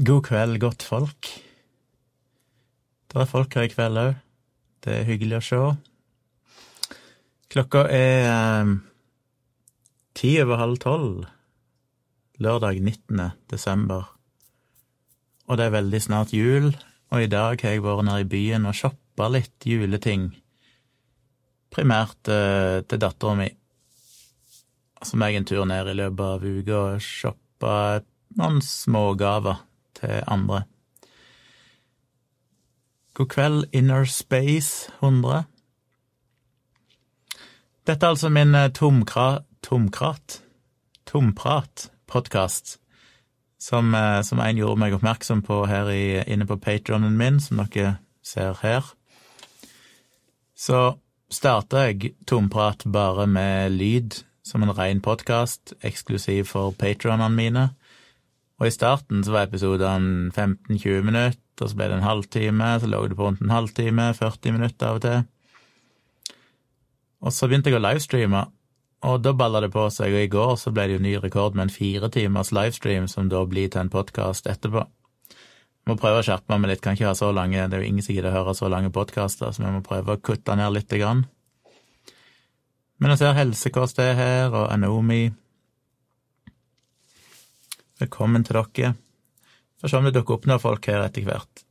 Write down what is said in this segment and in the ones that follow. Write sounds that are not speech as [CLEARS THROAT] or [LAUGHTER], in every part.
God kveld, godt folk. Det er folk her i kveld òg. Det er hyggelig å se. Klokka er eh, ti over halv tolv lørdag 19. desember. Og det er veldig snart jul, og i dag har jeg vært nede i byen og shoppa litt juleting. Primært eh, til dattera mi, som jeg en tur ned i løpet av uka og shoppa noen smågaver til andre. God kveld, Inner Space 100. Dette er altså min eh, tomkra, tomkrat tomprat-podkast, som, eh, som en gjorde meg oppmerksom på her i, inne på patronen min, som dere ser her. Så starta jeg Tomprat bare med lyd, som en ren podkast, eksklusiv for patronene mine. Og i starten så var episodene 15-20 minutter, og så ble det en halvtime, så lå det på rundt en halvtime, 40 minutter av og til. Og så begynte jeg å livestreame, og da balla det på seg, og i går så ble det jo ny rekord med en fire timers livestream, som da blir til en podkast etterpå. Må prøve å skjerpe meg litt, kan ikke ha så lange, det er jo ingen som gidder å høre så lange podkaster, så vi må prøve å kutte ned lite grann. Men jeg ser Helsekost er her, og Anomi. Velkommen til dere. Får se om det dukker opp noen folk her etter hvert.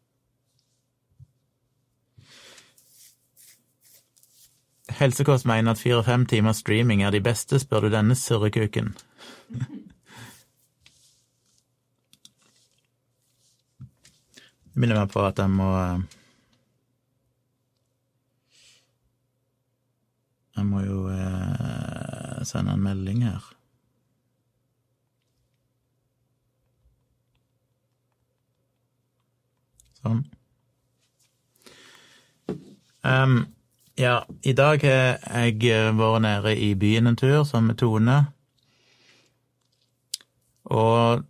Helsekost mener at fire-fem timers streaming er de beste, spør du denne surrekuken. Det minner meg på at jeg må Jeg må jo eh, sende en melding her. Sånn. Um, ja, i dag har jeg eh, vært nede i byen en tur sammen med Tone. Og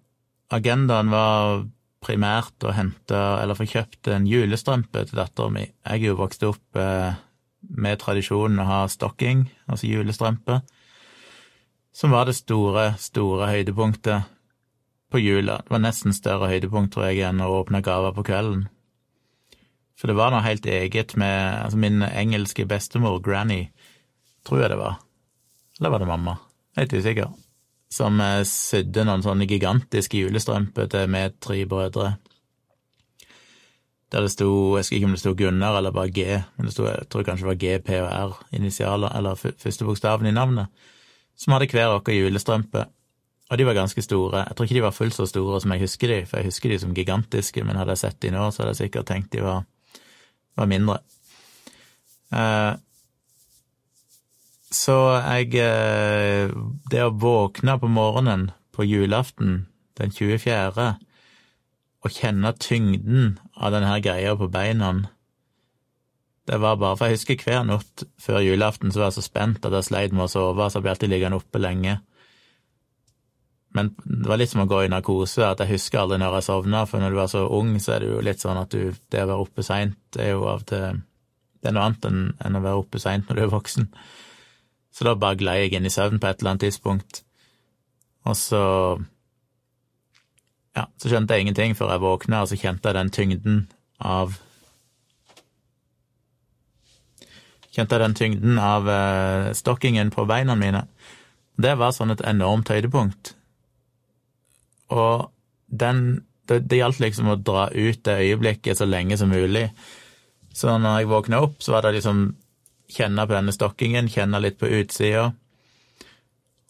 agendaen var primært å hente, eller få kjøpt en julestrømpe til dattera mi. Jeg er jo vokst opp eh, med tradisjonen å ha stocking, altså julestrømpe, som var det store, store høydepunktet på jula. Det var nesten større høydepunkt, tror jeg, enn å åpne gaver på kvelden. For det var noe helt eget med altså min engelske bestemor, Granny, tror jeg det var, eller var det mamma, helt usikker, som eh, sydde noen sånne gigantiske julestrømper til meg tre brødre. Der det sto, jeg husker ikke om det sto Gunnar eller bare G, men det sto, jeg tror kanskje det var G, P og R, initialer, eller første bokstaven i navnet, som hadde hver vår julestrømpe. Og de var ganske store. Jeg tror ikke de var fullt så store som jeg husker de, for jeg husker de som gigantiske, men hadde jeg sett de nå, så hadde jeg sikkert tenkt de var var mindre. Eh, så jeg eh, Det å våkne på morgenen på julaften den 24. og kjenne tyngden av denne greia på beina det var bare, for Jeg husker hver natt før julaften så var jeg så spent at jeg sleit med å sove, så jeg ble alltid liggende oppe lenge. Men det var litt som å gå i narkose, at jeg husker aldri når jeg sovna, for når du er så ung, så er det jo litt sånn at du Det å være oppe seint er jo av til Det er noe annet enn, enn å være oppe seint når du er voksen. Så da bare glei jeg inn i søvn på et eller annet tidspunkt, og så Ja, så skjønte jeg ingenting før jeg våkna, og så kjente jeg den tyngden av Kjente jeg den tyngden av eh, stokkingen på beina mine. Det var sånn et enormt høydepunkt og den Det, det gjaldt liksom å dra ut det øyeblikket så lenge som mulig. Så når jeg våkna opp, så var det liksom kjenne på denne stokkingen, kjenne litt på utsida.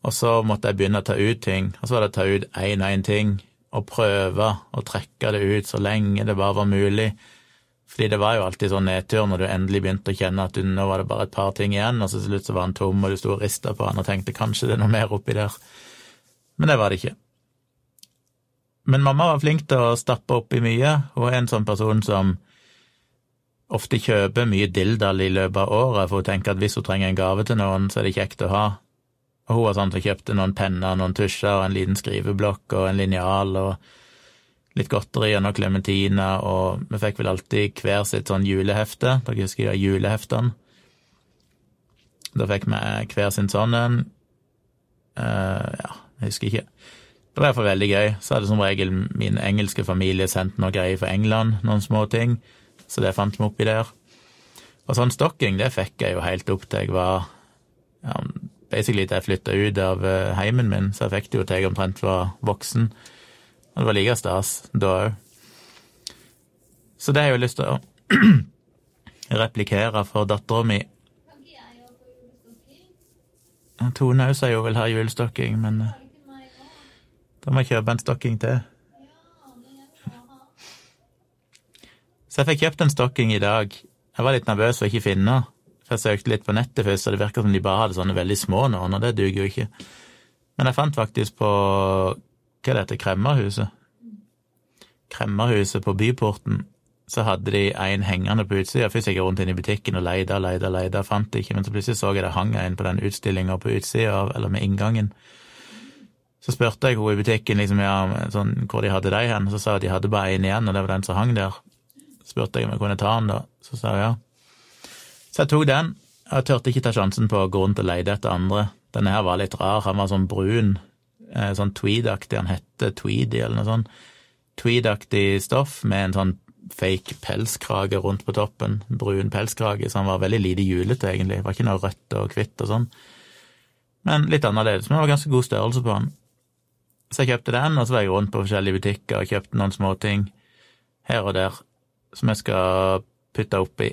Og så måtte jeg begynne å ta ut ting, og så var det å ta ut én og én ting, og prøve å trekke det ut så lenge det bare var mulig. Fordi det var jo alltid sånn nedtur når du endelig begynte å kjenne at du, nå var det bare et par ting igjen, og så til slutt så var den tom, og du sto og rista på den og tenkte kanskje det er noe mer oppi der. Men det var det ikke. Men mamma var flink til å stappe oppi mye. Hun er en sånn person som ofte kjøper mye dildal i løpet av året, for hun tenker at hvis hun trenger en gave til noen, så er det kjekt å ha. Og hun var sånn som kjøpte noen penner, noen tusjer, en liten skriveblokk og en linjal og litt godteri og noen klementiner, og vi fikk vel alltid hver sitt sånn julehefte. Dere husker de juleheftene? Da fikk vi hver sin sånn en. Uh, ja, jeg husker ikke. Det var iallfall veldig gøy. Så hadde som regel min engelske familie sendt noe greier fra England, noen små ting, så det fant vi oppi der. Og sånn stokking, det fikk jeg jo helt opp til jeg var ja, basically til jeg flytta ut av eh, heimen min, så jeg fikk det jo til jeg omtrent var voksen. Og det var like stas da òg. Så det har jeg jo lyst til å [CLEARS THROAT] replikere for dattera mi. Tone òg sier hun vil ha julestokking, men eh, da må jeg kjøpe en stokking til. Så jeg fikk kjøpt en stokking i dag. Jeg var litt nervøs for å ikke finne den. For jeg søkte litt på nettet først, og det virka som de bare hadde sånne veldig små nå, og det duger jo ikke. Men jeg fant faktisk på hva det heter, Kremmerhuset. Kremmerhuset på Byporten. Så hadde de en hengende på utsida. Først gikk jeg rundt inn i butikken og leita, leida, leita, fant det ikke, men så plutselig så jeg det hang en på den utstillinga på utsida, eller med inngangen. Så spurte jeg henne i butikken liksom, ja, sånn, hvor de hadde de hen, så sa hun at de hadde bare én igjen, og det var den som hang der. Så spurte jeg om jeg kunne ta den, da. Så sa hun ja. Så jeg tok den. Jeg turte ikke ta sjansen på å gå rundt og lete etter andre. Denne her var litt rar. Han var sånn brun, sånn sånn tweedaktig. Han hette Tweedy eller noe sånt. Tweedaktig stoff med en sånn fake pelskrage rundt på toppen. Brun pelskrage, så han var veldig lite julete, egentlig. Det var ikke noe rødt og hvitt og sånn. Men litt annerledes. Men det var ganske god størrelse på han. Så jeg kjøpte den, og så var jeg rundt på forskjellige butikker og kjøpte noen småting her og der som jeg skal putte oppi.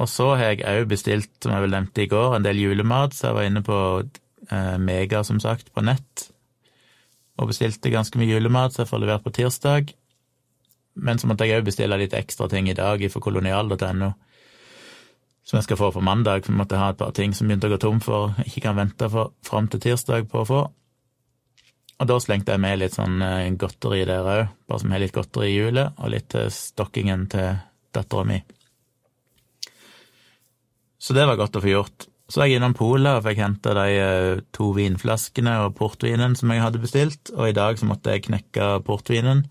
Og så har jeg òg bestilt, som jeg vel nevnte i går, en del julemat, så jeg var inne på eh, Mega, som sagt, på nett, og bestilte ganske mye julemat, så jeg får levert på tirsdag. Men så måtte jeg òg bestille litt ekstra ting i dag for kolonial.no, som jeg skal få på mandag, for jeg måtte ha et par ting som begynte å gå tom for, ikke kan vente for, fram til tirsdag på å få. Og da slengte jeg med litt sånn eh, godteri der òg, bare som har litt godteri i hjulet, og litt til stokkingen til dattera mi. Så det var godt å få gjort. Så var jeg innom polet og fikk henta de eh, to vinflaskene og portvinen som jeg hadde bestilt, og i dag så måtte jeg knekke portvinen.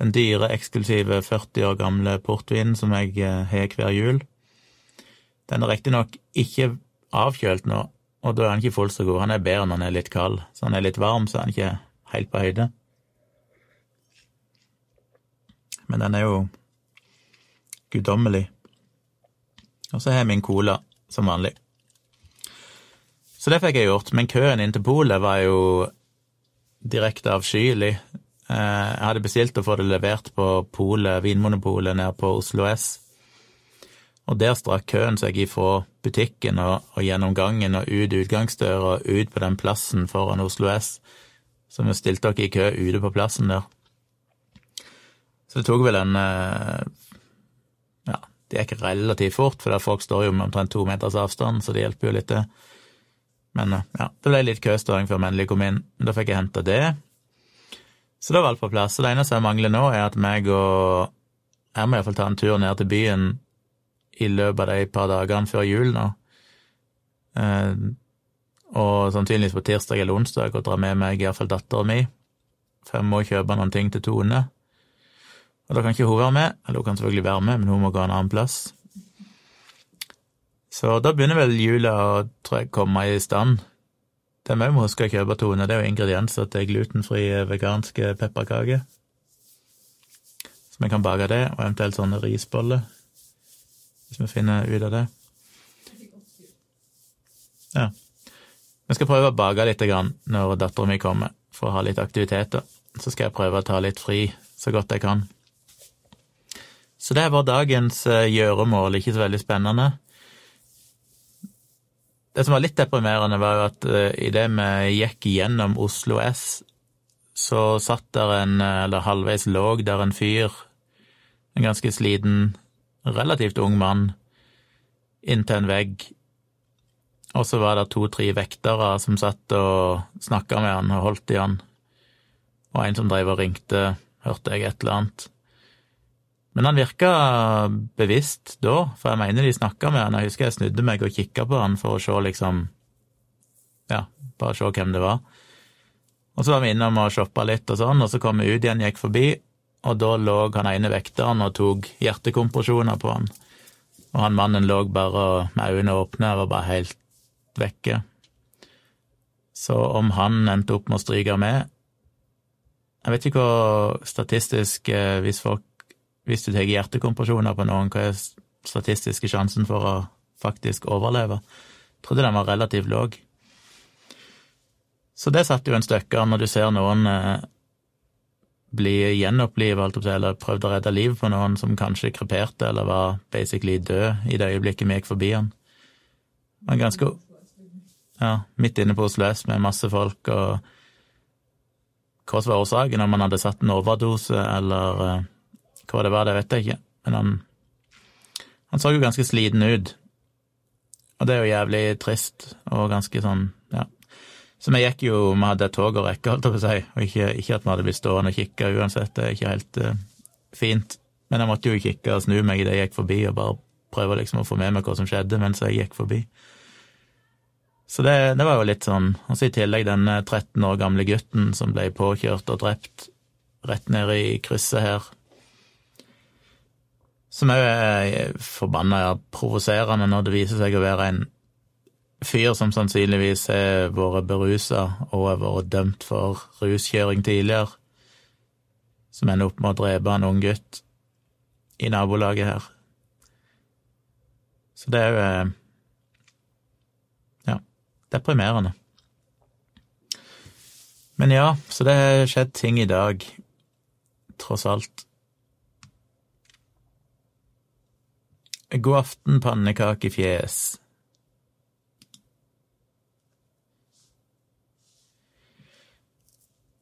Den dyre, eksklusive 40 år gamle portvinen som jeg eh, har hver jul. Den er riktignok ikke avkjølt nå, og da er han ikke fullt så god. Han er bedre når han er litt kald. Så han er litt varm, så er han ikke helt på høyde. Men den er jo guddommelig. Og så har jeg min cola, som vanlig. Så det fikk jeg gjort, men køen inn til polet var jo direkte avskyelig. Eh, jeg hadde bestilt å få det levert på polet, Vinmonopolet nede på Oslo S. Og der strakk køen seg ifra butikken og, og, gjennom gangen og ut utgangsdøra og ut på den plassen foran Oslo S. Så vi stilte dere i kø ute på plassen der. Så det tok vel en eh, Ja, det gikk relativt fort, for folk står jo med omtrent to meters avstand, så det hjelper jo litt, det. Men eh, ja, det ble litt køståing før vi endelig kom inn. Men Da fikk jeg henta det. Så det var alt på plass. Så det eneste jeg mangler nå, er at meg og Jeg må iallfall ta en tur ned til byen i løpet av de par dagene før jul nå. Eh, og sannsynligvis på tirsdag eller onsdag og dra med meg iallfall dattera mi, for jeg må kjøpe noen ting til Tone. Og da kan ikke hun være med, eller hun kan selvfølgelig være med, men hun må gå en annen plass. Så da begynner vel jula å tror jeg, komme i stand. Det vi må huske å kjøpe, Tone, det er jo ingredienser til glutenfri veganske pepperkaker. Så vi kan bake det, og eventuelt sånne risboller hvis vi finner ut av det. Ja. Vi skal prøve å bake litt når dattera mi kommer, for å ha litt aktiviteter. Så skal jeg prøve å ta litt fri så godt jeg kan. Så det var dagens eh, gjøremål, ikke så veldig spennende. Det som var litt deprimerende, var jo at uh, idet vi gikk gjennom Oslo S, så satt der en, eh, eller halvveis låg der en fyr, en ganske sliten relativt ung mann inntil en vegg, og så var det to-tre vektere som satt og snakka med han og holdt i han, og en som drev og ringte, hørte jeg et eller annet. Men han virka bevisst da, for jeg mener de snakka med han. Jeg husker jeg snudde meg og kikka på han for å se liksom Ja, bare se hvem det var. Og så var vi innom og shoppa litt og sånn, og så kom vi ut igjen, gikk forbi, og da lå han ene vekteren og tok hjertekompresjoner på han. Og han mannen lå bare med øynene åpne og bare helt vekke. Så om han endte opp med å stryke med Jeg vet ikke hva statistisk eh, Hvis folk Hvis du tar hjertekompresjoner på noen, hva er statistiske sjansen for å faktisk overleve? Jeg trodde den var relativt låg. Så det satte jo en støkker når du ser noen eh, bli gjenopplivet, eller prøvde å redde livet på noen som kanskje kreperte eller var basically død i det øyeblikket vi gikk forbi han. Det var ganske Ja, midt inne på Oslo S med masse folk, og hva var årsaken, om han hadde satt en overdose eller uh, hva det var, det vet jeg ikke, men han, han så jo ganske sliten ut. Og det er jo jævlig trist og ganske sånn, så vi gikk jo, vi hadde et tog å rekke, holdt jeg på å si, og ikke, ikke, at vi hadde blitt stående og kikke uansett, det er ikke helt uh, fint. Men jeg måtte jo kikke og snu meg idet jeg gikk forbi, og bare prøve liksom å få med meg hva som skjedde mens jeg gikk forbi. Så det, det var jo litt sånn. Og så i tillegg denne 13 år gamle gutten som ble påkjørt og drept rett ned i krysset her. Som òg er forbanna provoserende når det viser seg å være en fyr som sannsynligvis har vært berusa og har vært dømt for ruskjøring tidligere, som ender opp med å drepe en ung gutt i nabolaget her. Så det er jo eh, ja, deprimerende. Men ja, så det har skjedd ting i dag, tross alt. God aften, pannekakefjes.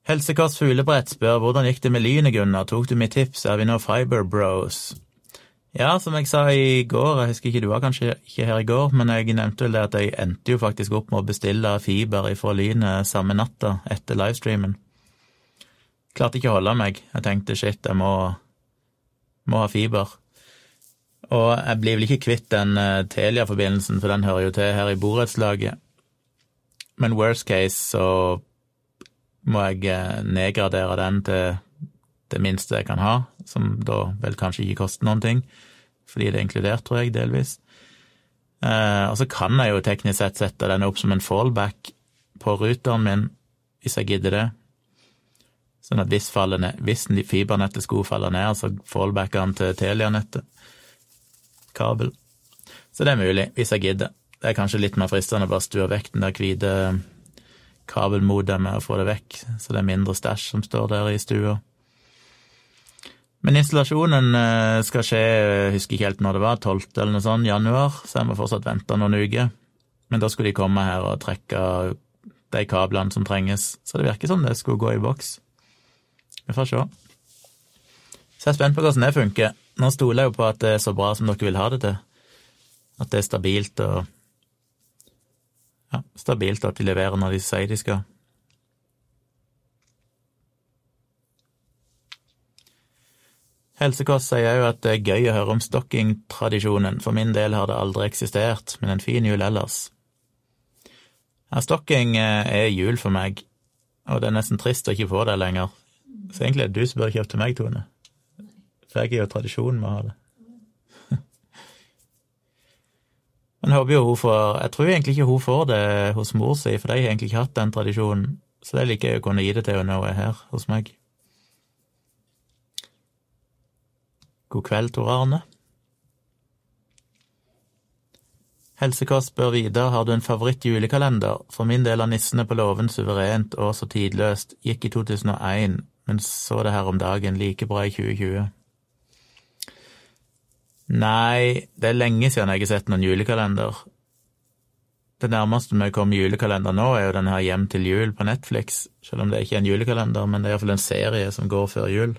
Helsekåss Fuglebrett spør hvordan gikk det med lynet, Gunnar, tok du mitt tips, er vi nå Fiber Bros? Ja, som jeg sa i går, jeg husker ikke du var kanskje ikke her i går, men jeg nevnte vel det at jeg endte jo faktisk opp med å bestille fiber ifra Lynet samme natta etter livestreamen. Klarte ikke å holde meg, jeg tenkte shit, jeg må, må ha fiber. Og jeg blir vel ikke kvitt den uh, Telia-forbindelsen, for den hører jo til her i borettslaget. Men worst case så må jeg eh, nedgradere den til det minste jeg kan ha, som da vel kanskje ikke koster noen ting, fordi det er inkludert, tror jeg, delvis. Eh, og så kan jeg jo teknisk sett sette den opp som en fallback på ruteren min, hvis jeg gidder det. Sånn at hvis, ned, hvis fibernettet skulle falle ned, så fallbacker den til Telia-nettet. Kabel. Så det er mulig, hvis jeg gidder. Det er kanskje litt mer fristende å bare stue vekk den der hvite kabelmodemet og få det vekk, så det er mindre stæsj som står der i stua. Men installasjonen eh, skal skje, jeg husker ikke helt når det var, 12. eller noe sånt, januar, så jeg må fortsatt vente noen uker. Men da skulle de komme her og trekke de kablene som trenges, så det virker som det skulle gå i boks. Vi får se. Så jeg er spent på hvordan det funker. Nå stoler jeg jo på at det er så bra som dere vil ha det til. At det er stabilt og ja, stabilt at de leverer når de sier de skal. Helsekost sier òg at det er gøy å høre om stokkingtradisjonen. For min del har det aldri eksistert, men en fin jul ellers. Ja, stokking eh, er jul for meg, og det er nesten trist å ikke få det lenger. Så egentlig er det du som bør kjøpe til meg, Tone. For jeg er jo tradisjonen med å ha det. Men håper jo hun får Jeg tror egentlig ikke hun får det hos mor si, for de har egentlig ikke hatt den tradisjonen. Så det liker jeg å kunne gi det til henne når hun er her hos meg. God kveld, Tor Arne. Helsekost bør videre har du en favoritt-julekalender. For min del er Nissene på låven suverent og så tidløst. Gikk i 2001, men så det her om dagen. Like bra i 2020. Nei, det er lenge siden jeg har sett noen julekalender. Det nærmeste vi kommer julekalender nå, er jo den her Hjem til jul på Netflix. Selv om det ikke er en julekalender, men det er iallfall en serie som går før jul.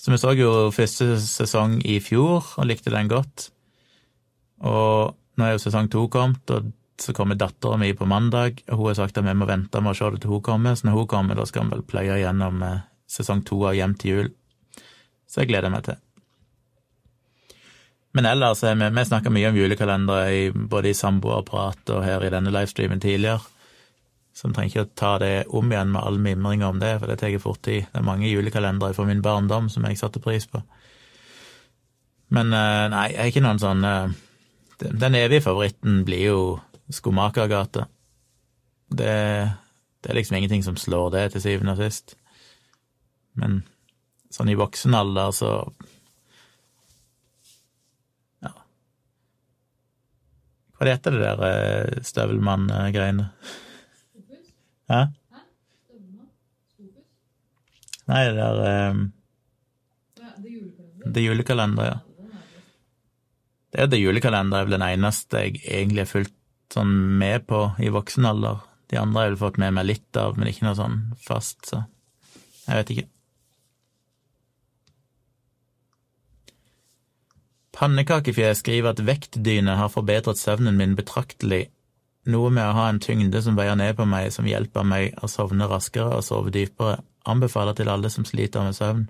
Så vi så jo første sesong i fjor og likte den godt. Og nå er jo sesong to kommet, og så kommer dattera mi på mandag, og hun har sagt at vi må vente med å se det til hun kommer, så når hun kommer, da skal vi vel pløye gjennom eh, sesong to av Hjem til jul. Så jeg gleder meg til. Men ellers vi, vi snakka mye om julekalendere både i samboerprat og her i denne livestreamen tidligere. Så vi trenger ikke å ta det om igjen med all mimringa om det, for det tar fort tid. Det er mange julekalendere fra min barndom som jeg satte pris på. Men eh, nei, jeg er ikke noen sånn eh, Den evige favoritten blir jo Skomakergata. Det, det er liksom ingenting som slår det, til syvende og sist. Men sånn i voksen alder, så Hva heter det der eh, støvelmann-greiene? Hæ? Nei, det der um, Det julekalender, ja. Det er det julekalender er vel den eneste jeg egentlig har fulgt sånn med på i voksen alder. De andre har jeg vel fått med meg litt av, men ikke noe sånn fast, så jeg vet ikke. Pannekakefjes skriver at vektdyne har forbedret søvnen min betraktelig, noe med å ha en tyngde som veier ned på meg, som hjelper meg å sovne raskere og sove dypere. Anbefaler til alle som sliter med søvn.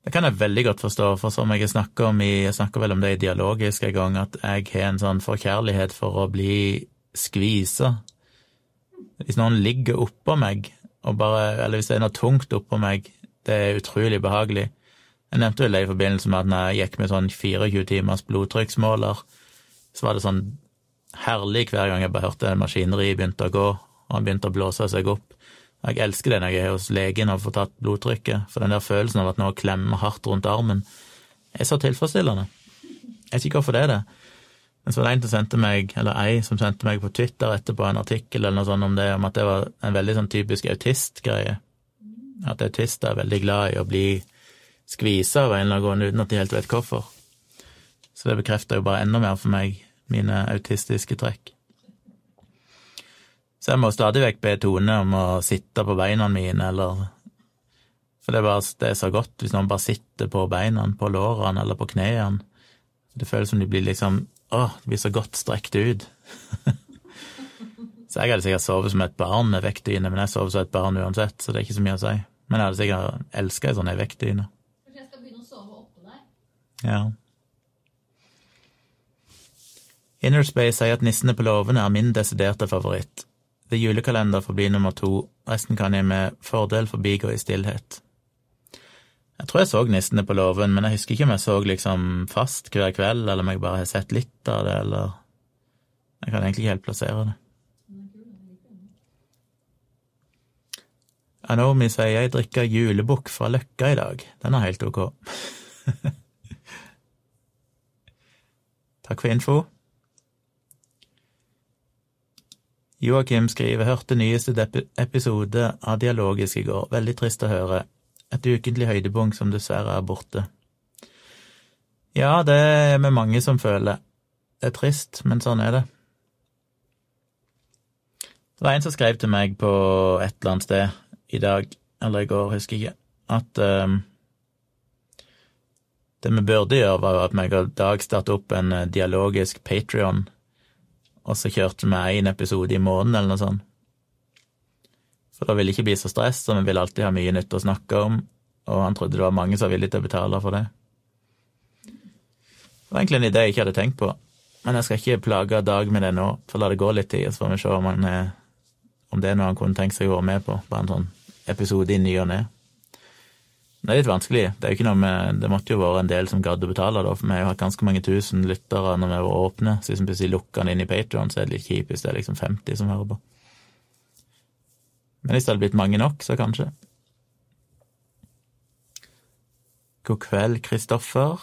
Det kan jeg veldig godt forstå, for som jeg snakker om i Jeg snakker vel om det i dialogisk en gang, at jeg har en sånn forkjærlighet for å bli skvisa. Hvis noen ligger oppå meg, og bare, eller hvis det er noe tungt oppå meg, det er utrolig behagelig. Jeg nevnte vel det i forbindelse med at når jeg gikk med sånn 24 timers blodtrykksmåler, så var det sånn herlig hver gang jeg bare hørte maskineriet begynte å gå, og han begynte å blåse seg opp. Jeg elsker det når jeg er hos legen og får tatt blodtrykket, for den der følelsen av at noe klemmer hardt rundt armen er så tilfredsstillende. Jeg vet ikke hvorfor det er det. Men så var det en som sendte meg, eller ei som sendte meg på Twitter etterpå en artikkel eller noe sånt om det, om at det var en veldig sånn typisk autistgreie. At autister er veldig glad i å bli skvisa av en eller annen grunn uten at de helt vet hvorfor. Så det bekrefter jo bare enda mer for meg mine autistiske trekk. Så jeg må stadig vekk be Tone om å sitte på beina mine, eller For det er, bare, det er så godt hvis noen bare sitter på beina, på lårene eller på knærne. Det føles som de blir liksom Å, de blir så godt strekt ut. [LAUGHS] så jeg hadde sikkert sovet som et barn med vektdyne, men jeg sover som et barn uansett, så det er ikke så mye å si. Men jeg hadde sikkert elska ei sånn vektdyne. Kanskje jeg skal begynne å sove oppå deg? Ja. Innerspace sier at Nissene på låven er min desiderte favoritt. The julekalender får nummer to, resten kan jeg med fordel forbigå i stillhet. Jeg tror jeg så Nissene på låven, men jeg husker ikke om jeg så liksom fast hver kveld, eller om jeg bare har sett litt av det, eller Jeg kan egentlig ikke helt plassere det. Anomi sier jeg drikker julebukk fra Løkka i dag. Den er helt ok. [LAUGHS] Takk for info. Joakim skriver hørte nyeste episode av Dialogisk i går. Veldig trist å høre. Et ukentlig høydepunkt som dessverre er borte. Ja, det er vi mange som føler. Det er trist, men sånn er det. Det var en som skrev til meg på et eller annet sted i dag, eller i går, husker jeg ikke, at um, det vi burde gjøre, var at meg og Dag startet opp en uh, dialogisk Patrion, og så kjørte vi én episode i måneden, eller noe sånt. For da ville det ikke bli så stress, og vi ville alltid ha mye nytt å snakke om, og han trodde det var mange som var villige til å betale for det. Det var egentlig en idé jeg ikke hadde tenkt på, men jeg skal ikke plage Dag med det nå, for la det gå litt tid, så får vi se om han er om det er noe han kunne tenkt seg å være med på, bare en sånn episode i ny og ne. Det er litt vanskelig. Det er jo ikke noe med, det måtte jo være en del som gadd å betale, da, for vi har jo hatt ganske mange tusen lyttere når vi var åpne. Så hvis vi plutselig lukker den inn i Patrion, så er det litt kjipt hvis det er liksom 50 som hører på. Men hvis det hadde blitt mange nok, så kanskje. God kveld, Kristoffer.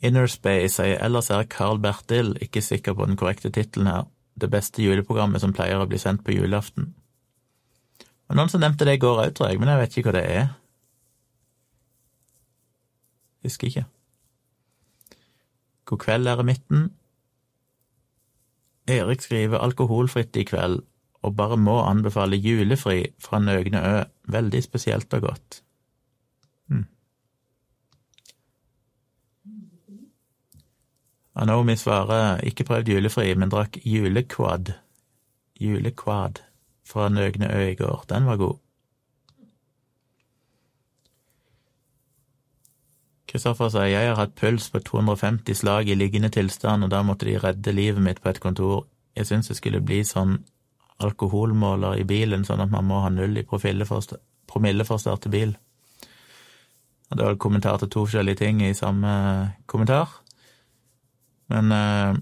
Innerspace sier ellers er Carl Bertil ikke sikker på den korrekte tittelen her, det beste juleprogrammet som pleier å bli sendt på julaften. Og noen som nevnte det i går òg, tror jeg, men jeg vet ikke hva det er. Husker ikke. God kveld, eremitten. Erik skriver alkoholfritt i kveld, og bare må anbefale julefri fra Nøgne Ø. Veldig spesielt og godt. Anomi svarer ikke prøvd julefri, men drakk julekvad. Julekvad fra Nøgne Ø i går. Den var god. Kristoffer sier jeg har hatt puls på 250 slag i liggende tilstand, og da måtte de redde livet mitt på et kontor. Jeg syns det skulle bli sånn alkoholmåler i bilen, sånn at man må ha null i promille for å starte bil. Og det var kommentar til to forskjellige ting i samme kommentar. Men eh,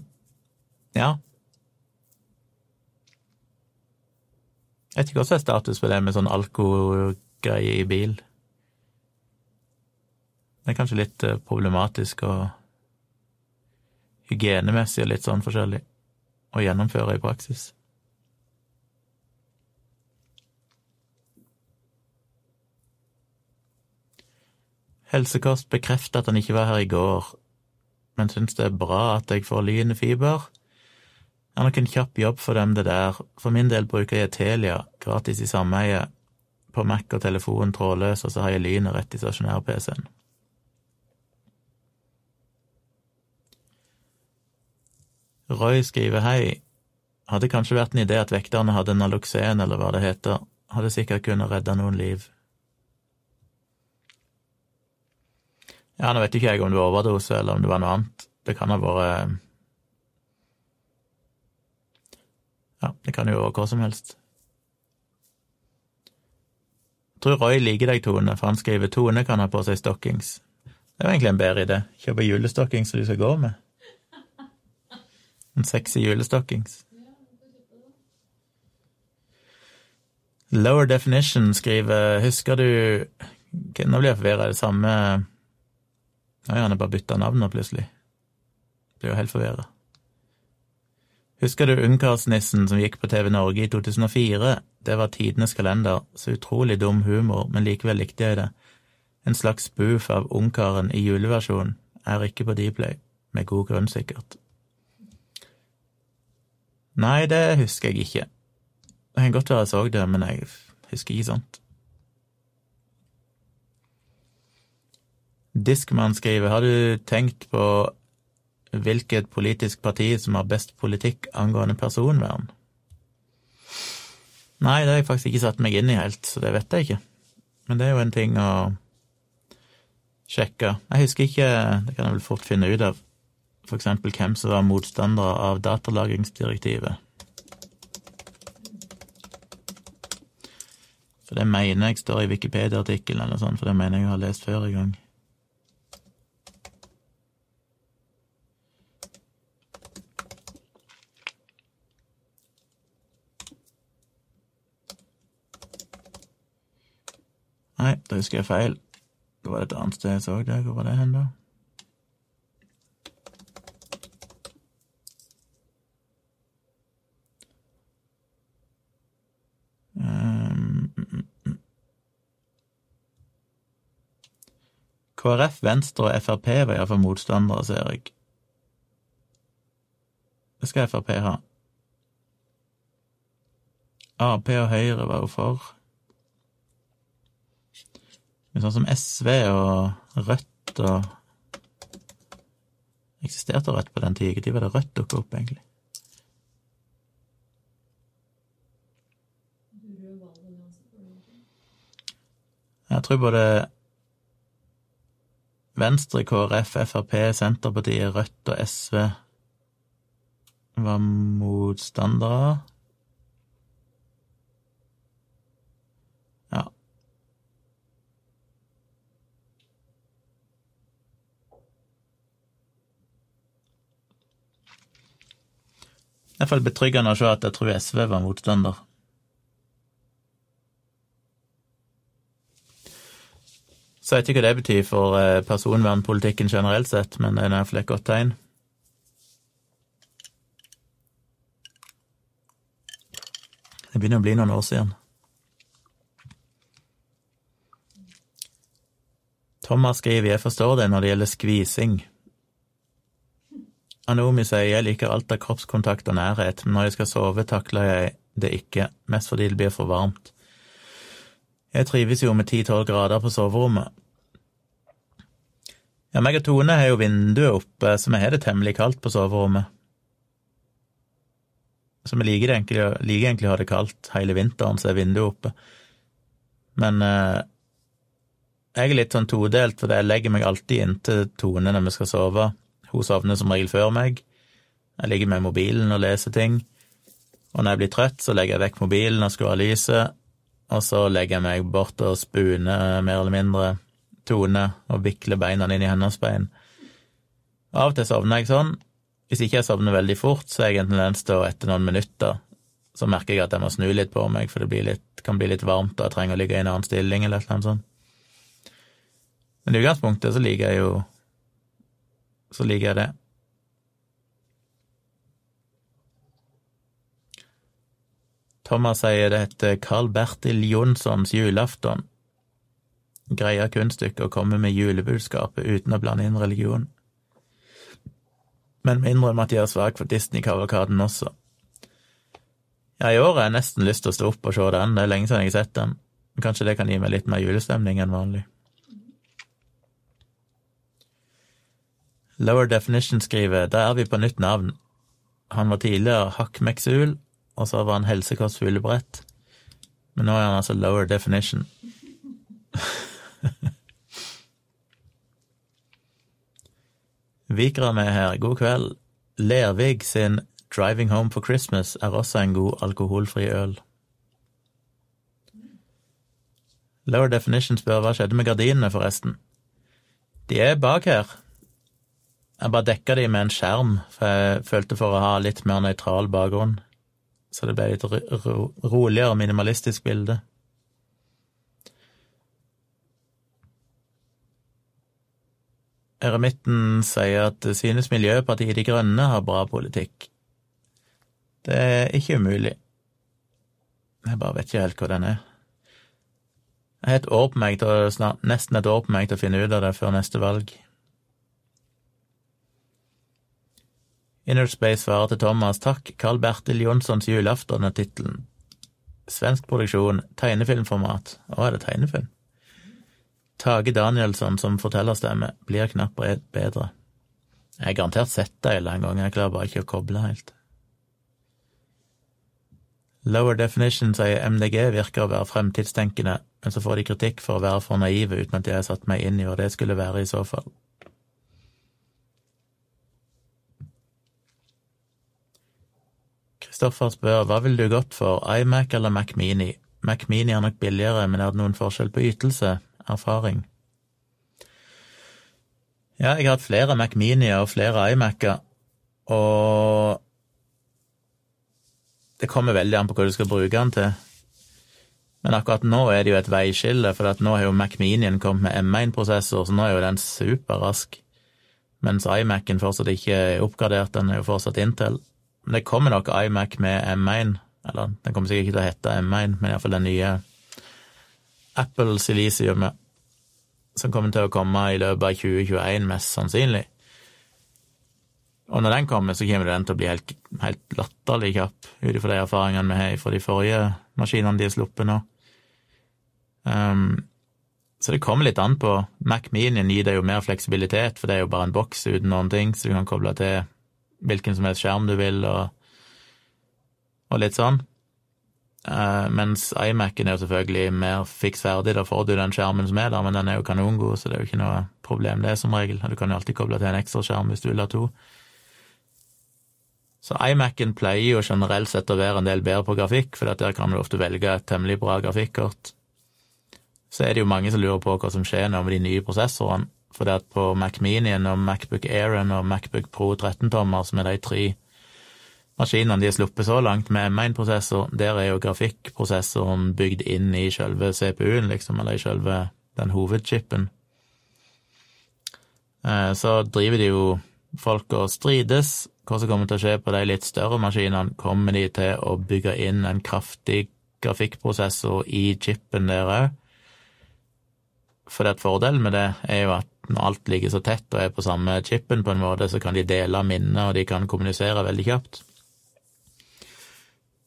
ja. Jeg vet ikke hva som er status på det med sånn alkogreie i bil. Det er kanskje litt eh, problematisk og hygienemessig og litt sånn forskjellig å gjennomføre i praksis. Helsekost bekrefter at han ikke var her i går, men syns det er bra at jeg får lynefiber. Det er nok en kjapp jobb for dem, det der. For min del bruker jeg Telia, gratis i sameie, på Mac og telefon trådløs, og så har jeg lynet rett i stasjonær-PC-en. Roy skriver hei. Hadde kanskje vært en idé at vekterne hadde Naloxen, eller hva det heter. Hadde sikkert kunnet redde noen liv. Ja, nå vet ikke jeg om det var overdose, eller om det var noe annet. Det kan ha vært Ja, det kan jo være hva som helst. Jeg tror Roy liker deg, Tone, for han skriver Tone kan ha på seg stockings. Det jo egentlig en bedre idé. Kjøpe julestockings som du skal gå med. En sexy julestockings. Lower Definition skriver Husker du Nå blir jeg forvirra. Det samme Oi, han har bare bytta navn nå, plutselig. Blir jo helt forvirra. Husker du Ungkarsnissen som gikk på TV Norge i 2004? Det var tidenes kalender. Så utrolig dum humor, men likevel likte jeg det. En slags spoof av Ungkaren i juleversjon. Er ikke på Dplay. Med god grunn, sikkert. Nei, det husker jeg ikke. Det kan godt være jeg så det, men jeg husker ikke sånt. Diskmann skriver Har du tenkt på hvilket politisk parti som har best politikk angående personvern? Nei, det har jeg faktisk ikke satt meg inn i helt, så det vet jeg ikke. Men det er jo en ting å sjekke. Jeg husker ikke, det kan jeg vel fort finne ut av, for eksempel hvem som var motstandere av datalagringsdirektivet. For det mener jeg står i Wikipedia-artikkelen eller sånn, for det mener jeg jeg har lest før en gang. Nei, da husker jeg feil. Det var et annet sted jeg så det. Hvor var det hen, da? Um, mm, mm. KrF, Venstre og Frp var iallfall motstandere, ser jeg. Det skal Frp ha. Ap og Høyre var jo for. Sånn som SV og Rødt og Eksisterte Rødt på den tida? Når var det Rødt dukka opp, egentlig? Jeg tror både Venstre, KrF, Frp, Senterpartiet, Rødt og SV var motstandere. Iallfall betryggende å se at jeg tror SV var motstander. Så jeg vet ikke hva det betyr for eh, personvernpolitikken generelt sett, men det er iallfall et godt tegn. Det begynner å bli noen år siden. Thomas skriver jeg forstår det når det gjelder skvising. Anomi sier jeg liker alt av kroppskontakt og nærhet, men når jeg skal sove, takler jeg det ikke, mest fordi det blir for varmt. Jeg trives jo med ti–tolv grader på soverommet. Ja, meg og Tone har jo vinduet oppe, så vi har det temmelig kaldt på soverommet. Så vi liker, egentlig, liker egentlig å ha det kaldt hele vinteren, så er vinduet oppe. Men eh, jeg er litt sånn todelt, for jeg legger meg alltid inntil Tone når vi skal sove. Hun sovner som regel før meg. Jeg ligger med mobilen og leser ting. Og når jeg blir trøtt, så legger jeg vekk mobilen og skrur av lyset, og så legger jeg meg bort og spuner mer eller mindre tone og vikle beina inn i hennes bein. Av og til sovner jeg sånn. Hvis ikke jeg sovner veldig fort, så er jeg en tendens til etter noen minutter så merker jeg at jeg må snu litt på meg, for det litt, kan bli litt varmt, og jeg trenger å ligge i en annen stilling eller annet sånt. Men i utgangspunktet så liker jeg jo Så liker jeg det. Thomas sier det heter Carl Bertil Jonssons julaften. Greia kunststykket å komme med julebudskapet uten å blande inn religion. Men mindre innrømme at jeg er svak for Disney-kavalkaden også. Ja, i år har jeg nesten lyst til å stå opp og se den, det er lenge siden jeg har sett den. Kanskje det kan gi meg litt mer julestemning enn vanlig. Lower Definition skriver da er vi på nytt navn. Han var tidligere Hakk Meksul, og så var han Helsekost Fuglebrett. Men nå er han altså Lower Definition. [LAUGHS] Vikram er her, god kveld. Lervig sin Driving Home for Christmas er også en god alkoholfri øl. Lower Definition spør hva skjedde med gardinene, forresten. De er bak her. Jeg bare dekka de med en skjerm, for jeg følte for å ha litt mer nøytral bakgrunn. Så det ble ro roligere, minimalistisk bilde. Eremitten sier at synes Miljøpartiet De Grønne har bra politikk. Det er ikke umulig. Jeg bare vet ikke helt hva den er. Jeg har et nesten et år på meg til å finne ut av det før neste valg. Innerspace svarer til Thomas takk, Carl Bertil Jonssons julaften er tittelen. Svensk produksjon, tegnefilmformat. Å, er det tegnefilm? Tage Danielsson som fortellerstemme blir knapt bedre. Jeg har garantert sett det en gang, jeg klarer bare ikke å koble helt. Lower Definition sier MDG virker å være fremtidstenkende, men så får de kritikk for å være for naive uten at jeg har satt meg inn i hva det skulle være i så fall. Kristoffer spør hva ville du gått for, iMac eller Mac Mini? Mac Mini er nok billigere, men er det noen forskjell på ytelse? erfaring. Ja, jeg har hatt flere Mac Minier og flere iMac-er, og det kommer veldig an på hva du skal bruke den til. Men akkurat nå er det jo et veiskille, for nå har jo Mac Minien kommet med M1-prosessor, så nå er jo den superrask. Mens iMac-en fortsatt ikke er oppgradert, den er jo fortsatt Intel. Men det kommer nok iMac med M1, eller den kommer sikkert ikke til å hete M1, men iallfall den nye Apple Silisiumet, som kommer til å komme i løpet av 2021, mest sannsynlig. Og når den kommer, så kommer den til å bli helt, helt latterlig kjapp, ut ifra de erfaringene vi har fra de forrige maskinene de har sluppet nå. Um, så det kommer litt an på. Mac Minien gir deg jo mer fleksibilitet, for det er jo bare en boks uten noen ting, så du kan koble til hvilken som helst skjerm du vil, og, og litt sånn. Uh, mens iMac-en er jo selvfølgelig mer fiks ferdig, da får du den skjermen som er der, men den er jo kanongod, så det er jo ikke noe problem, det, som regel. Du kan jo alltid koble til en ekstra skjerm hvis du vil ha to. Så iMac-en pleier jo generelt sett å være en del bedre på grafikk, for der kan du ofte velge et temmelig bra grafikkort. Så er det jo mange som lurer på hva som skjer nå med de nye prosessorene, for det at på Mac Minien og Macbook Airen og Macbook Pro 13-tommer, som er de tre maskinene de har sluppet så langt med M1-prosessor, der er jo grafikkprosessoren bygd inn i selve CPU-en, liksom, eller i selve den hovedchipen. Eh, så driver de jo folk og strides. Hva som kommer til å skje på de litt større maskinene? Kommer de til å bygge inn en kraftig grafikkprosessor i chipen der òg? For det fordelen med det er jo at når alt ligger så tett og er på samme chipen på en måte, så kan de dele minner, og de kan kommunisere veldig kjapt.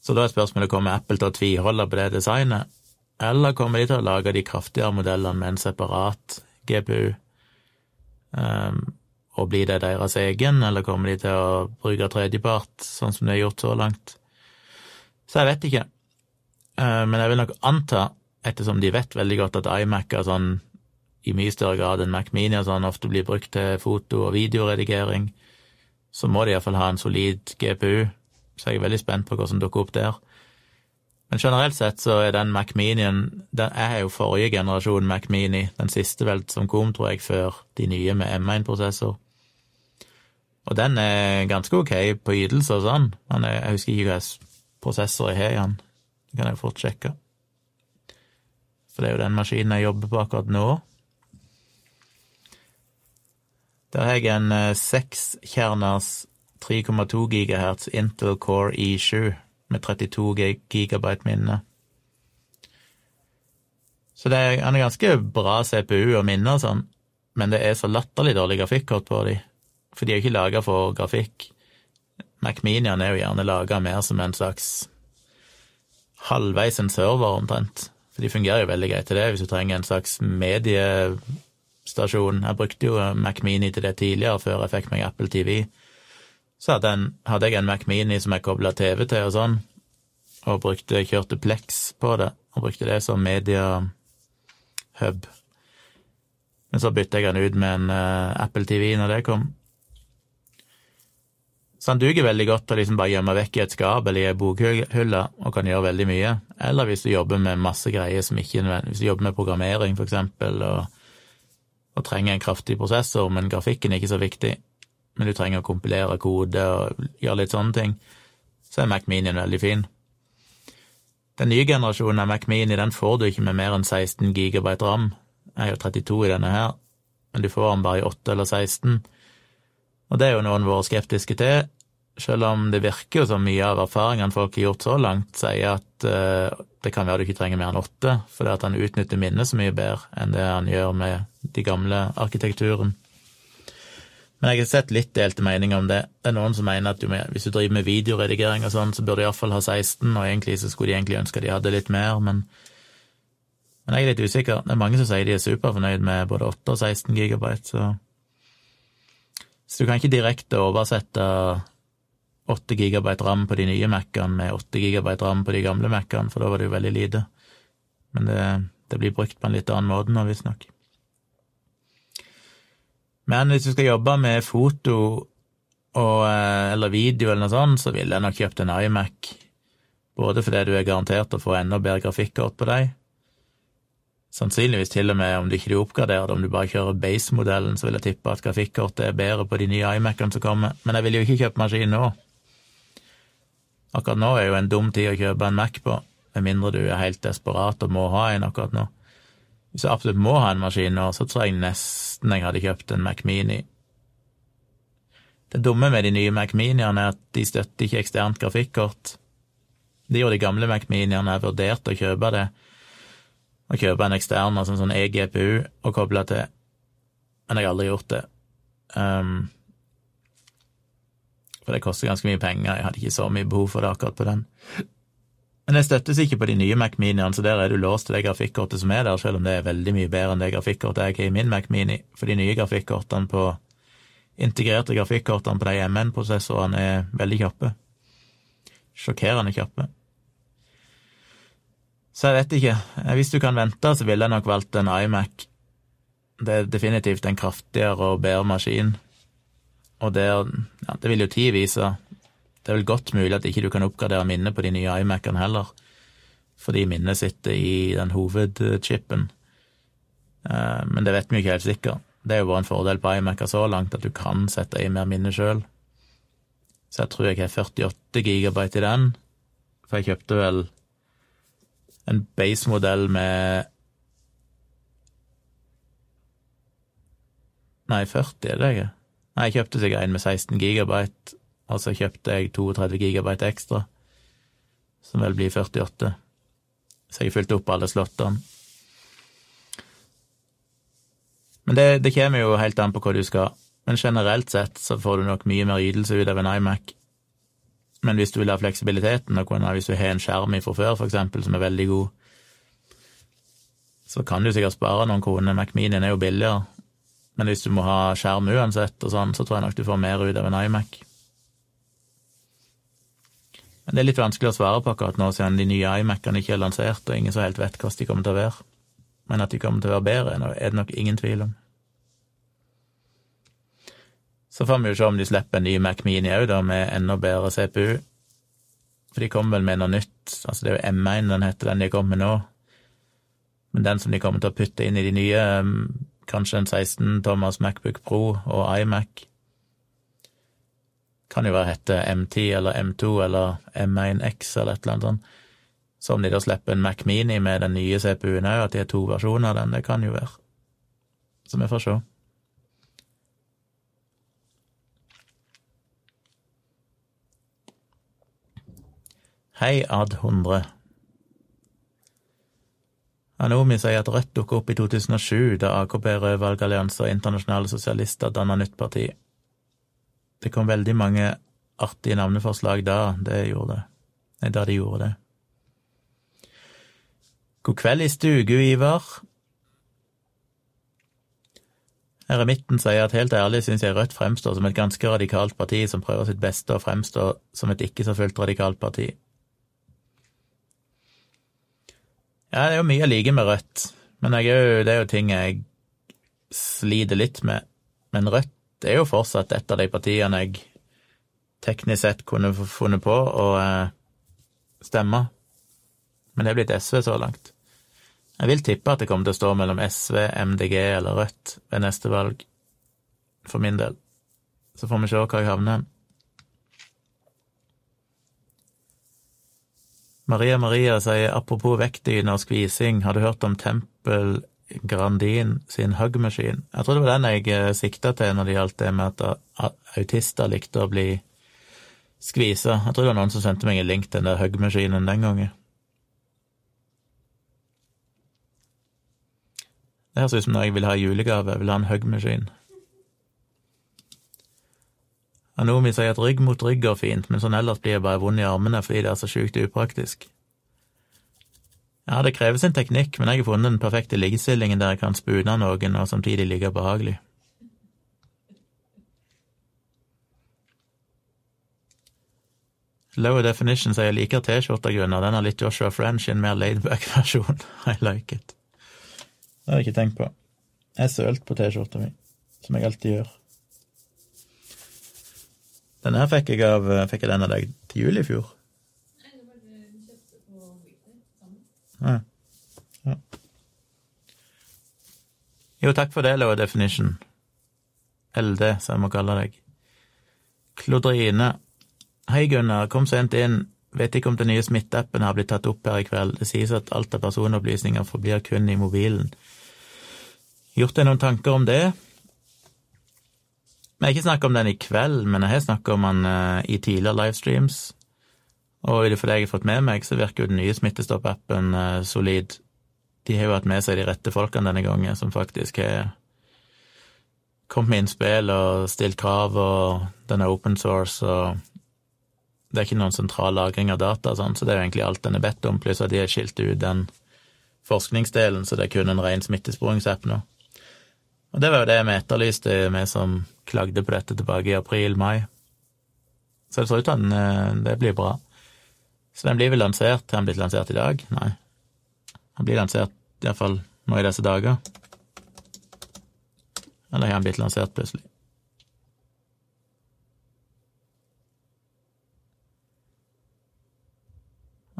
Så da er spørsmålet kommer Apple til å tviholde på det designet, eller kommer de til å lage de kraftigere modellene med en separat GPU? Um, ehm, og blir det deres egen, eller kommer de til å bruke tredjepart, sånn som de har gjort så langt? Så jeg vet ikke. Uh, men jeg vil nok anta, ettersom de vet veldig godt at iMac er sånn i mye større grad enn Mac Mini og sånn ofte blir brukt til foto- og videoredigering, så må de iallfall ha en solid GPU så jeg er veldig spent på hva som dukker opp der. Men generelt sett så er den Mac Minien den, er jo forrige generasjon Mac Mini, den siste vel som kom, tror jeg, før de nye med M1-prosessor. Og den er ganske ok på ytelse og sånn, men jeg husker ikke hva prosessor jeg har i den. Det kan jeg fort sjekke. For det er jo den maskinen jeg jobber på akkurat nå. Der har jeg en sekskjerners 3,2 GHz Intel Core i7 med 32 gigabyte minne. Så det er, han er ganske bra CPU og minne og sånn, men det er så latterlig dårlig grafikkort på de, for de er jo ikke laga for grafikk. Macminian er jo gjerne laga mer som en slags halvveis en server, omtrent. For de fungerer jo veldig greit til det, hvis du trenger en slags mediestasjon. Jeg brukte jo Mac Mini til det tidligere, før jeg fikk meg Apple TV så hadde, en, hadde, jeg en Mac Mini som jeg kobla TV til og sånn, og brukte, kjørte Plex på det, og brukte det som mediahub. Men så bytta jeg den ut med en uh, Apple TV når det kom. Så han duger veldig godt til liksom bare gjemme vekk i et skap eller i ei bokhylle og kan gjøre veldig mye. Eller hvis du jobber med masse greier som ikke Hvis du jobber med programmering, for eksempel, og, og trenger en kraftig prosessor, men grafikken er ikke så viktig, men du trenger å kompilere kode og gjøre litt sånne ting, så er Mac Minien veldig fin. Den nye generasjonen av Mac Mini den får du ikke med mer enn 16 GB ram. Jeg har jo 32 i denne her, men du får den bare i 8 eller 16. Og det er jo noen vært skeptiske til, selv om det virker jo som mye av erfaringene folk har gjort så langt, sier at uh, det kan være du ikke trenger mer enn 8, fordi at han utnytter minnet så mye bedre enn det han gjør med de gamle arkitekturen. Men jeg har sett litt delte meninger om det. Det er noen som mener at du hvis du driver med videoredigering og sånn, så burde du iallfall ha 16, og egentlig så skulle de egentlig ønske de hadde litt mer, men, men jeg er litt usikker. Det er mange som sier de er superfornøyd med både 8 og 16 gigabyte, så Så du kan ikke direkte oversette 8 gigabyte ram på de nye Mac-ene med 8 gigabyte ram på de gamle Mac-ene, for da var det jo veldig lite. Men det, det blir brukt på en litt annen måte nå, visstnok. Men hvis du skal jobbe med foto og, eh, eller video eller noe sånt, så ville jeg nok kjøpt en iMac. Både fordi du er garantert å få enda bedre grafikkort på deg. Sannsynligvis til og med om du ikke oppgraderer det, om du bare kjører base-modellen, så vil jeg tippe at grafikkortet er bedre på de nye iMac-ene som kommer. Men jeg vil jo ikke kjøpe maskin nå. Akkurat nå er jo en dum tid å kjøpe en Mac på, med mindre du er helt desperat og må ha en akkurat nå. Hvis jeg absolutt må ha en maskin nå, så tror jeg nesten jeg hadde kjøpt en Mac Mini. Det dumme med de nye Mac Miniene er at de støtter ikke eksternt grafikkort. De gjorde de gamle Mac Miniene, jeg vurderte å kjøpe det, å kjøpe en ekstern, altså en sånn eGPU, og koble til, men jeg har aldri gjort det. Um, for det koster ganske mye penger, jeg hadde ikke så mye behov for det akkurat på den. Men det støttes ikke på de nye Mac Miniene, så der er du låst til det grafikkortet som er der, selv om det er veldig mye bedre enn det grafikkortet jeg har i min Mac Mini, for de nye grafikkortene på integrerte grafikkortene på de MN-prosessorene er veldig kjappe. Sjokkerende kjappe. Så jeg vet ikke. Hvis du kan vente, så ville jeg nok valgt en iMac. Det er definitivt en kraftigere og bedre maskin. Og der, ja, det vil jo tid vise. Det er vel godt mulig at ikke du kan oppgradere minnet på de nye iMac-ene heller, fordi minnet sitter i den hovedchipen. Eh, men det vet vi ikke helt sikkert. Det er jo bare en fordel på iMac-er så langt at du kan sette i mer minne sjøl. Så jeg tror jeg har 48 gigabyte i den, for jeg kjøpte vel en base-modell med Nei, 40 er det jeg Nei, jeg kjøpte sikkert en med 16 gigabyte og så kjøpte jeg 32 gigabyte ekstra, som vel blir 48. Så jeg fylte opp alle slottene. Men det, det, kommer jo helt an på hva du skal. Men generelt sett så får du nok mye mer ytelse ut av en iMac. Men hvis du vil ha fleksibiliteten, og hvis du har en skjerm fra før, for eksempel, som er veldig god, så kan du sikkert spare noen kroner. Mac Minien er jo billigere. Men hvis du må ha skjerm uansett, og sånn, så tror jeg nok du får mer ut av en iMac. Men det er litt vanskelig å svare på akkurat nå, siden de nye iMac-ene ikke er lansert, og ingen så helt vet hvordan de kommer til å være. Men at de kommer til å være bedre, er det nok ingen tvil om. Så får vi jo se om de slipper en ny Mac Mini òg, da, med enda bedre CPU. For de kommer vel med noe nytt Altså, det er jo M1 den heter, den de kommer med nå. Men den som de kommer til å putte inn i de nye, mm, kanskje en 16 Thomas Macbook Pro og iMac, kan jo være hette M10 eller M2 eller M1X eller et eller annet sånt. Så om de da slipper en Mac Mini med den nye CPU-en òg, at de har to versjoner av den, det kan jo være. Så vi får se. Hei, Ad100. Anomi sier at Rødt dukket opp i 2007, da AKP, Rød valgallianse og Internasjonale Sosialister dannet nytt parti. Det kom veldig mange artige navneforslag da, det gjorde det. Nei, da de gjorde det. God kveld i stugu, Ivar. Eremitten sier at helt ærlig syns jeg Rødt fremstår som et ganske radikalt parti som prøver sitt beste å fremstå som et ikke så fullt radikalt parti. Ja, det er jo mye jeg liker med Rødt, men jeg, det er jo ting jeg sliter litt med. Men Rødt er jo fortsatt et av de partiene jeg teknisk sett kunne funnet på å eh, stemme. Men det er blitt SV så langt. Jeg vil tippe at det kommer til å stå mellom SV, MDG eller Rødt ved neste valg, for min del. Så får vi se hva jeg havner. Maria Maria sier apropos vektdyne og skvising, har du hørt om Tempel Grandin sin huggmaskin? Jeg tror det var den jeg eh, sikta til når det gjaldt det med at autister likte å bli skvisa. Jeg tror det var noen som sendte meg en link til den der huggmaskinen den gangen. Det høres ut som når jeg vil ha julegave, jeg vil ha en huggmaskin. Anomi sier at rygg mot rygg går fint, men sånn ellers blir jeg bare vond i armene fordi det er så sjukt upraktisk. Ja, det krever sin teknikk, men jeg har funnet den perfekte liggestillingen der jeg kan spune noen og samtidig ligge behagelig. Lower Definition sier jeg liker T-skjorta-grunner, den har litt Joshua French i en mer laidback-versjon. [LAUGHS] I like it. Det har jeg ikke tenkt på. Jeg sølte på T-skjorta mi, som jeg alltid gjør. Den her fikk jeg av Fikk jeg den av deg til jul i fjor? Nei, det var det vi kjøpte på Weekday sammen. Jo, takk for det, Low Definition. LD, som jeg må kalle deg. Klodrine. Hei, Gunnar. Kom sent inn. Vet ikke om den nye smitteappen har blitt tatt opp her i kveld. Det sies at alt av personopplysninger forblir kun i mobilen. Gjort deg noen tanker om det? Vi har ikke snakket om den i kveld, men jeg har snakket om den uh, i tidligere livestreams. Og i det for det jeg har fått med meg, så virker jo den nye Smittestopp-appen uh, solid. De har jo hatt med seg de rette folkene denne gangen, som faktisk har kommet med innspill og stilt krav, og den er open source, og det er ikke noen sentral lagring av data, sånn, så det er jo egentlig alt den er bedt om, pluss at de har skilt ut den forskningsdelen, så det er kun en ren smittesporingsapp nå. Og det var jo det vi etterlyste, vi som klagde på dette tilbake i april-mai. Så det ser ut til at det blir bra. Så den blir vel lansert Har den blitt lansert i dag? Nei. Den blir lansert iallfall nå i disse dager. Eller har den blitt lansert plutselig?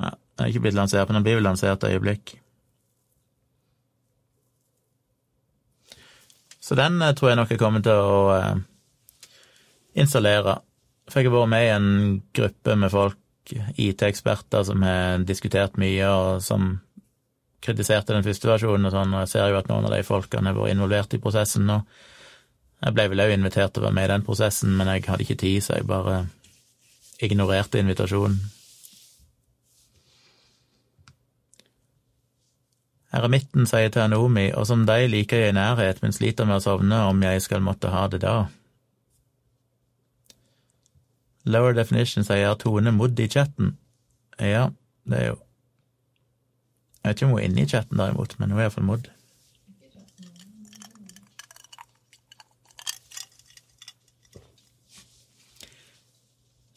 Nei, den er ikke blitt lansert, men den blir vel lansert et øyeblikk. Så den eh, tror jeg nok jeg kommer til å eh, installere. For jeg har vært med i en gruppe med folk, IT-eksperter, som har diskutert mye, og som kritiserte den første versjonen og sånn, og jeg ser jo at noen av de folkene har vært involvert i prosessen nå. Jeg ble vel òg invitert til å være med i den prosessen, men jeg hadde ikke tid, så jeg bare ignorerte invitasjonen. Eremitten sier til Anomi, og som deg liker jeg nærhet, men sliter med å sovne om jeg skal måtte ha det da. Lower definition sier Tone Modd i chatten. Ja, det er jo Jeg vet ikke om hun er inne i chatten, derimot, men hun er iallfall Modd.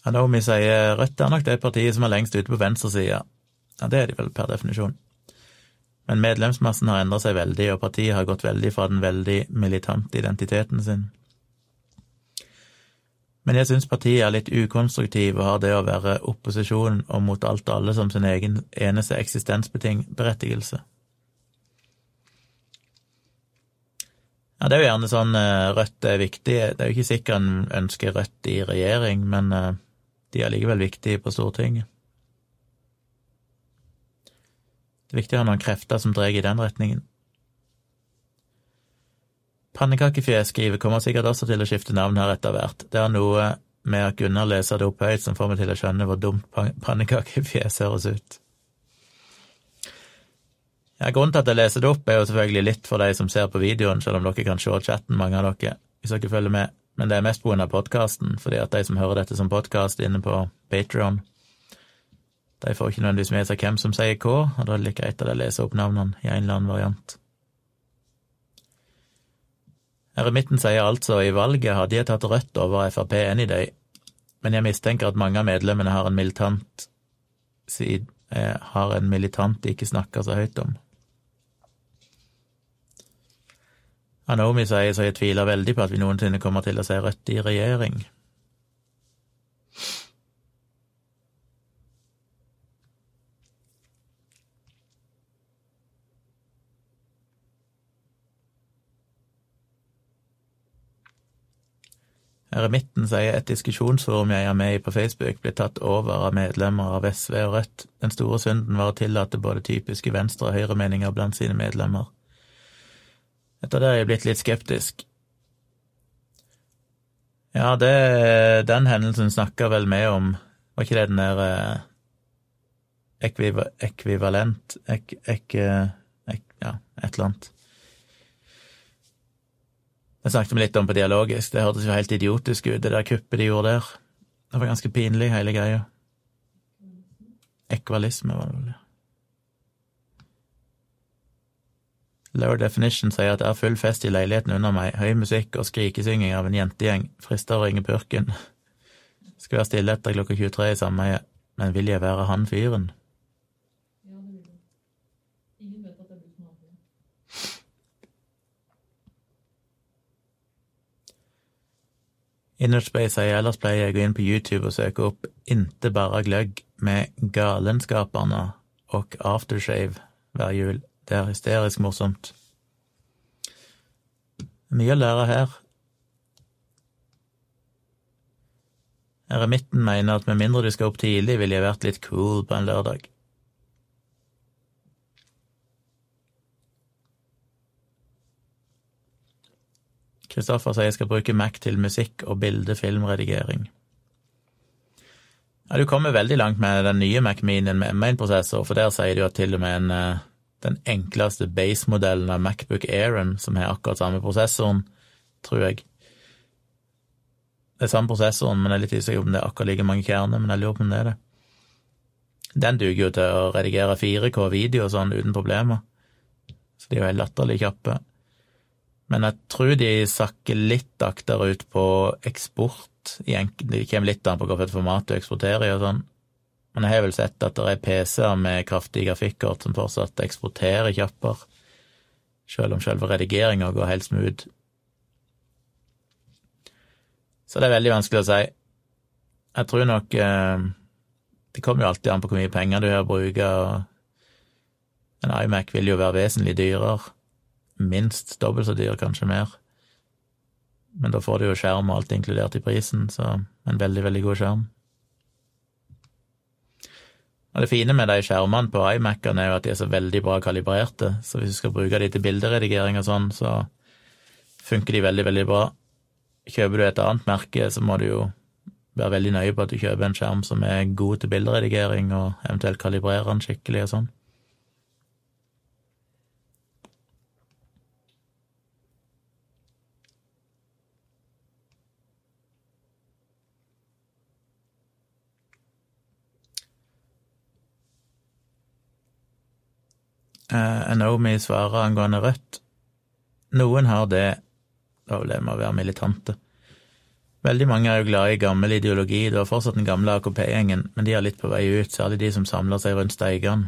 Anomi sier Rødt er nok det partiet som er lengst ute på venstresida. Ja, det er de vel per definisjon. Men medlemsmassen har endra seg veldig, og partiet har gått veldig fra den veldig militante identiteten sin. Men jeg syns partiet er litt ukonstruktiv og har det å være opposisjon og mot alt og alle som sin egen eneste eksistensberettigelse. Ja, det er jo gjerne sånn eh, Rødt er viktig. Det er jo ikke sikkert en ønsker Rødt i regjering, men eh, de er likevel viktige på Stortinget. Det er viktig å ha noen krefter som drar i den retningen. Pannekakefjes skriver kommer sikkert også til å skifte navn her etter hvert. Det er noe med at Gunnar leser det opp høyt som får meg til å skjønne hvor dumt pannekakefjes høres ut. Ja, Grunnen til at jeg leser det opp, er jo selvfølgelig litt for de som ser på videoen, selv om dere kan se chatten, mange av dere, hvis dere følger med. Men det er mest pga. podkasten, fordi at de som hører dette som podkast inne på Patrion, de får ikke nødvendigvis med seg hvem som sier hva, og da er det like greit at jeg leser opp navnene i en eller annen variant. Eremitten sier altså i valget hadde jeg tatt Rødt over Frp any day, men jeg mistenker at mange av medlemmene har en militant side, eh, har en militant de ikke snakker så høyt om. Anomi sier så jeg tviler veldig på at vi noensinne kommer til å se Rødt i regjering. Eremitten sier et diskusjonsforum jeg er med i på Facebook, ble tatt over av medlemmer av SV og Rødt. Den store synden var å tillate både typiske venstre- og høyremeninger blant sine medlemmer. Etter det er jeg blitt litt skeptisk. Ja, det, den hendelsen snakka vel vi om, var ikke det den der eh, ekviva, ekvivalent ek, ek, ek, Ja, et eller annet. Det snakket vi litt om på dialogisk, det hørtes jo helt idiotisk ut, det der kuppet de gjorde der. Det var ganske pinlig, hele greia. Ekvalisme, var det vel. Lower Definition sier at det er full fest i leiligheten under meg, høy musikk og skrikesynging av en jentegjeng, frister å ringe purken. Skal være stille etter klokka 23 i sameiet, men vil jeg være han fyren? Ja, det vil du. Ingen vet at det er du som har det. Innerspace sier ellers pleier jeg å gå inn på YouTube og søke opp Inte bare gløgg med Galenskaperne og Aftershave hver jul. Det er hysterisk morsomt. Mye å lære her. Eremitten mener at med mindre du skal opp tidlig, ville jeg vært litt cool på en lørdag. Kristoffer sier jeg skal bruke Mac til musikk og bilde-filmredigering. Ja, du kommer veldig langt med den nye Mac Minien med M1-prosessor, for der sier du at til og med en, eh, den enkleste base-modellen av Macbook Airen, som har akkurat samme prosessoren, tror jeg Det er samme prosessoren, men jeg er litt usikker om det er akkurat like mange kjerner, men jeg lurer på om det er det. Den duger jo til å redigere 4K-video og sånn uten problemer, så de er jo helt latterlig kjappe. Men jeg tror de sakker litt akterut på eksport. Det kommer litt an på hvilket format du eksporterer i og sånn. Men jeg har vel sett at det er PC-er med kraftige grafikkort som fortsatt eksporterer kjappere, selv om selve redigeringa går helt smooth. Så det er veldig vanskelig å si. Jeg tror nok eh, Det kommer jo alltid an på hvor mye penger du har å bruke, og en iMac vil jo være vesentlig dyrere minst dobbelt så dyr, kanskje mer. Men da får du jo skjerm og alt inkludert i prisen, så en veldig, veldig god skjerm. Og det fine med de skjermene på iMac-ene er jo at de er så veldig bra kalibrerte, så hvis du skal bruke de til bilderedigering og sånn, så funker de veldig, veldig bra. Kjøper du et annet merke, så må du jo være veldig nøye på at du kjøper en skjerm som er god til bilderedigering, og eventuelt kalibrere den skikkelig og sånn. Naomi svarer angående Rødt. Noen har det, da vil det med å være militante. Veldig mange er jo glad i gammel ideologi, det var fortsatt den gamle AKP-gjengen, men de er litt på vei ut, særlig de som samler seg rundt Steigan.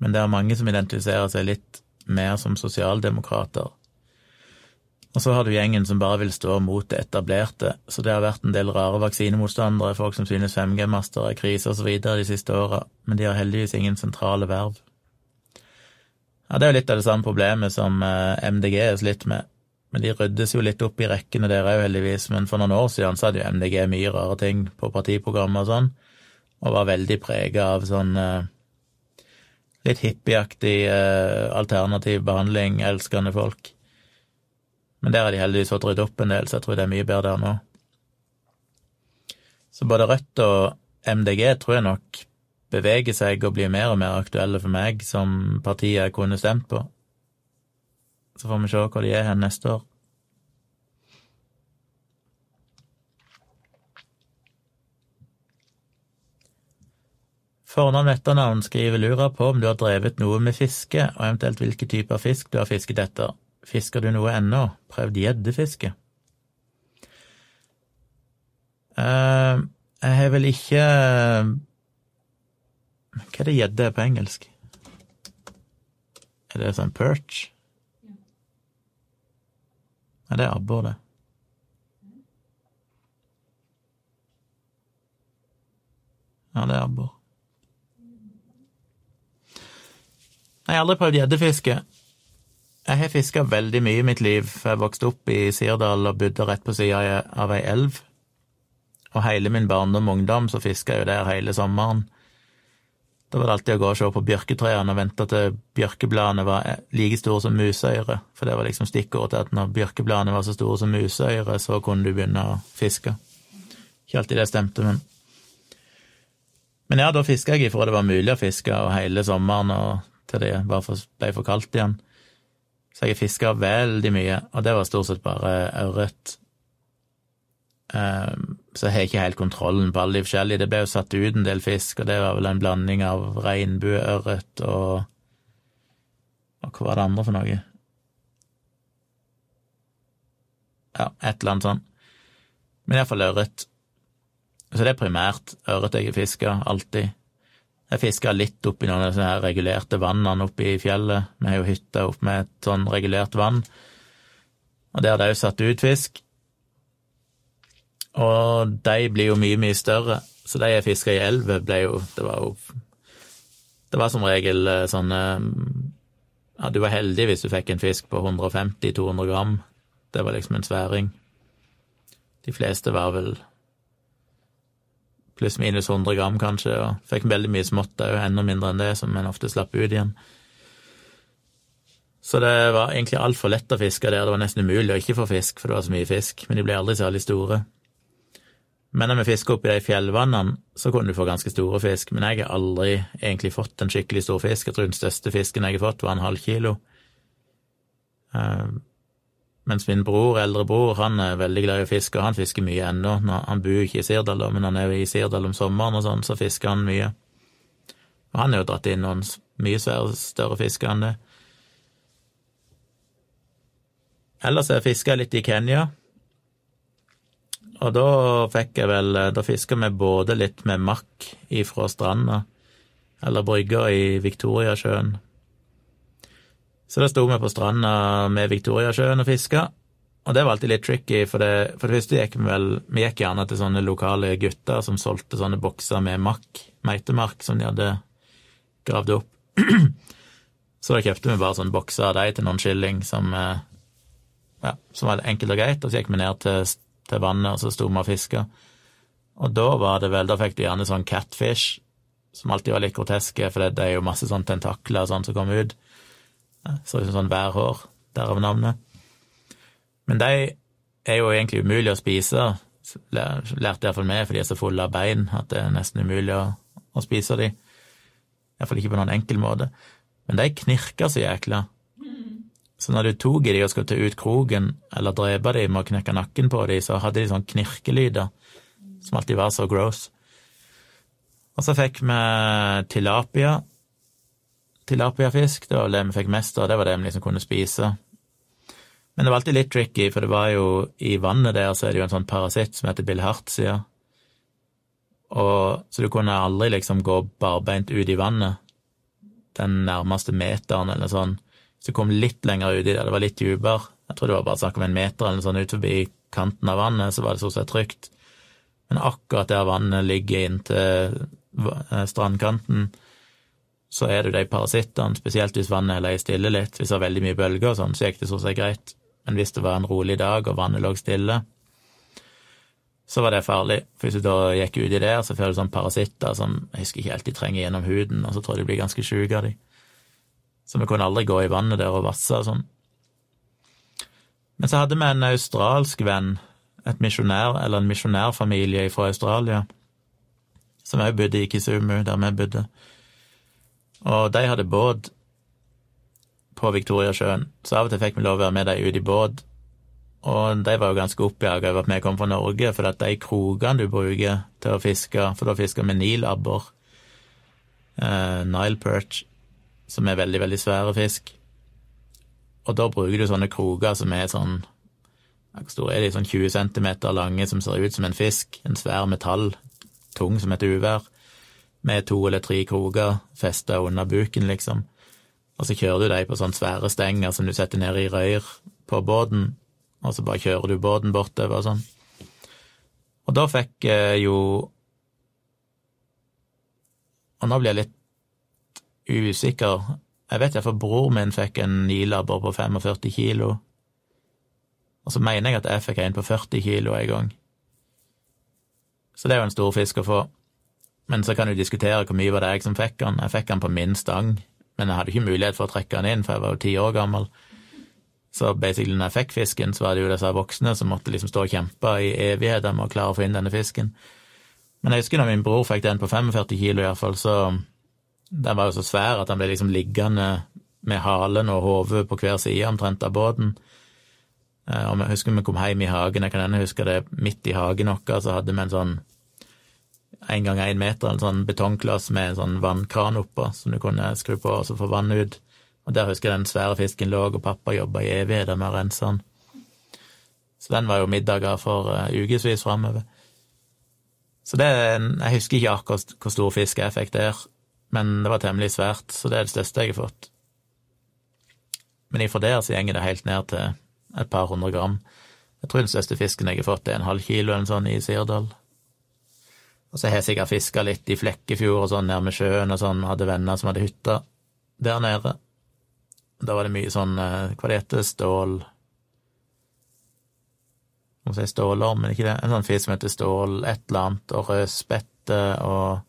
Men det er mange som identifiserer seg litt mer som sosialdemokrater. Og så har du gjengen som bare vil stå mot det etablerte, så det har vært en del rare vaksinemotstandere, folk som synes 5G-master er krise osv. de siste åra, men de har heldigvis ingen sentrale verv. Ja, det er jo litt av det samme problemet som eh, MDG har slitt med, men de ryddes jo litt opp i rekkene der òg, heldigvis, men for noen år siden så hadde jo MDG mye rare ting på partiprogrammet og sånn, og var veldig prega av sånn eh, litt hippieaktig eh, alternativ behandling, elskende folk. Men der har de heldigvis fått ryddet opp en del, så jeg tror det er mye bedre der nå. Så både Rødt og MDG tror jeg nok beveger seg og blir mer og mer aktuelle for meg som partier jeg kunne stemt på. Så får vi se hvor de er hen neste år. Fornavn etternavn skriver lurer på om du har drevet noe med fiske, og eventuelt hvilke typer fisk du har fisket etter. Fisker du noe ennå? Prøvd gjeddefiske? Uh, jeg har vel ikke Hva er det gjedde på engelsk? Er det sånn perch? Nei, det er abbor, det. Ja, det er abbor. Jeg har aldri prøvd gjeddefiske. Jeg har fiska veldig mye i mitt liv. Jeg vokste opp i Sirdal og bodde rett på sida av ei elv. Og hele min barndom og ungdom så fiska jeg jo der hele sommeren. Da var det alltid å gå og se på bjørketrærne og vente til bjørkebladene var like store som museøyre, for det var liksom stikkordet til at når bjørkebladene var så store som museøyre, så kunne du begynne å fiske. Ikke alltid det stemte, men Men ja, da fiska jeg ifra det var mulig å fiske, og hele sommeren og til det bare ble for kaldt igjen. Så jeg fiska veldig mye, og det var stort sett bare ørret. Um, så jeg har ikke helt kontrollen på alle de forskjellige. Det ble jo satt ut en del fisk, og det var vel en blanding av regnbueørret og Og hva var det andre for noe? Ja, et eller annet sånt. Men iallfall ørret. Så det er primært ørret jeg har fiska, alltid. Jeg fiska litt oppi noen av disse her regulerte vannene oppe i fjellet. Vi har jo hytta opp med et sånn regulert vann, og der er det òg satt ut fisk. Og de blir jo mye, mye større, så de jeg fiska i elva, ble jo Det var jo Det var som regel eh, sånne Ja, du var heldig hvis du fikk en fisk på 150-200 gram. Det var liksom en sværing. De fleste var vel pluss-minus 100 gram, kanskje, og fikk veldig mye smått òg, enda mindre enn det, som en ofte slapp ut igjen. Så det var egentlig altfor lett å fiske der, det var nesten umulig å ikke få fisk, for det var så mye fisk, men de ble aldri særlig store. Men når vi fisker oppi de fjellvannene, så kunne du få ganske store fisk, men jeg har aldri egentlig fått en skikkelig stor fisk. Jeg tror den største fisken jeg har fått, var en halv kilo. Uh, mens min bror, eldre bror, han er veldig glad i å fiske, og han fisker mye ennå. Han bor ikke i Sirdal, men han er jo i Sirdal om sommeren og sånn, så fisker han mye. Og han har jo dratt inn noen mye større, fisker enn det. Ellers har jeg fiska litt i Kenya, og da fikk jeg vel Da fiska vi både litt med makk ifra stranda, eller brygga i Victoriasjøen, så da sto vi på stranda med Viktoriasjøen og fiska, og det var alltid litt tricky, for det, for det første gikk vi vel Vi gikk gjerne til sånne lokale gutter som solgte sånne bokser med makk, meitemark, som de hadde gravd opp. [CLEARS THROAT] så da kjøpte vi bare sånne bokser av de til noen skilling, som, eh, ja, som var enkelt og greit, og så gikk vi ned til, til vannet, og så sto vi og fiska. Og da var det vel Da fikk du gjerne sånn catfish, som alltid var litt groteske, for det, det er jo masse sånn tentakler og sånn som kom ut. Ser ut som sånn værhår, derav navnet. Men de er jo egentlig umulig å spise, lærte iallfall meg, for de er så fulle av bein at det er nesten umulig å, å spise de. Iallfall ikke på noen enkel måte. Men de knirker så jækla. Så når du tok i de og skulle ta ut kroken, eller drepe de med å knekke nakken på de, så hadde de sånn knirkelyder som alltid var så gross. Og så fikk vi tilapia, tilapiafisk. Det var det vi fikk mest av, det var det vi liksom kunne spise. Men det var alltid litt tricky, for det var jo i vannet der så er det jo en sånn parasitt som heter bilhartsia. Og, så du kunne aldri liksom gå barbeint ut i vannet den nærmeste meteren eller sånn. Hvis du kom litt lenger uti der det var litt dypere, Jeg tror det var bare snakk om en meter eller sånt ut forbi kanten av vannet, så var det stort sett trygt. Men akkurat der vannet ligger inntil eh, strandkanten, så er det jo de parasittene, spesielt hvis vannet leier stille litt. Hvis det var veldig mye bølger og sånn, så gikk det så seg greit. Men hvis det var en rolig dag og vannet lå stille, så var det farlig. For hvis du da gikk uti der, så får du sånne parasitter som jeg husker ikke helt de trenger gjennom huden, og så tror jeg de blir ganske sjuke av de. Så vi kunne aldri gå i vannet der og vasse og sånn. Men så hadde vi en australsk venn, et misjonær, eller en misjonærfamilie fra Australia, som òg bodde i Kisumu, der vi bodde. Og de hadde båt på Viktoriasjøen, så av og til fikk vi lov å være med dem ut i båt. Og de var jo ganske oppjaga over at vi kom fra Norge, for at de krokene du bruker til å fiske, for da fisker vi nilabbor, eh, Nile perch, som er veldig, veldig svære fisk. Og da bruker du sånne kroker som er sånn Hvor store er de? Sånn 20 cm lange, som ser ut som en fisk. En svær metall, tung som et uvær, med to eller tre kroker festa under buken, liksom. Og så kjører du dem på sånne svære stenger som du setter ned i røyr på båten, og så bare kjører du båten bortover og sånn. Og da fikk jeg jo Og nå blir jeg litt usikker jeg vet iallfall bror min fikk en nilabber på 45 kilo, og så mener jeg at jeg fikk en på 40 kilo en gang. Så det er jo en stor fisk å få. Men så kan du diskutere hvor mye var det jeg som fikk den. Jeg fikk den på min stang, men jeg hadde ikke mulighet for å trekke den inn, for jeg var jo ti år gammel. Så basically når jeg fikk fisken, så var det jo disse voksne som måtte liksom stå og kjempe i evigheter med å klare å få inn denne fisken. Men jeg husker når min bror fikk den på 45 kilo, iallfall, så den var jo så svær at han ble liksom liggende med halen og hodet på hver side omtrent av båten. Eh, og jeg husker vi kom hjem i hagen, jeg kan ennå huske det, midt i hagen vår så hadde vi en sånn en gang én meter, en sånn betongkloss med en sånn vannkran oppå som du kunne skru på og så få vann ut. Og der husker jeg den svære fisken lå, og pappa jobba i evigheter med å rense den. Så den var jo middager for uh, ukevis framover. Så det, jeg husker ikke akkurat hvor stor fisk jeg fikk der, men det var temmelig svært, så det er det største jeg har fått. Men ifra der så gjenger det helt ned til et par hundre gram. Jeg tror den største fisken jeg har fått, er en halv kilo eller sånn i Sirdal. Og så har jeg sikkert fiska litt i Flekkefjord og sånn nærme sjøen og sånn, hadde venner som hadde hytta der nede. Da var det mye sånn, eh, hva det heter, stål Må si stålorm, men ikke det? En sånn fisk som heter stål et eller annet, og rødspette og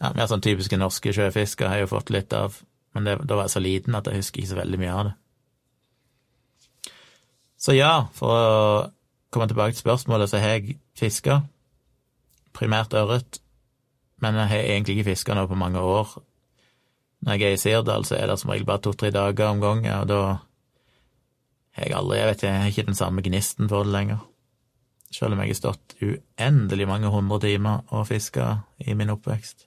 ja, Mer sånn typiske norske sjøfisker har jeg jo fått litt av, men det, da var jeg så liten at jeg husker ikke så veldig mye av det. Så ja, for å komme tilbake til spørsmålet, så har jeg fiska. Primært ørret, men jeg har egentlig ikke fiska nå på mange år. Når jeg er i Sirdal, så er det som regel bare to-tre dager om gangen, og da har jeg aldri Jeg vet jeg har ikke den samme gnisten for det lenger. Selv om jeg har stått uendelig mange hundre timer og fiska i min oppvekst.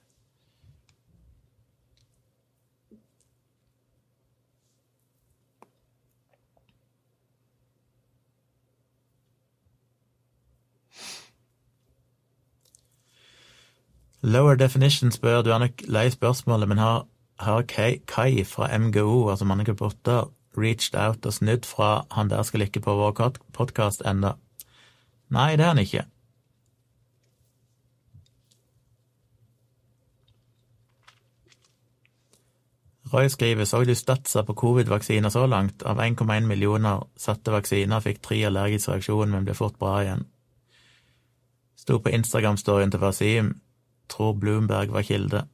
Lower Definition spør, du er nok lei spørsmålet, men har, har Kai, fra MGO, altså Mannegruppe 8, reached out og snudd fra han der skal ikke på vår podkast enda? Nei, det er han ikke. Roy skriver så du statsa på covid-vaksiner så langt. Av 1,1 millioner satte vaksiner fikk tre allergisk reaksjon, men ble fort bra igjen. Sto på Instagram-storyen til Wasim tror Bloomberg var kilde.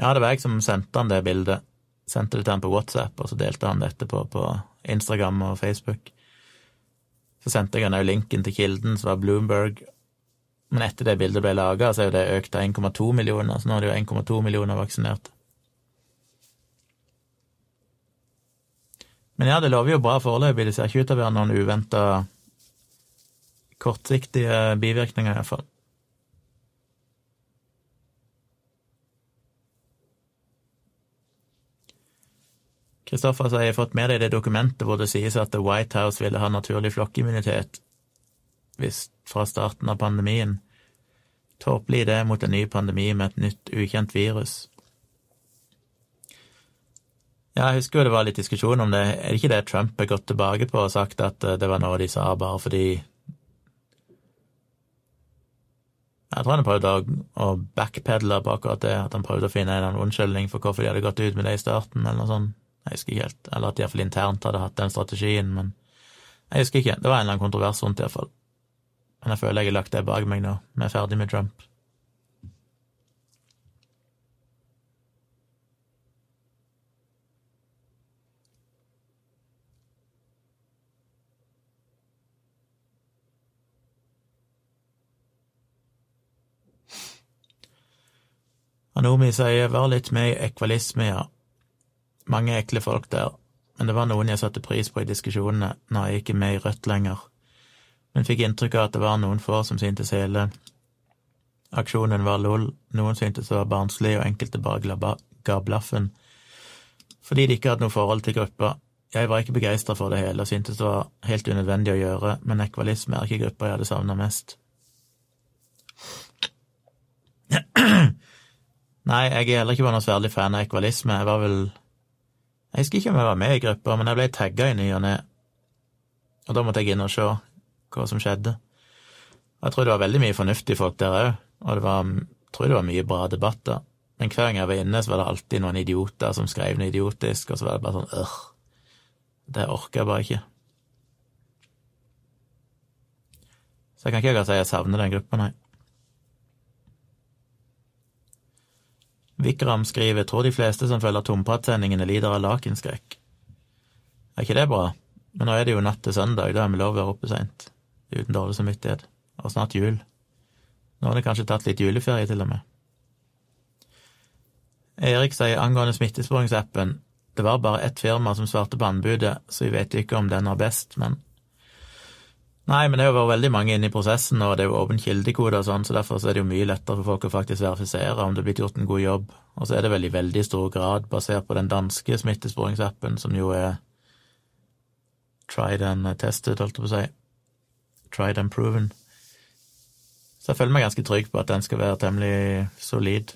Ja, det var jeg som sendte han det bildet. Sendte det til han på WhatsApp, og så delte han det etterpå på Instagram og Facebook. Så sendte jeg han òg linken til kilden, som var Bloomberg. Men etter det bildet ble laga, så er jo det økt til 1,2 millioner, så nå er det jo 1,2 millioner vaksinerte. Men ja, det lover jo bra foreløpig. Det ser ikke ut til å være noen uventa kortsiktige bivirkninger, iallfall. Kristoffer sier jeg har fått med deg det dokumentet hvor det sies at The White House ville ha naturlig flokkimmunitet hvis fra starten av pandemien. Tåpelig idé mot en ny pandemi med et nytt, ukjent virus. Ja, jeg husker jo det var litt diskusjon om det. Er det ikke det Trump har gått tilbake på og sagt at eh, det var noe de sa bare fordi Jeg tror han prøvde å, å backpedle på akkurat det, at han prøvde å finne en unnskyldning for hvorfor de hadde gått ut med det i starten, eller noe sånt. Jeg husker ikke helt. Eller at de iallfall internt hadde hatt den strategien, men jeg husker ikke. Det var en eller annen kontrovers rundt, iallfall. Men jeg føler jeg har lagt det bak meg nå. Vi er ferdig med Trump. Anomi sier 'vær litt med i ekvalisme', ja. Mange ekle folk der, men det var noen jeg satte pris på i diskusjonene når jeg ikke er med i Rødt lenger, men fikk inntrykk av at det var noen få som syntes hele aksjonen var lol, noen syntes det var barnslig, og enkelte bare ga blaffen fordi de ikke hadde noe forhold til gruppa. Jeg var ikke begeistra for det hele og syntes det var helt unødvendig å gjøre, men ekvalisme er ikke gruppa jeg hadde savna mest. [CLEARS THROAT] Nei, jeg er heller ikke var noe særlig fan av ekvalisme. Jeg var vel Jeg husker ikke om jeg var med i gruppa, men jeg ble tagga i ny og ne, og da måtte jeg inn og se hva som skjedde. Og Jeg tror det var veldig mye fornuftige folk der òg, og det var, jeg tror det var mye bra debatter. Men hver gang jeg var inne, så var det alltid noen idioter som skrev noe idiotisk, og så var det bare sånn øh, Det orker jeg bare ikke. Så jeg kan ikke akkurat si jeg savner den gruppa, nei. Vikram skriver tror de fleste som følger Tomprat-sendingene, lider av lakenskrekk. Er ikke det bra? Men nå er det jo natt til søndag, da er vi lov å være oppe seint. Uten dårlig samvittighet. Og snart jul. Nå har det kanskje tatt litt juleferie, til og med. Erik sier angående smittesporingsappen det var bare ett firma som svarte på anbudet, så vi vet ikke om den er best, men Nei, men det har vært veldig mange inne i prosessen, og det er jo åpen kildekode og sånn, så derfor er det jo mye lettere for folk å faktisk verifisere om det er blitt gjort en god jobb. Og så er det vel i veldig stor grad basert på den danske smittesporingsappen, som jo er tried and tested, holdt jeg på å si. Tried and proven. Så jeg føler meg ganske trygg på at den skal være temmelig solid.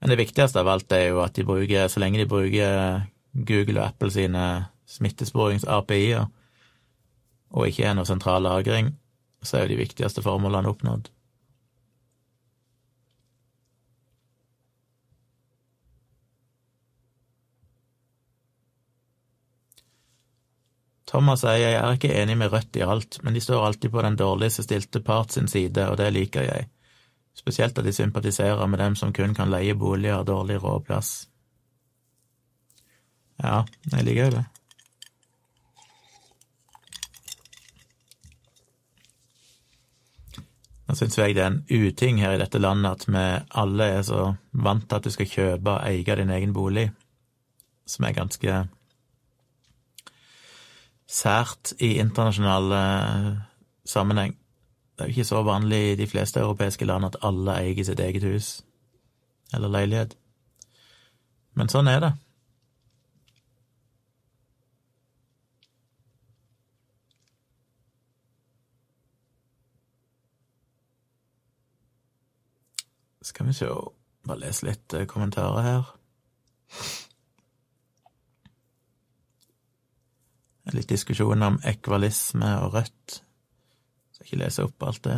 Men det viktigste av alt er jo at de bruker, så lenge de bruker Google og Apple sine smittesporings-API-er, og ikke er noe sentral lagring, så er jo de viktigste formålene oppnådd. Thomas sier jeg er ikke enig med Rødt i alt, men de står alltid på den dårligste stilte part sin side, og det liker jeg. Spesielt at de sympatiserer med dem som kun kan leie boliger og dårlig råplass. Ja, jeg liker jo det. Nå syns jeg det er en uting her i dette landet at vi alle er så vant til at du skal kjøpe og eie din egen bolig, som er ganske sært i internasjonal eh, sammenheng. Det er jo ikke så vanlig i de fleste europeiske land at alle eier sitt eget hus eller leilighet. Men sånn er det. Skal vi se Bare lese litt eh, kommentarer her. Litt diskusjon om ekvalisme og rødt. Skal ikke lese opp alt det.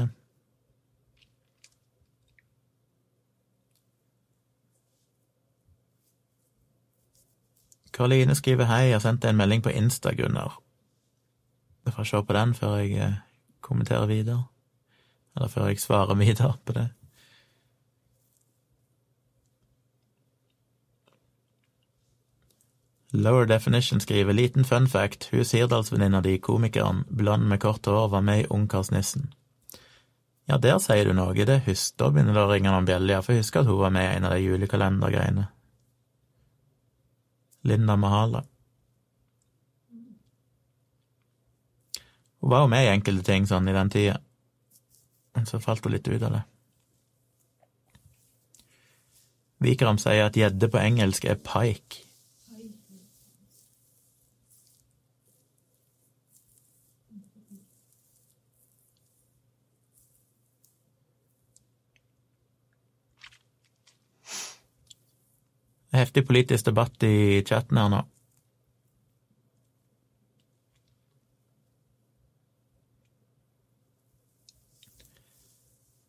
Karoline skriver hei, jeg har sendt deg en melding på Insta, Gunnar. Jeg får se på den før jeg eh, kommenterer videre. Eller før jeg svarer videre på det. Lower Definition skriver liten fun fact, hun Sirdalsvenninna di, komikeren, blond med kort hår, var med i Ungkarsnissen. Ja, der sier du noe, det husker da begynner det å ringe noen bjeller, for jeg husker at hun var med i en av de julekalendergreiene. Linda Mahala. Hun var jo med i enkelte ting sånn i den tida, men så falt hun litt ut av det. Vikram sier at gjedde på engelsk er pike. Heftig politisk debatt i chatten her nå.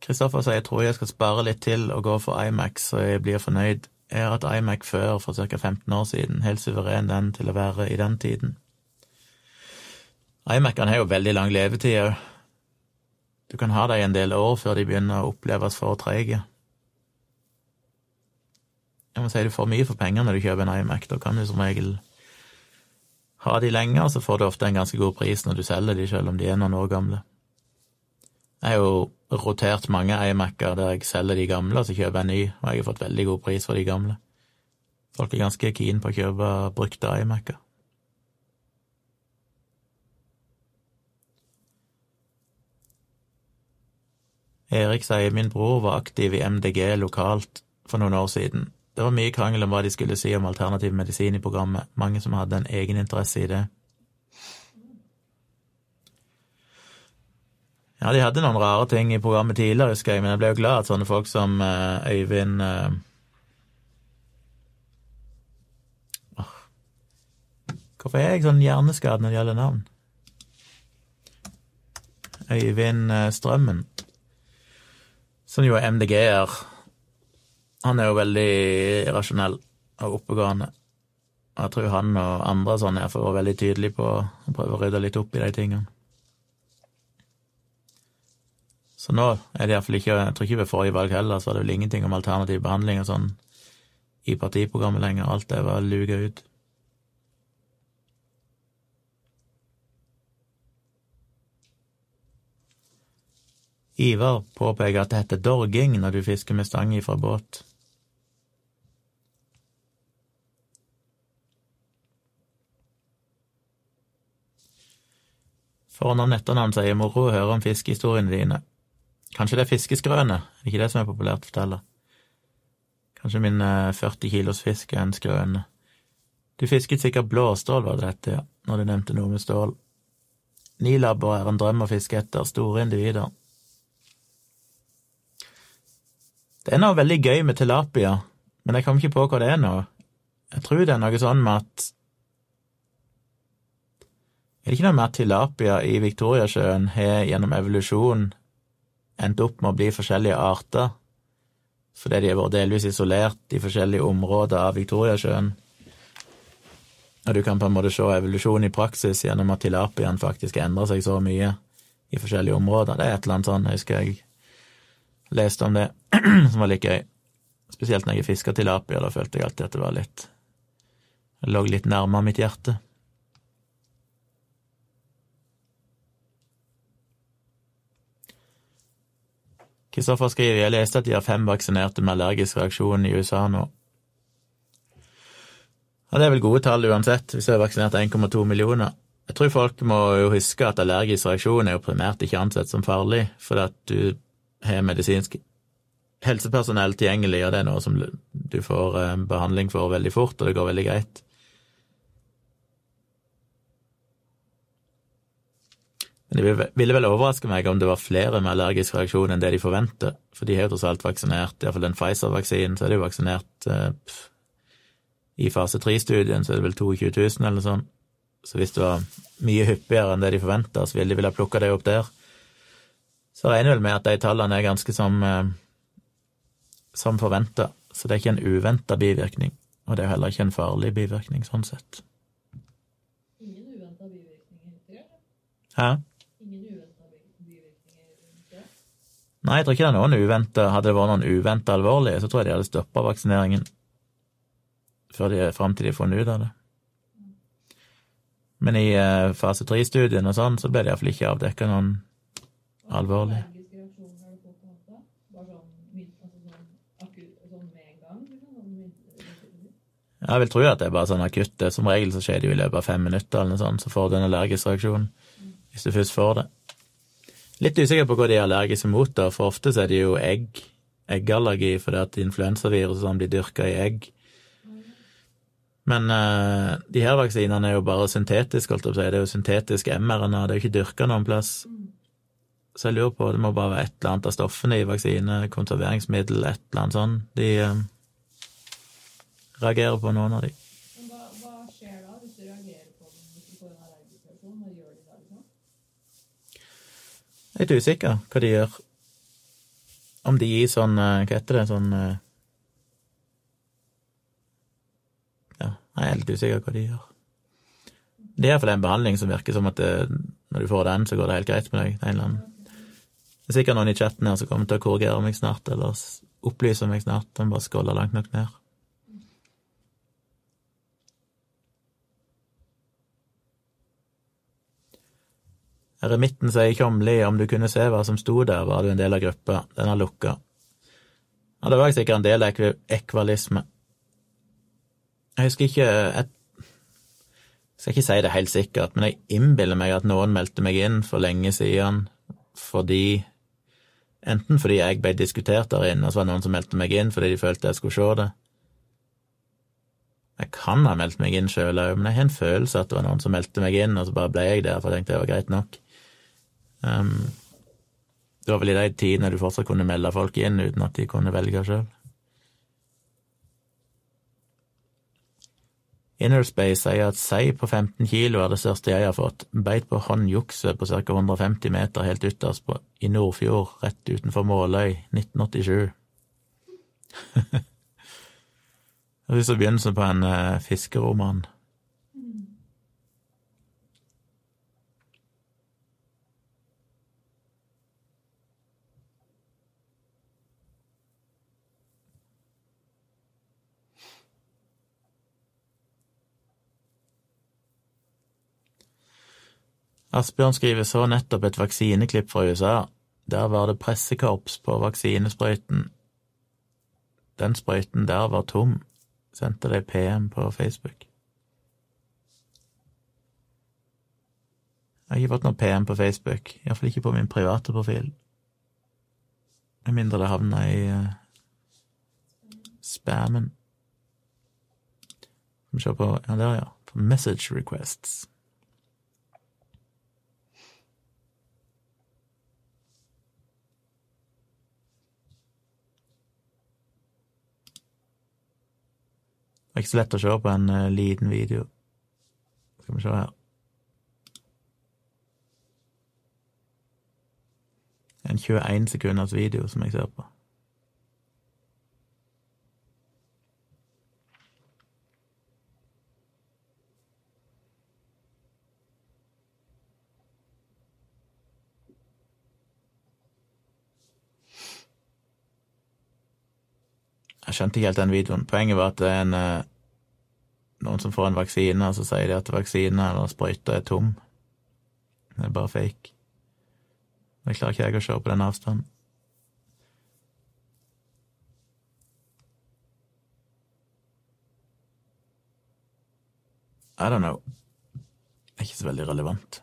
Kristoffer sier jeg tror jeg skal spare litt til og gå for iMac, så jeg blir fornøyd. Jeg har hatt iMac før, for ca. 15 år siden. Helt suveren den til å være i den tiden. iMac-ene har jo veldig lang levetid òg. Du kan ha dem en del år før de begynner å oppleves for treige. Jeg må si du får mye for penger når du kjøper en iMac. Da kan du som regel ha de lenge, og så får du ofte en ganske god pris når du selger de, selv om de er noen år gamle. Jeg har jo rotert mange iMac-er der jeg selger de gamle, og så kjøper jeg en ny, og jeg har fått veldig god pris for de gamle. Folk er ganske keen på å kjøpe brukte iMac-er. Erik sier min bror var aktiv i MDG lokalt for noen år siden. Det var mye krangel om hva de skulle si om alternativ medisin i programmet, mange som hadde en egen interesse i det. Ja, de hadde noen rare ting i programmet tidligere, husker jeg, men jeg ble jo glad at sånne folk som uh, Øyvind oh. Hvorfor er jeg sånn hjerneskadd når det gjelder navn? Øyvind uh, Strømmen, som jo er MDG-er. Han er jo veldig rasjonell og oppegående. Og jeg tror han og andre sånn er for å være veldig tydelige på å prøve å rydde litt opp i de tingene. Så nå er det iallfall ikke Jeg tror ikke ved forrige valg heller, så var det vel ingenting om alternativ behandling og sånn i partiprogrammet lenger. Alt det var luga ut. Ivar påpeker at det heter dorging når du fisker med stang fra båt. Fornavn etternavn sier moro å høre om fiskehistoriene dine. Kanskje det er fiskeskrøne, er ikke det som er populært å fortelle? Kanskje min 40 eh, kilos fisk er en skrøne. Du fisket sikkert blåstål, var det dette, ja, når du nevnte noe med stål. Nilabber er en drøm å fiske etter, store individer. Det er noe veldig gøy med tilapia, men jeg kom ikke på hva det er nå. Jeg tror det er noe sånn med at Er det ikke noe med at tilapia i Viktoriasjøen har gjennom evolusjon endt opp med å bli forskjellige arter, fordi de har vært delvis isolert i forskjellige områder av Viktoriasjøen? Og du kan på en måte se evolusjon i praksis gjennom at tilapiaen faktisk endrer seg så mye i forskjellige områder. Det er et eller annet sånn, jeg husker jeg leste om det, [CLEARS THROAT] som var litt gøy. Spesielt når jeg fiska tilapia, da følte jeg alltid at det var litt Det lå litt nærmere mitt hjerte. Kristoffer skriver jeg leste at de har fem vaksinerte med allergisk reaksjon i USA nå. Ja, det er vel gode tall uansett, hvis jeg har vaksinert 1,2 millioner. Jeg tror folk må jo huske at allergisk reaksjon er jo primært ikke ansett som farlig, fordi at du har medisinsk helsepersonell tilgjengelig, og det er noe som du får eh, behandling for veldig fort, og det går veldig greit. Men det ville vel overraske meg om det var flere med allergisk reaksjon enn det de forventer, for de har jo tross alt vaksinert, iallfall den Pfizer-vaksinen, så er det jo vaksinert eh, I fase tre-studien så er det vel 22 000 eller noe sånt. Så hvis det var mye hyppigere enn det de forventa, så ville de ville plukka det opp der. Så regner jeg vel med at de tallene er ganske som, eh, som forventa, så det er ikke en uventa bivirkning. Og det er heller ikke en farlig bivirkning, sånn sett. Ingen uventa bivirkninger? Hæ? Nei, jeg tror ikke det er noen uventa. Hadde det vært noen uventa alvorlige, så tror jeg de hadde stoppa vaksineringen før fram til de funnet ut av det. Men i uh, fase tre-studien og sånn, så ble det iallfall ikke avdekka noen alvorlige. Jeg vil tro at det er bare sånn akutt. Som regel så skjer det jo i løpet av fem minutter, eller noe sånt, så får du en allergisk reaksjon. Hvis du først får det. Litt usikker på hva de er allergiske mot, da, for ofte er det jo egg. Eggallergi fordi at influensaviruset sånn blir dyrka i egg. Men uh, de her vaksinene er jo bare syntetiske, holdt jeg på å si. Det er jo syntetisk mRNA, det er jo ikke dyrka noen plass. Så jeg lurer på, det må bare være et eller annet av stoffene i vaksine, konserveringsmiddel, et eller annet sånn. De uh, reagerer på noen av de. Men hva, hva skjer da hvis du reagerer på den hvis du får en allergisk reaksjon? Hva gjør de da? liksom? Jeg er litt usikker hva de gjør. Om de gir sånn eh, Hva heter det? Sånn eh, Ja, jeg er litt usikker hva de gjør. Det er iallfall en behandling som virker som at det, når du får den, så går det helt greit med deg. Det er, annen. det er sikkert noen i chatten her som kommer til å korrigere meg snart, eller opplyse meg snart. De bare skåler langt nok ned. Eremitten sier Kjomli, om du kunne se hva som sto der, var du en del av gruppa. Den er lukka. Ja, det var jeg sikkert en del av ekvalisme. Jeg husker ikke Jeg skal ikke si det helt sikkert, men jeg innbiller meg at noen meldte meg inn for lenge siden fordi Enten fordi jeg ble diskutert der inne, og så var det noen som meldte meg inn fordi de følte jeg skulle se det. Jeg kan ha meldt meg inn sjøl òg, men jeg har en følelse at det var noen som meldte meg inn, og så bare ble jeg der, for jeg tenkte det var greit nok. Um, det var vel i de tidene du fortsatt kunne melde folk inn uten at de kunne velge sjøl. Innerspace sier at sei på 15 kilo er det største jeg har fått. Beit på håndjukse på ca. 150 meter helt ytterst på, i Nordfjord, rett utenfor Måløy, 1987. Det er begynnelsen på en uh, fiskeroman. Asbjørn skriver så nettopp et vaksineklipp fra USA. Der var det pressekorps på vaksinesprøyten. Den sprøyten der var tom. Sendte deg PM på Facebook. Jeg har ikke fått noe PM på Facebook, iallfall ikke på min private profil. Med mindre det havna i uh, spammen. Skal vi se på Ja, der, ja. På message requests. Det er ikke så lett å se på en uh, liten video. Skal vi se her. En 21 sekunders video som jeg ser på. Jeg skjønte ikke helt den videoen. Poenget var at det er en eh, noen som får en vaksine, og så sier de at vaksinen eller sprøyta er tom. Det er bare fake. Det klarer ikke jeg å se på den avstanden. I don't know. Det er ikke så veldig relevant.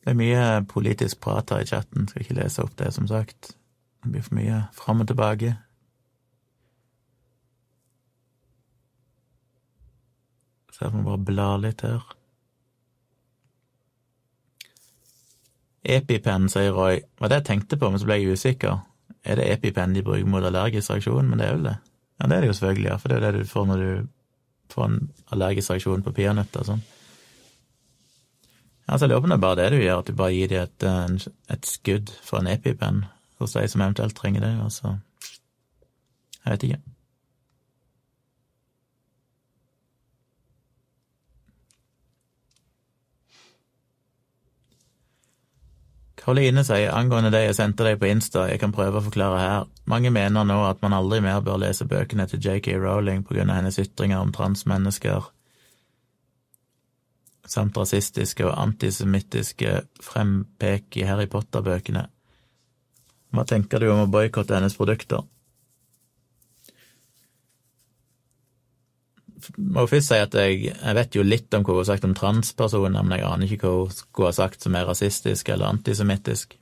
Det er mye politisk prat her i chatten, skal ikke lese opp det, som sagt. Det blir for mye fram og tilbake. Så jeg må bare bla litt her. EpiPen, sier Roy. Var det jeg tenkte på, men så ble jeg usikker. Er det EpiPen de bruker mot allergisk reaksjon? Men det er vel det. Ja, det er det jo selvfølgelig, ja, for det er jo det du får når du får en allergisk reaksjon på peanøtter og sånn. Altså, jeg lurer på om det er bare det du gjør, at du bare gir dem et, et skudd for en EpiPen hos de som eventuelt trenger det, altså. Jeg vet ikke. Karoline sier angående det jeg sendte deg på Insta, jeg kan prøve å forklare her. Mange mener nå at man aldri mer bør lese bøkene til JK Rowling på grunn av hennes ytringer om transmennesker samt rasistiske og antisemittiske frempek i Harry Potter-bøkene. Hva tenker du om å boikotte hennes produkter? Må først si at jeg, jeg vet jo litt om hva hun har sagt om transpersoner, men jeg aner ikke hva hun skulle ha sagt som er rasistisk eller antisemittisk.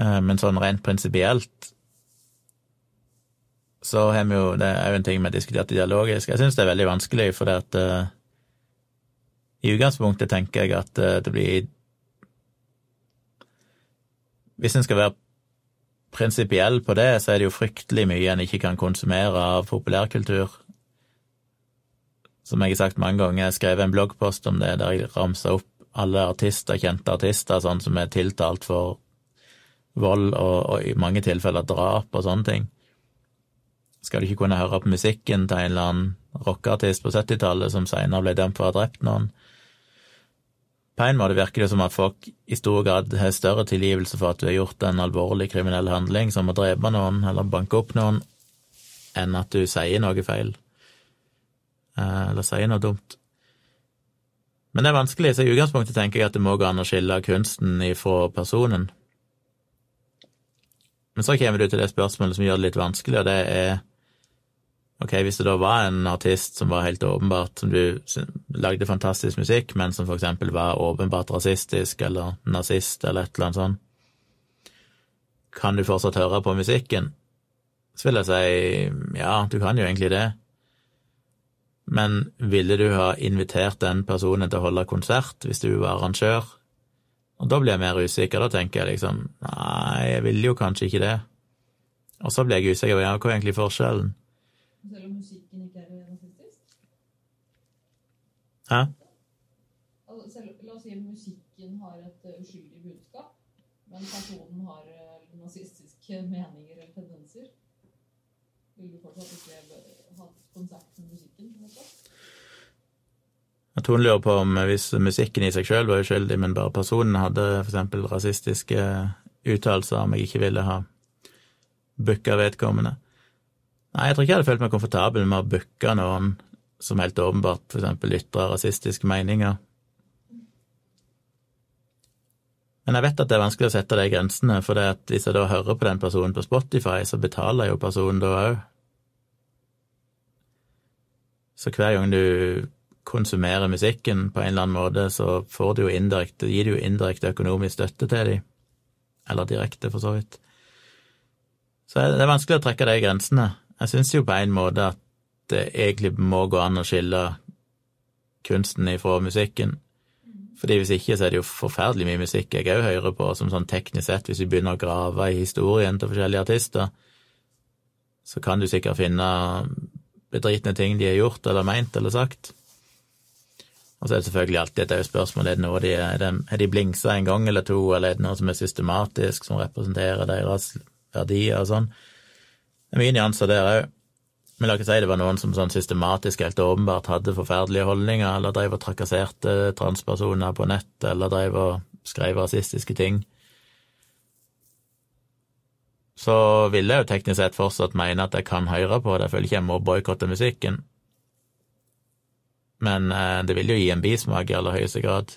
Eh, Men sånn rent prinsipielt så har vi jo Det er jo en ting vi har diskutert dialogisk. Jeg syns det er veldig vanskelig, fordi at eh, I utgangspunktet tenker jeg at eh, det blir Hvis en skal være prinsipiell på det, så er det jo fryktelig mye en ikke kan konsumere av populærkultur. Som jeg har sagt mange ganger, jeg skrev en bloggpost om det der jeg ramsa opp alle artister, kjente artister, sånn som er tiltalt for vold og, og i mange tilfeller drap og sånne ting. Skal du ikke kunne høre på musikken til en eller annen rockeartist på 70-tallet som senere ble dømt for å ha drept noen? På en måte virker det som at folk i stor grad har større tilgivelse for at du har gjort en alvorlig kriminell handling, som å drepe noen eller banke opp noen, enn at du sier noe feil. Eh, eller sier noe dumt. Men det er vanskelig, så i utgangspunktet tenker jeg at det må gå an å skille kunsten ifra personen. Men så kommer du til det spørsmålet som gjør det litt vanskelig, og det er Ok, hvis det da var en artist som var helt åpenbart Som du lagde fantastisk musikk, men som for eksempel var åpenbart rasistisk eller nazist eller et eller annet sånt, kan du fortsatt høre på musikken? Så vil jeg si ja, du kan jo egentlig det. Men ville du ha invitert den personen til å holde konsert hvis du var arrangør? Og da blir jeg mer usikker. Da tenker jeg liksom nei, jeg ville jo kanskje ikke det. Og så blir jeg usikker på ja, hva er egentlig forskjellen? Selv om musikken ikke er rasistisk? Hæ? Altså, selv, la oss si at musikken har et uh, uskyldig budskap, men personen har uh, nazistiske meninger eller tendenser. Vil du fortsatt ikke ha konsert med musikken? Jeg tror hun lurer på om hvis musikken i seg sjøl var uskyldig, men bare personen hadde eksempel rasistiske uttalelser, om jeg ikke ville ha booka vedkommende. Nei, jeg tror ikke jeg hadde følt meg komfortabel med å booke noen som helt åpenbart eksempel ytrer rasistiske meninger. Men jeg vet at det er vanskelig å sette de grensene, for det at hvis jeg da hører på den personen på Spotify, så betaler jo personen da òg. Så hver gang du konsumerer musikken på en eller annen måte, så får du jo indirekte, gir du jo indirekte økonomisk støtte til dem. Eller direkte, for så vidt. Så det er vanskelig å trekke de grensene. Jeg syns jo på en måte at det egentlig må gå an å skille kunsten ifra musikken. Fordi hvis ikke, så er det jo forferdelig mye musikk jeg òg hører på, som sånn teknisk sett, hvis vi begynner å grave i historien til forskjellige artister, så kan du sikkert finne bedritne ting de har gjort eller meint eller sagt. Og så er det selvfølgelig alltid et spørsmål er det noe de er, er de blingsa en gang eller to, eller er det noe som er systematisk, som representerer deres verdier og sånn. Det er mye nyanser der òg. Men la ikke si det var noen som sånn systematisk helt åpenbart hadde forferdelige holdninger, eller drev og trakasserte transpersoner på nett, eller drev og skrev rasistiske ting. Så ville jeg jo teknisk sett fortsatt mene at jeg kan høre på det, jeg føler ikke jeg må boikotte musikken. Men eh, det vil jo gi en bismak i aller høyeste grad.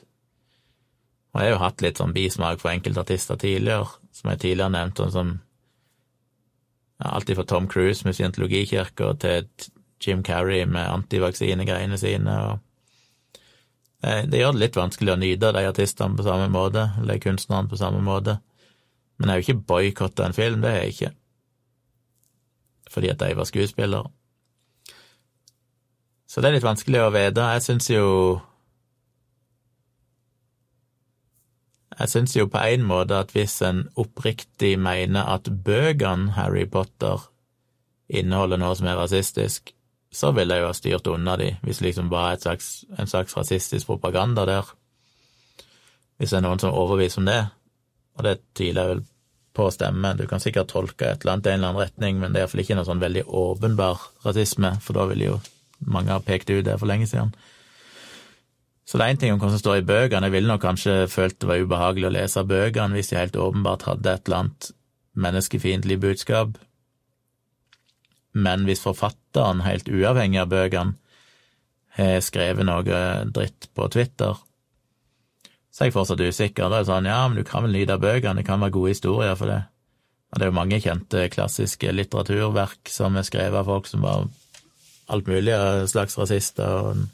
Og jeg har jo hatt litt sånn bismak for enkelte artister tidligere, som jeg tidligere nevnte, sånn som Alt fra Tom Cruise med scientologikirka til Jim Carrey med antivaksinegreiene sine. og det, gjør det litt vanskelig å nyte de artistene på samme måte, eller kunstnerne på samme måte. Men jeg har jo ikke boikotta en film, det har jeg ikke. Fordi at de var skuespillere. Så det er litt vanskelig å vite. Jeg syns jo Jeg syns jo på en måte at hvis en oppriktig mener at bøkene Harry Potter inneholder noe som er rasistisk, så ville jeg jo ha styrt unna de, hvis det liksom var slags, en slags rasistisk propaganda der. Hvis det er noen som er overbevist om det, og det tviler jeg vel på å stemme, du kan sikkert tolke et eller annet i en eller annen retning, men det er iallfall ikke noe sånn veldig åpenbar rasisme, for da ville jo mange ha pekt ut det for lenge siden. Så det er én ting om hva som står i bøkene, jeg ville nok kanskje følt det var ubehagelig å lese bøkene hvis de helt åpenbart hadde et eller annet menneskefiendtlig budskap, men hvis forfatteren, helt uavhengig av bøkene, har skrevet noe dritt på Twitter, så er jeg fortsatt usikker. Da er sånn, ja, men du kan vel nyte bøkene, det kan være gode historier for det. Og det er jo mange kjente klassiske litteraturverk som er skrevet av folk som var alt mulig slags rasister og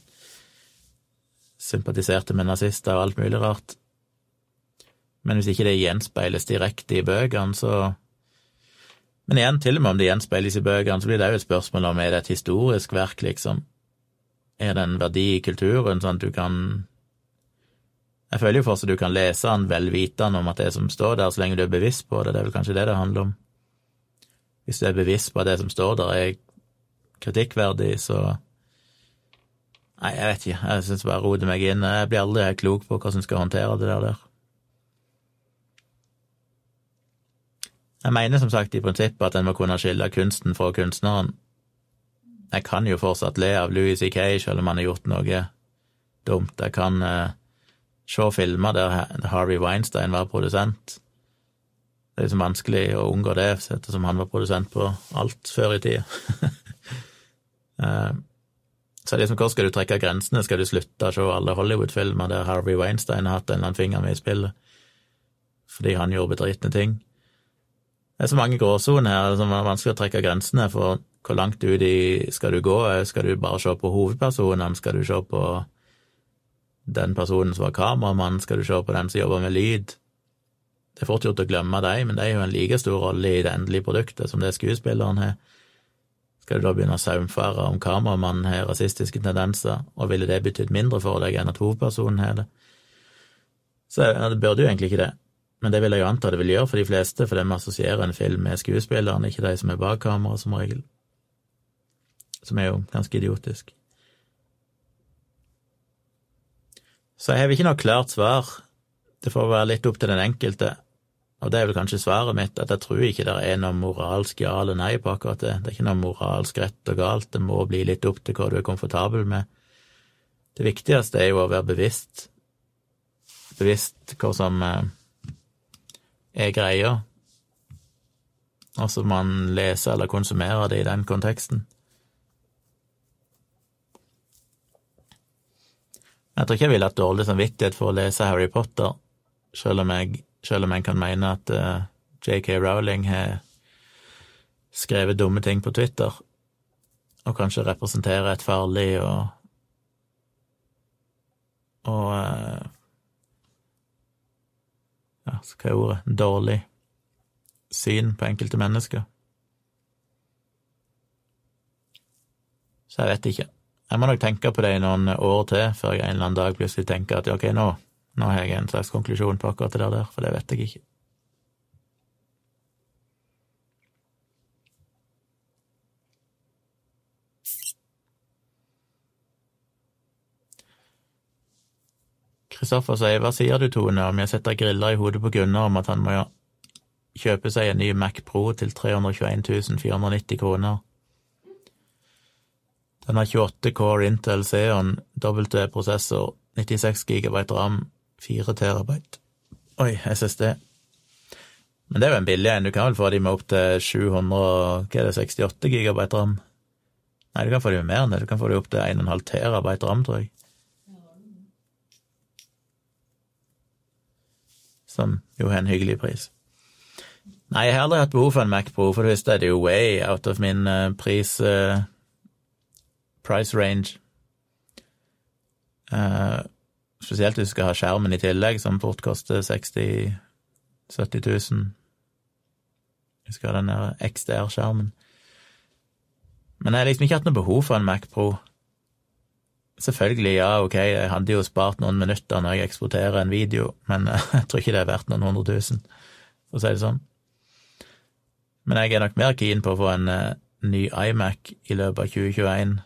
sympatiserte med nazister og alt mulig rart. Men hvis ikke det gjenspeiles direkte i bøkene, så Men igjen, til og med om det gjenspeiles i bøkene, så blir det jo et spørsmål om er det et historisk verk, liksom. Er det en verdi i kulturen, sånn at du kan Jeg føler jo fortsatt du kan lese den vel om at det som står der, så lenge du er bevisst på det. Det er vel kanskje det det handler om. Hvis du er bevisst på at det som står der, er kritikkverdig, så Nei, jeg vet ikke. Jeg syns bare roter meg inn. Jeg blir aldri helt klok på hvordan jeg skal håndtere det der. Jeg mener som sagt i prinsippet at en må kunne skille kunsten fra kunstneren. Jeg kan jo fortsatt le av Louis C.K. selv om han har gjort noe dumt. Jeg kan uh, se filmer der Harvey Weinstein var produsent. Det er liksom vanskelig å unngå det, ettersom han var produsent på alt før i tida. [LAUGHS] Eh, så liksom, hvor skal du trekke grensene? Skal du slutte å se alle Hollywood-filmer der Harvey Weinstein har hatt en eller annen finger med i spillet fordi han gjorde bedritne ting? Det er så mange gråsoner her som er vanskelig å trekke grensene for hvor langt ut i skal du gå? Skal du bare se på hovedpersonene? Skal du se på den personen som var kameramann? Skal du se på den som jobber med lyd? Det er fort gjort å glemme dem, men de har jo en like stor rolle i det endelige produktet som det skuespilleren har. Skal du da begynne å saumfare om kameramannen har rasistiske tendenser, og ville det betydd mindre for deg enn at hovedpersonen har det? Så det burde jo egentlig ikke det, men det vil jeg jo anta det vil gjøre for de fleste, fordi vi assosierer en film med skuespilleren, ikke de som er bak kamera, som regel. Som er jo ganske idiotisk. Så jeg har ikke noe klart svar. Det får være litt opp til den enkelte. Og det er vel kanskje svaret mitt, at jeg tror ikke det er noe moralsk ja eller nei på akkurat det. Det er ikke noe moralsk rett og galt, det må bli litt opp til hva du er komfortabel med. Det viktigste er jo å være bevisst, bevisst hva som eh, er greia, og så man leser eller konsumerer det i den konteksten. Jeg tror ikke jeg ville hatt dårlig samvittighet for å lese Harry Potter, selv om jeg selv om en kan mene at uh, eh, JK Rowling har skrevet dumme ting på Twitter, og kanskje representerer et farlig og og uh, ja, hva er ordet dårlig syn på enkelte mennesker. Så jeg vet ikke. Jeg må nok tenke på det i noen år til, før jeg en eller annen dag plutselig tenker at ok, nå nå har jeg en slags konklusjon på akkurat det der, for det vet jeg ikke. Kristoffer sier hva sier du, Tone, om jeg setter griller i hodet på Gunnar om at han må kjøpe seg en ny Mac Pro til 321 490 kroner? Den har 28 core Intel Xeon W-prosessor, 96 GB ram, 4 terabyte. Oi, SSD. Men det er jo en billig en. Du kan vel få de med opp til 700 hva er det, 68 gigabyte ram? Nei, du kan få de med mer enn det. Du kan få de opp til 1,5 terabyte ram, tror jeg. Som jo er en hyggelig pris. Nei, jeg har aldri hatt behov for en Mac Pro, for det første er det jo way out of min uh, pris uh, price range. Uh, Spesielt hvis du skal ha skjermen i tillegg, som fort koster 60 70 000. Du skal ha den der XDR-skjermen. Men jeg har liksom ikke hatt noe behov for en Mac Pro. Selvfølgelig, ja, ok, jeg hadde jo spart noen minutter når jeg eksporterer en video, men [LAUGHS] jeg tror ikke det er verdt noen hundre tusen, for å si det sånn. Men jeg er nok mer keen på å få en uh, ny iMac i løpet av 2021,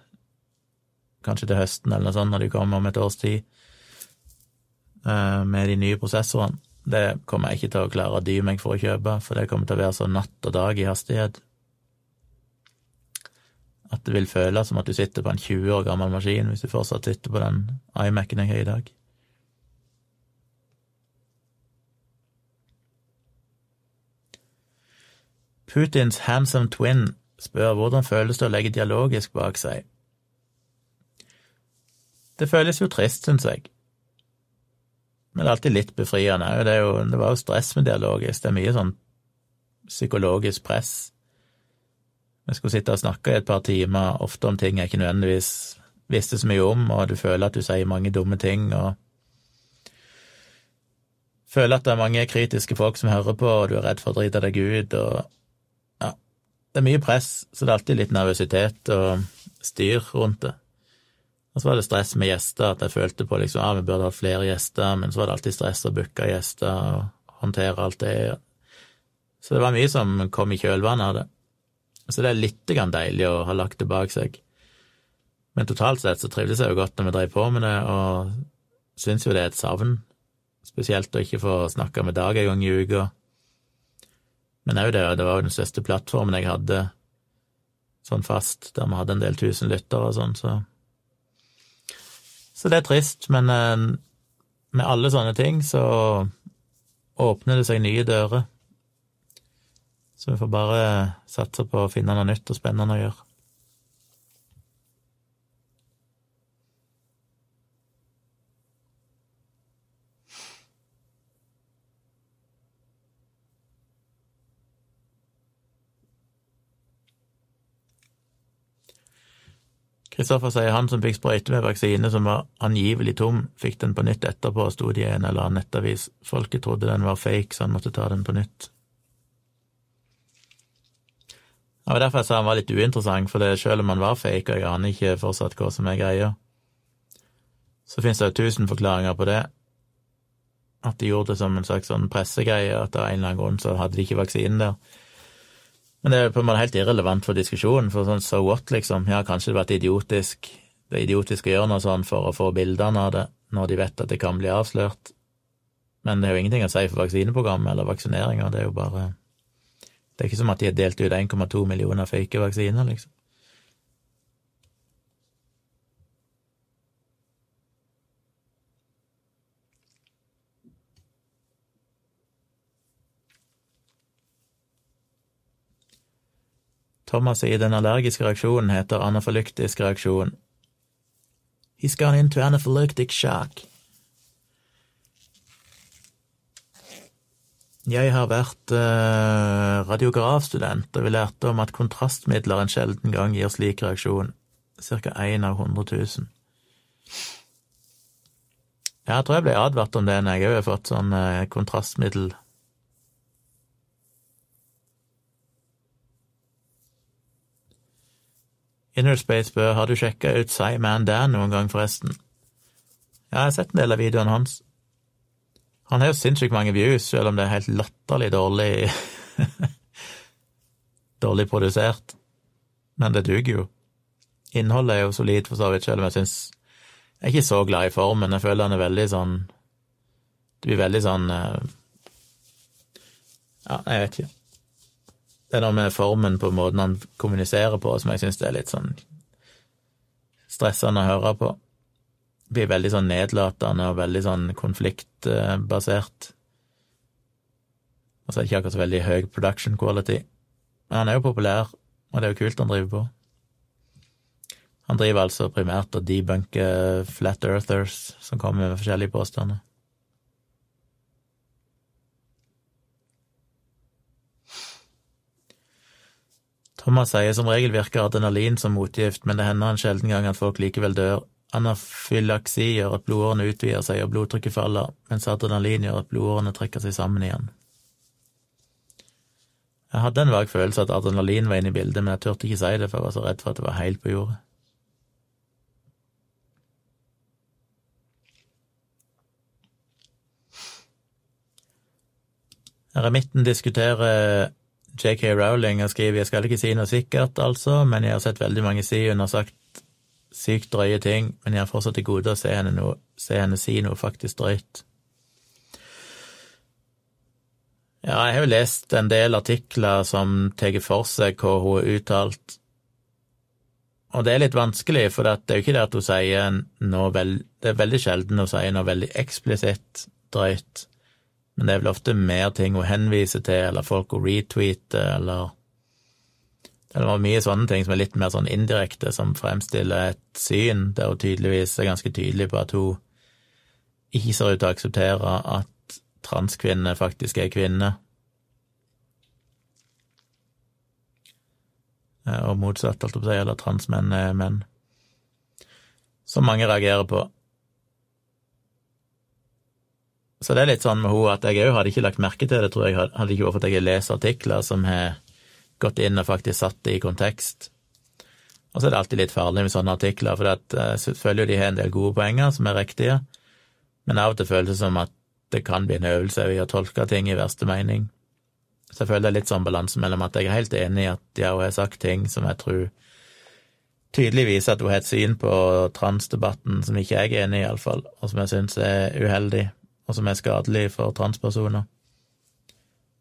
kanskje til høsten eller noe sånt, når de kommer om et års tid. Eh, med de nye prosessorene. Det kommer jeg ikke til å klare å dy meg for å kjøpe, for det kommer til å være så natt og dag i hastighet at det vil føles som at du sitter på en 20 år gammel maskin hvis du fortsatt sitter på den iMac-en jeg har i dag. Putins handsome twin spør hvordan føles det å legge dialogisk bak seg. Det føles jo trist, syns jeg. Men det er alltid litt befriende. Det, jo, det var jo stress med dialogisk. Det er mye sånn psykologisk press. Vi skulle sitte og snakke i et par timer, ofte om ting jeg ikke nødvendigvis visste så mye om, og du føler at du sier mange dumme ting, og føler at det er mange kritiske folk som hører på, og du er redd for å drite deg ut, og ja, det er mye press, så det er alltid litt nervøsitet og styr rundt det. Og så var det stress med gjester, at jeg følte på liksom, ja, vi burde hatt flere gjester, men så var det alltid stress å booke gjester og håndtere alt det. Så det var mye som kom i kjølvannet av det. Så det er litt grann deilig å ha lagt det bak seg. Men totalt sett så trivdes jeg jo godt når vi drev på med det, og syns jo det er et savn. Spesielt å ikke få snakke med Dag en gang i uka. Men òg det, det var jo den største plattformen jeg hadde sånn fast, der vi hadde en del tusen lyttere og sånn, så Så det er trist, men eh, med alle sånne ting så åpner det seg nye dører. Så vi får bare satse på å finne noe nytt og spennende å gjøre. Kristoffer sier han som fikk sprøyte med vaksine som var angivelig tom, fikk den på nytt etterpå, sto det i en eller annen nettavis. Folket trodde den var fake, så han måtte ta den på nytt. Det var derfor jeg sa han var litt uinteressant, for selv om han var fake, og jeg aner ikke fortsatt hva som er greia, så finnes det jo tusen forklaringer på det. At de gjorde det som en slags sånn pressegreie, at av en eller annen grunn så hadde de ikke vaksinen der. Men det er på en måte helt irrelevant for diskusjonen, for sånn so what, liksom. Ja, kanskje det var idiotisk, det er idiotisk å gjøre noe sånn for å få bildene av det, når de vet at det kan bli avslørt. Men det er jo ingenting å si for vaksineprogrammet eller vaksineringa, det er jo bare Det er ikke som at de har delt ut 1,2 millioner fake vaksiner, liksom. Thomas sier den allergiske reaksjonen heter anafalyktisk reaksjon. He's gone into anaphylactic shock. Jeg har vært eh, radiografstudent, og vi lærte om at kontrastmidler en sjelden gang gir slik reaksjon. Cirka én av 100 000. Jeg tror jeg ble advart om det når jeg òg har fått sånn eh, kontrastmiddel Innerspace spør har du sjekka ut Cyman Dan noen gang, forresten? Ja, jeg har sett en del av videoene hans. Han har jo sinnssykt mange views, selv om det er helt latterlig dårlig [LAUGHS] Dårlig produsert. Men det duger jo. Innholdet er jo solid, for så vidt, selv om jeg syns Jeg er ikke så glad i formen. Jeg føler han er veldig sånn Det blir veldig sånn eh, Ja, jeg vet ikke. Det er noe med formen på måten han kommuniserer på som jeg syns er litt sånn stressende å høre på. Det blir veldig sånn nedlatende og veldig sånn konfliktbasert. Og så er det ikke akkurat så veldig høy production quality. Men han er jo populær, og det er jo kult han driver på. Han driver altså primært og debunker flat earthers som kommer med forskjellige påstander. Thomas sier som regel virker adrenalin som motgift, men det hender en sjelden gang at folk likevel dør. Anafylaksi gjør at blodårene utvider seg og blodtrykket faller, mens adrenalin gjør at blodårene trekker seg sammen igjen. Jeg hadde en vag følelse at adrenalin var inne i bildet, men jeg turte ikke si det, for jeg var så redd for at det var helt på jordet. Remitten diskuterer JK Rowling har skrevet Jeg skal ikke si noe sikkert, altså, men jeg har sett veldig mange si hun har sagt sykt drøye ting, men jeg har fortsatt til gode å se henne, noe, se henne si noe faktisk drøyt. Ja, jeg har jo lest en del artikler som tar for seg hva hun har uttalt, og det er litt vanskelig, for det er jo ikke det at hun sier noe veld... Det er veldig sjelden hun sier noe veldig eksplisitt drøyt. Men det er vel ofte mer ting hun henviser til, eller folk hun retweeter, eller Det mye sånne ting som er litt mer sånn indirekte, som fremstiller et syn der hun tydeligvis er ganske tydelig på at hun ikke ser ut til å akseptere at transkvinner faktisk er kvinner. Eh, og motsatt, holdt jeg på å eller transmenn er menn. Som mange reagerer på. Så det er litt sånn med henne at jeg òg hadde ikke lagt merke til det, tror jeg, hadde ikke vært for at jeg lest artikler som har gått inn og faktisk satt det i kontekst. Og så er det alltid litt farlig med sånne artikler, for at, eh, selvfølgelig de har en del gode poenger som er riktige, men av og til føles det som at det kan bli en øvelse i å tolke ting i verste mening. Så jeg føler det er litt sånn balanse mellom at jeg er helt enig i at ja, hun har sagt ting som jeg tror tydelig viser at hun har et syn på transdebatten som ikke jeg er enig i, iallfall, og som jeg syns er uheldig, og som er skadelig for transpersoner.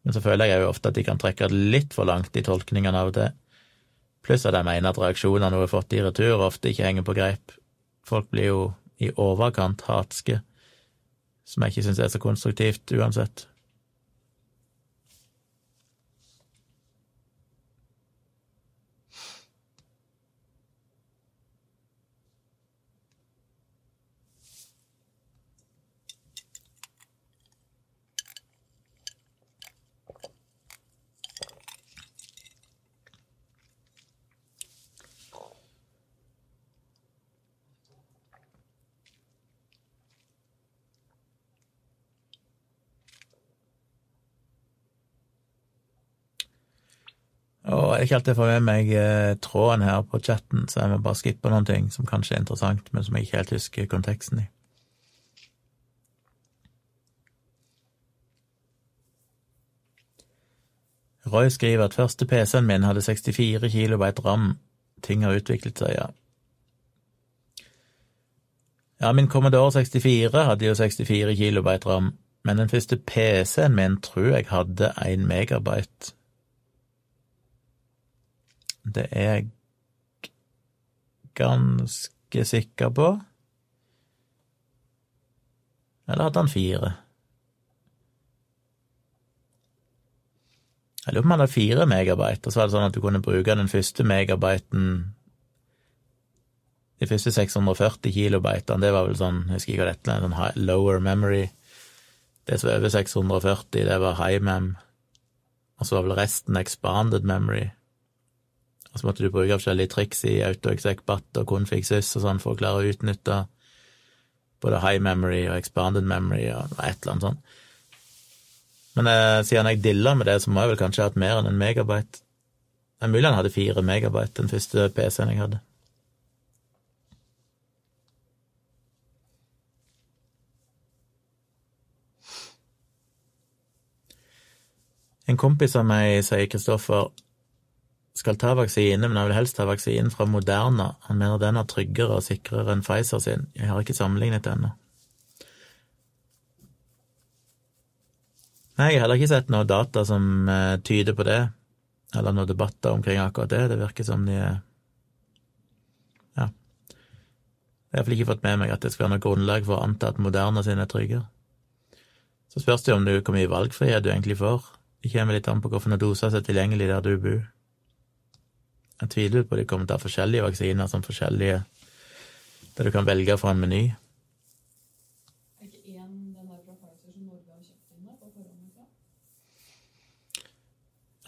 Men så føler jeg jo ofte at de kan trekke det litt for langt i tolkningene av det. Pluss at jeg mener at reaksjonene hun har fått i retur, ofte ikke henger på greip. Folk blir jo i overkant hatske, som jeg ikke syns er så konstruktivt uansett. Er ikke alltid får med meg eh, tråden her på chatten, så jeg må bare skippe noen ting som kanskje er interessant, men som jeg ikke helt husker konteksten i. Roy skriver at første PC-en min hadde 64 kilobyte ram. Ting har utviklet seg, ja. Ja, min Commodore 64 hadde jo 64 kilobyte ram, men den første PC-en min tror jeg hadde 1 megabyte. Det er jeg ganske sikker på. Eller hadde han fire? Jeg lurer på om han hadde fire megabyte, og så var det sånn at du kunne bruke den første megabyten De første 640 kilobytene, det var vel sånn, jeg husker ikke hva dette er, sånn lower memory. Det som var over 640, det var high mem, og så var vel resten expanded memory. Og så måtte du bruke forskjellige triks i AutoExec-BAT og config.sys og sånn for å klare å utnytte både high memory og expanded memory og et eller annet sånt. Men eh, siden jeg dilla med det, så må jeg vel kanskje ha hatt mer enn en megabyte. Det er mulig han hadde fire megabyte, den første PC-en jeg hadde. En kompis av meg, sier Kristoffer, skal ta vaksine, men jeg vil helst ta vaksinen fra Moderna. Han mener den er tryggere og sikrere enn Pfizer sin. Jeg har ikke sammenlignet ennå. Nei, jeg har heller ikke sett noe data som uh, tyder på det, eller noen debatter omkring akkurat det. Det virker som de er Ja. Jeg har iallfall ikke fått med meg at det skal være noe grunnlag for å anta at Moderna sin er tryggere. Så spørs det jo om du, hvor mye valgfrihet du egentlig får. Det kommer litt an på hvilke doser som er tilgjengelig der du bor. Jeg tviler på at de kommer til å ha forskjellige vaksiner som forskjellige Der du kan velge fra en meny.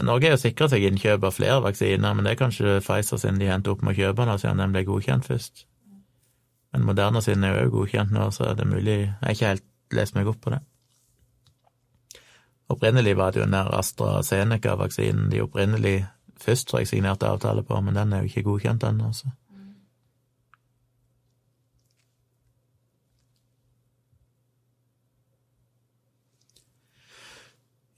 Norge har jo sikra seg innkjøp av flere vaksiner, men det er kanskje Pfizer sin de henter opp med å kjøpe nå, siden den ble godkjent først. Men Moderna sin er jo òg godkjent nå, så det er mulig Jeg har ikke helt lest meg opp på det. Opprinnelig var det jo den der AstraZeneca-vaksinen de opprinnelig først tror jeg signerte avtale på, men den er jo ikke godkjent ennå, så.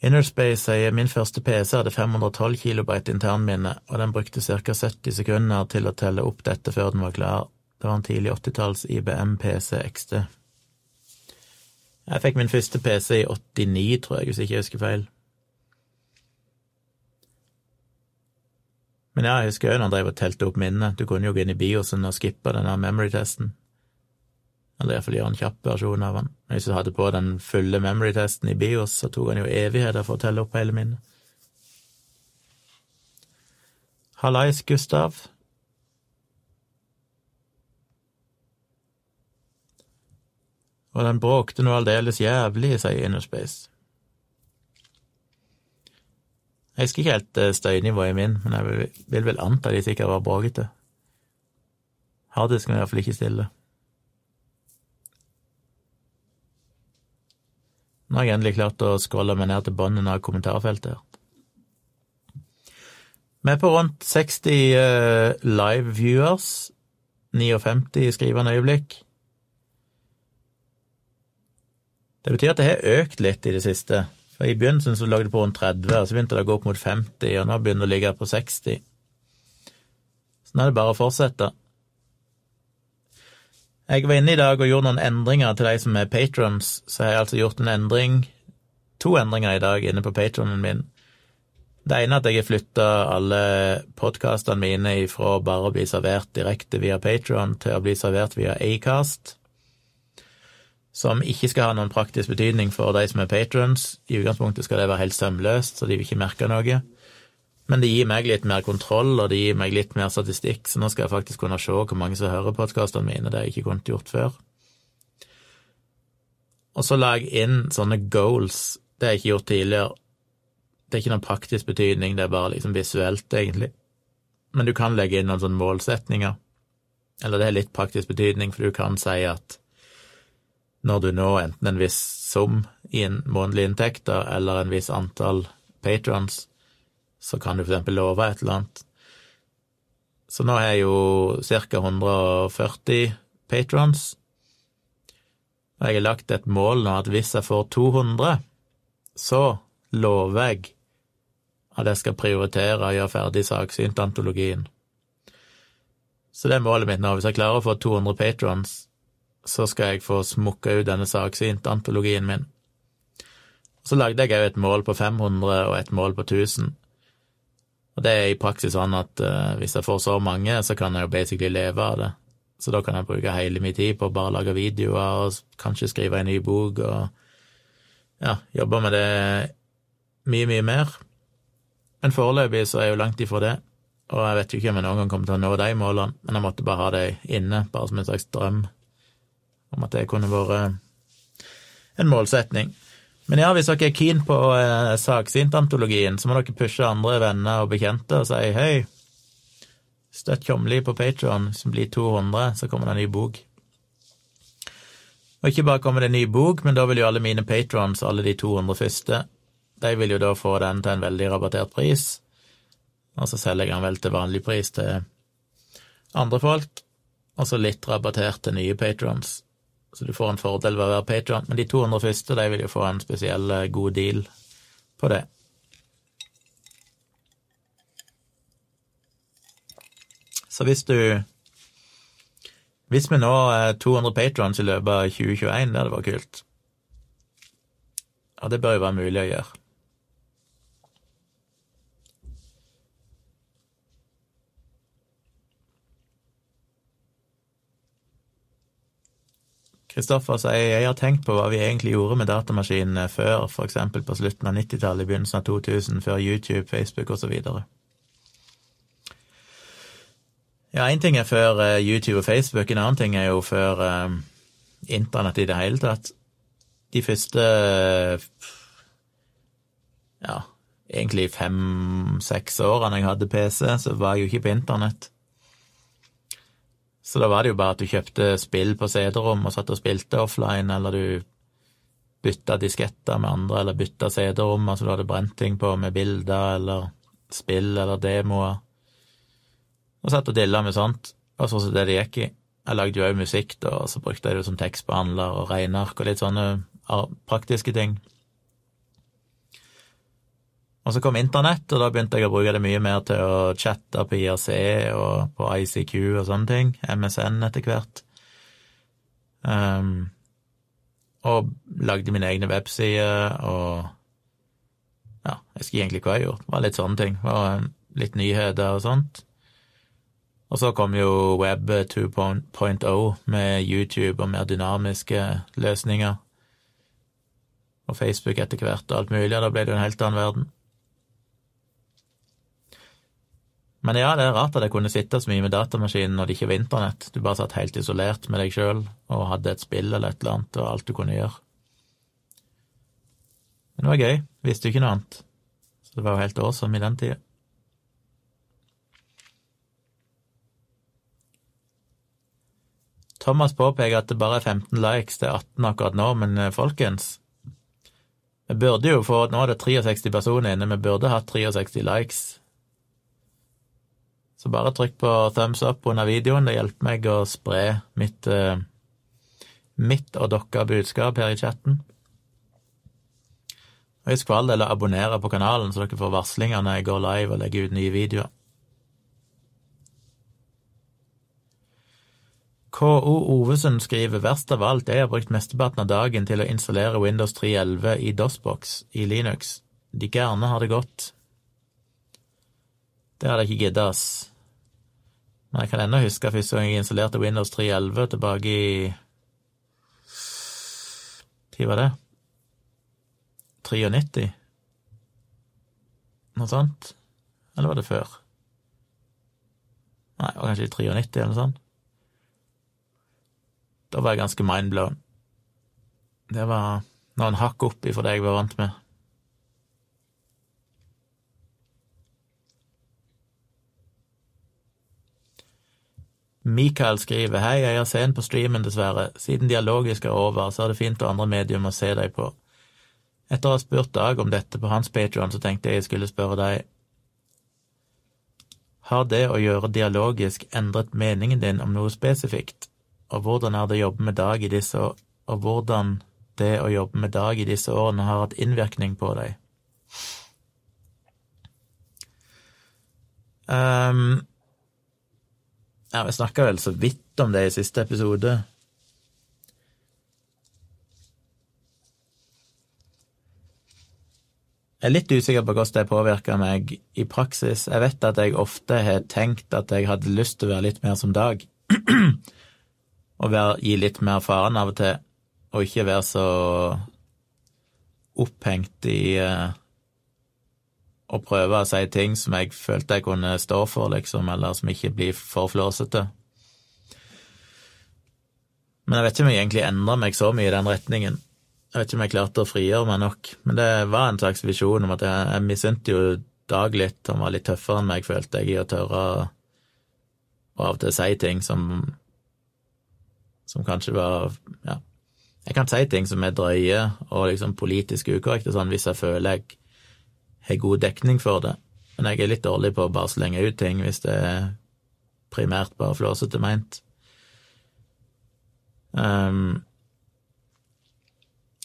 Innerspace sier min første PC hadde 512 kilobyte internminne, og den brukte ca. 70 sekunder til å telle opp dette før den var klar. Det var en tidlig 80-talls IBM PC XT. Jeg fikk min første PC i 89, tror jeg, hvis ikke jeg husker feil. Men ja, jeg husker jo når han drev og telte opp minnet. Du kunne jo gå inn i biosen og skippe denne memory-testen. Eller iallfall gjøre en kjapp versjon av den. Hvis du hadde på den fulle memory-testen i bios, så tok han jo evigheter for å telle opp hele minnet. Hallais, Gustav. Og den bråkte noe aldeles jævlig, sier Innerspace. Jeg husker ikke helt støynivået i min, men jeg vil, vel anta de sikkert var bråkete. Harddisken er iallfall ikke stille. Nå har jeg endelig klart å scrolle meg ned til bunnen av kommentarfeltet her. Vi er på rundt 60 eh, live viewers. 59 i skrivende øyeblikk. Det betyr at det har økt litt i det siste. For I begynnelsen så lå det på rundt 30, og så begynte det å gå opp mot 50, og nå begynner det å ligge på 60. Så nå er det bare å fortsette. Jeg var inne i dag og gjorde noen endringer til de som er patrons, så jeg har altså gjort en endring, to endringer i dag inne på patronen min. Det ene er at jeg har flytta alle podkastene mine fra bare å bli servert direkte via Patron til å bli servert via Acast, som ikke skal ha noen praktisk betydning for de som er patrons. I utgangspunktet skal det være helt sømløst, så de vil ikke merke noe. Men det gir meg litt mer kontroll, og det gir meg litt mer statistikk, så nå skal jeg faktisk kunne se hvor mange som hører podkastene mine. Det har jeg ikke kunnet gjort før. Og så la jeg inn sånne goals. Det har jeg ikke gjort tidligere. Det er ikke noen praktisk betydning, det er bare liksom visuelt, egentlig. Men du kan legge inn noen sånne målsetninger. Eller det har litt praktisk betydning, for du kan si at når du når enten en viss sum i en månedlig inntekter eller en viss antall patrons, så kan du for eksempel love et eller annet. Så nå er jeg jo ca. 140 patrons, og jeg har lagt et mål nå at hvis jeg får 200, så lover jeg at jeg skal prioritere å gjøre ferdig saksyntantologien. Så det er målet mitt nå. Hvis jeg klarer å få 200 patrons, så skal jeg få smukka ut denne saksyntantologien min. Så lagde jeg òg et mål på 500 og et mål på 1000. Og det er i praksis sånn at uh, hvis jeg får så mange, så kan jeg jo basically leve av det. Så da kan jeg bruke hele min tid på å bare lage videoer og kanskje skrive en ny bok og ja, jobbe med det mye, mye mer. Men foreløpig så er jeg jo langt ifra det, og jeg vet jo ikke om jeg noen gang kommer til å nå de målene, men jeg måtte bare ha det inne, bare som en slags drøm om at det kunne vært en målsetning. Men ja, hvis dere er keen på eh, saksintantologien, så må dere pushe andre venner og bekjente og si hei, støtt Tjomli på Patron, som blir 200, så kommer det en ny bok. Og ikke bare kommer det en ny bok, men da vil jo alle mine patrons, alle de 200 første, de vil jo da få den til en veldig rabattert pris, og så selger jeg den vel til vanlig pris til andre folk, og så litt rabattert til nye patrons. Så du får en fordel ved å være patron, men de 200 første de vil jo få en spesiell eh, god deal på det. Så hvis du Hvis vi når 200 patrons i løpet av 2021, det hadde vært kult. Og det bør jo være mulig å gjøre. Kristoffer sier jeg har tenkt på hva vi egentlig gjorde med datamaskinene før, eksempel på slutten av 90-tallet, i begynnelsen av 2000, før YouTube, Facebook osv. Ja, én ting er før uh, YouTube og Facebook, en annen ting er jo før uh, internett i det hele tatt. De første ja, egentlig fem-seks årene jeg hadde PC, så var jeg jo ikke på internett. Så da var det jo bare at du kjøpte spill på CD-rom og satt og spilte offline, eller du bytta disketter med andre, eller bytta CD-rom, altså du hadde brent ting på med bilder eller spill eller demoer, og satt og dilla med sånt. Og så det det gikk i. Jeg lagde jo òg musikk, da, og så brukte jeg det som tekstbehandler og regneark og litt sånne praktiske ting. Og så kom internett, og da begynte jeg å bruke det mye mer til å chatte på IRC og på ICQ og sånne ting. MSN etter hvert. Um, og lagde mine egne websider og Ja, jeg husker egentlig hva jeg gjorde. Det var litt sånne ting. Det var litt nyheter og sånt. Og så kom jo Web 2.0 med YouTube og mer dynamiske løsninger. Og Facebook etter hvert og alt mulig, og da ble det jo en helt annen verden. Men ja, det er rart at jeg kunne sitte så mye med datamaskinen når det ikke var internett. Du bare satt helt isolert med deg sjøl og hadde et spill eller et eller annet, og alt du kunne gjøre. Men det var gøy. Visste jo ikke noe annet. Så det var jo helt awesome i den tida. Thomas påpeker at det bare er 15 likes, er 18 akkurat nå, men eh, folkens Vi burde jo få Nå er det 63 personer inne, vi burde hatt 63 likes Så bare trykk på thumbs up under videoen, det hjelper meg å spre mitt, uh, mitt og deres budskap her i chatten. Og husk for all del å abonnere på kanalen, så dere får varslinger når jeg går live og legger ut nye videoer. KO Ovesund skriver verst av alt, jeg har brukt mesteparten av dagen til å installere Windows 3.11 i DOSBox i Linux. De gærne har det godt. Det hadde jeg ikke giddet, ass. Men jeg kan ennå huske første gang jeg installerte Windows 3.11 tilbake i Når var det? 93? Noe sånt? Eller var det før? Nei, var kanskje i 93 eller noe sånt. Da var jeg ganske mindblown. Det var noen hakk opp ifra det jeg var vant med. Mikael skriver Hei, jeg er sen på streamen, dessverre. Siden dialogisk er over, så er det fint å andre medium å se deg på. Etter å ha spurt Dag om dette på hans Patron, så tenkte jeg jeg skulle spørre deg. Har det å gjøre dialogisk endret meningen din om noe spesifikt? Og hvordan er det å jobbe med Dag i disse og hvordan det å jobbe med Dag i disse årene har hatt innvirkning på deg? Um, ja, vi snakka vel så vidt om det i siste episode. Jeg er litt usikker på hvordan det påvirker meg i praksis. Jeg vet at jeg ofte har tenkt at jeg hadde lyst til å være litt mer som Dag. og være, gi litt mer faren av og til, og ikke være så opphengt i uh, å prøve å si ting som jeg følte jeg kunne stå for, liksom, eller som ikke blir for flåsete. Men jeg vet ikke om jeg egentlig endrer meg så mye i den retningen. Jeg vet ikke om jeg klarte å frigjøre meg nok, men det var en slags visjon om at jeg, jeg misunte jo Dag litt. Han var litt tøffere enn meg, følte jeg, i å tørre å av og til si ting som som kanskje var Ja, jeg kan si ting som er drøye og liksom politisk ukorrekte sånn hvis jeg føler jeg har god dekning for det, men jeg er litt dårlig på å bare slenge ut ting hvis det er primært bare flåsete meint. Um,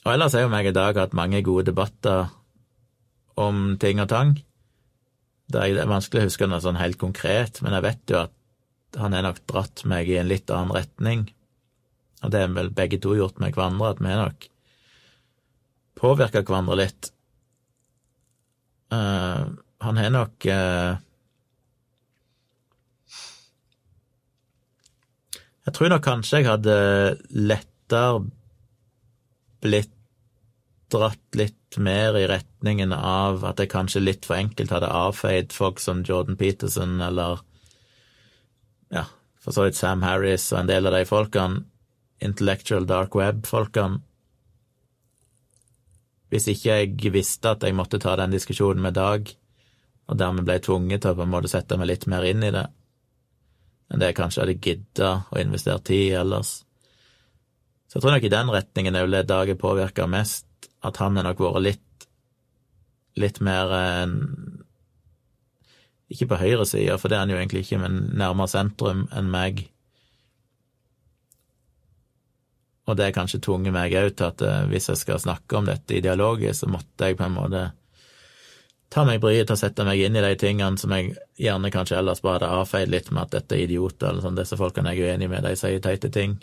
og ellers har jo meg i dag hatt mange gode debatter om ting og tang. Det er vanskelig å huske noe sånn helt konkret, men jeg vet jo at han har nok dratt meg i en litt annen retning. Og det har vel begge to gjort med hverandre, at vi har nok påvirka hverandre litt. Uh, han har nok uh, Jeg tror nok kanskje jeg hadde lettere blitt dratt litt mer i retningen av at jeg kanskje litt for enkelt hadde avfeid folk som Jordan Peterson eller ja, for så vidt Sam Harris og en del av de folkene, intellectual dark web-folkene. Hvis ikke jeg visste at jeg måtte ta den diskusjonen med Dag, og dermed ble jeg tvunget til å på en måte sette meg litt mer inn i det enn det jeg kanskje hadde gidda å investere tid i ellers. Så jeg tror nok i den retningen er vel det Dag er påvirka mest at han har nok vært litt litt mer Ikke på høyresida, for det er han jo egentlig ikke, men nærmere sentrum enn meg. Og det er kanskje tvunget meg òg til at eh, hvis jeg skal snakke om dette i dialoger, så måtte jeg på en måte ta meg bryet til å sette meg inn i de tingene som jeg gjerne kanskje ellers bare hadde avfeid litt med at dette er idioter, eller sånn, disse folkene jeg er uenig med, de sier teite ting,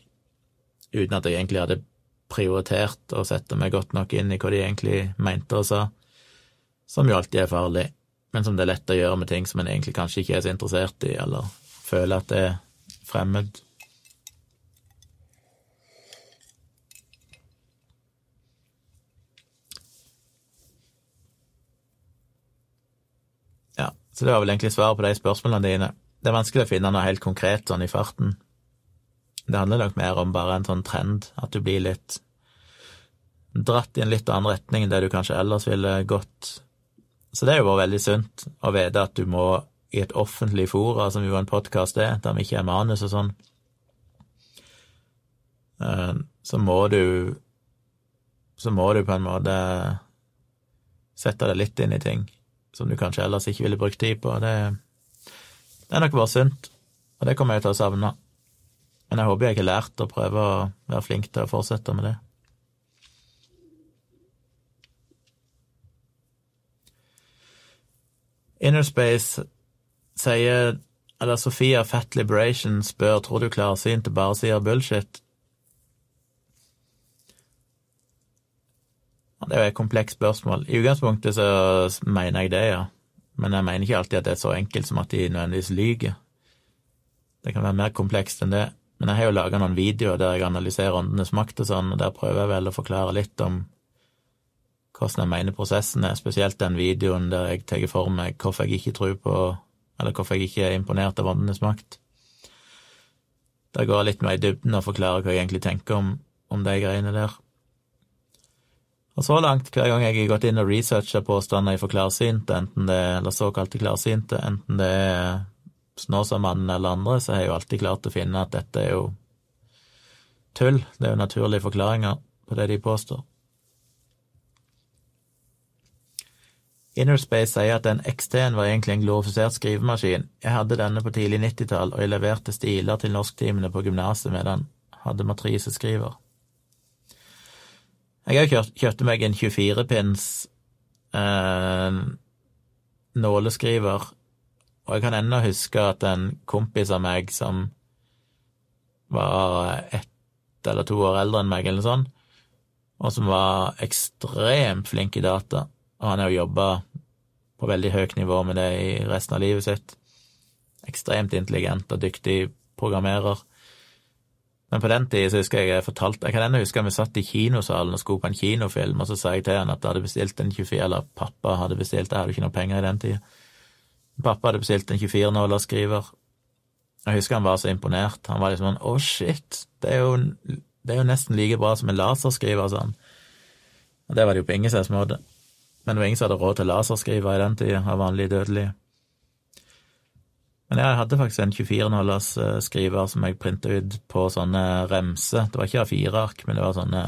uten at jeg egentlig hadde prioritert å sette meg godt nok inn i hva de egentlig mente og sa, som jo alltid er farlig, men som det er lett å gjøre med ting som en egentlig kanskje ikke er så interessert i, eller føler at det er fremmed. Ja, så det var vel egentlig svaret på de spørsmålene dine. Det er vanskelig å finne noe helt konkret sånn i farten. Det handler nok mer om bare en sånn trend, at du blir litt dratt i en litt annen retning enn det du kanskje ellers ville gått. Så det er jo vært veldig sunt å vite at du må i et offentlig fora, som jo en podkast er, der vi ikke er manus og sånn, eh, så må du Så må du på en måte sette deg litt inn i ting som du kanskje ellers ikke ville brukt tid på. Det, Det er nok bare sunt, og det kommer jeg til å savne. Men jeg håper jeg har lært å prøve å være flink til å fortsette med det. Innerspace sier Eller Sofia Fat Liberation spør tror du klarsynte bare sier bullshit. Det er jo et komplekst spørsmål. I utgangspunktet så mener jeg det, ja. Men jeg mener ikke alltid at det er så enkelt som at de nødvendigvis lyver. Det kan være mer komplekst enn det. Men jeg har jo laga noen videoer der jeg analyserer åndenes makt og sånn, og der prøver jeg vel å forklare litt om hvordan jeg mener prosessen er, spesielt den videoen der jeg tar for meg hvorfor jeg ikke tror på eller hvorfor jeg ikke er imponert av åndenes makt. Der går jeg litt mer i dybden og forklarer hva jeg egentlig tenker om, om de greiene der. Og så langt, hver gang jeg har gått inn og researcha påstander fra klarsynte, enten det er, eller såkalte klarsynte, enten det er Snåsamannen eller andre, så har jeg jo alltid klart å finne at dette er jo tull. Det er jo naturlige forklaringer på det de påstår. Innerspace sier at den XT-en var egentlig en glorifisert skrivemaskin. Jeg hadde denne på tidlig 90-tall, og jeg leverte stiler til norsktimene på gymnaset med den. Hadde matriseskriver. Jeg har kjøpt meg en 24-pins eh, nåleskriver, og jeg kan ennå huske at en kompis av meg som var ett eller to år eldre enn meg, eller sånt, og som var ekstremt flink i data, og han har jo jobba på veldig høyt nivå med det i resten av livet sitt. Ekstremt intelligent og dyktig programmerer. Men på den tida husker jeg jeg fortalte Jeg kan ennå huske at vi satt i kinosalen og skulle på en kinofilm, og så sa jeg til han at jeg hadde bestilt en 24 Eller pappa hadde bestilt, jeg hadde ikke noe penger i den tida. Pappa hadde bestilt en 24-nålerskriver. Jeg husker han var så imponert. Han var liksom sånn Å, oh, shit, det er, jo, det er jo nesten like bra som en laserskriver, sånn. Og det var det jo på ingen måte. Men det var ingen som hadde råd til laserskriver i den tida, av vanlige dødelige. Men jeg hadde faktisk en 24-nålers eh, skriver som jeg printa ut på sånne remser. Det var ikke A4-ark, men det var sånne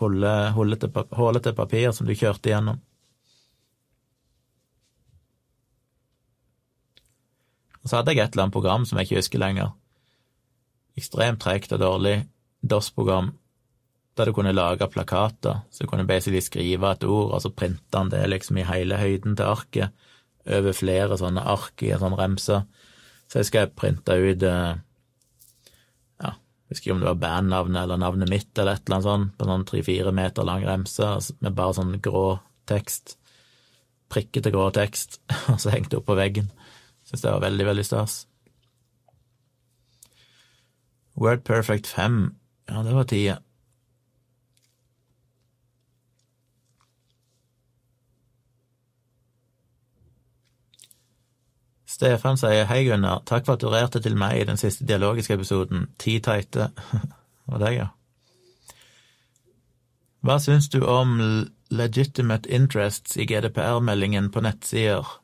hullete papir som du kjørte gjennom. Og så hadde jeg et eller annet program som jeg ikke husker lenger. Ekstremt tregt og dårlig DOS-program der du kunne lage plakater. Så du kunne basically skrive et ord, og så printe han det liksom i hele høyden til arket, over flere sånne ark i en sånn remse. Så jeg skal printe ut eh, ja, jeg husker ikke om det var bandnavnet eller navnet mitt eller et eller annet sånt, på sånn tre-fire meter lang remse altså, med bare sånn grå tekst. Prikkete grå tekst, [LAUGHS] og så hengt opp på veggen. Syns det var veldig, veldig stas. Word Perfect 5, ja, det var tida. Stefan sier hei, Gunnar, takk for at du rerte til meg i den siste dialogiske episoden. Ti teite. [LAUGHS] Og deg, ja. Hva syns du om legitimate interests i GDPR-meldingen på nettsider?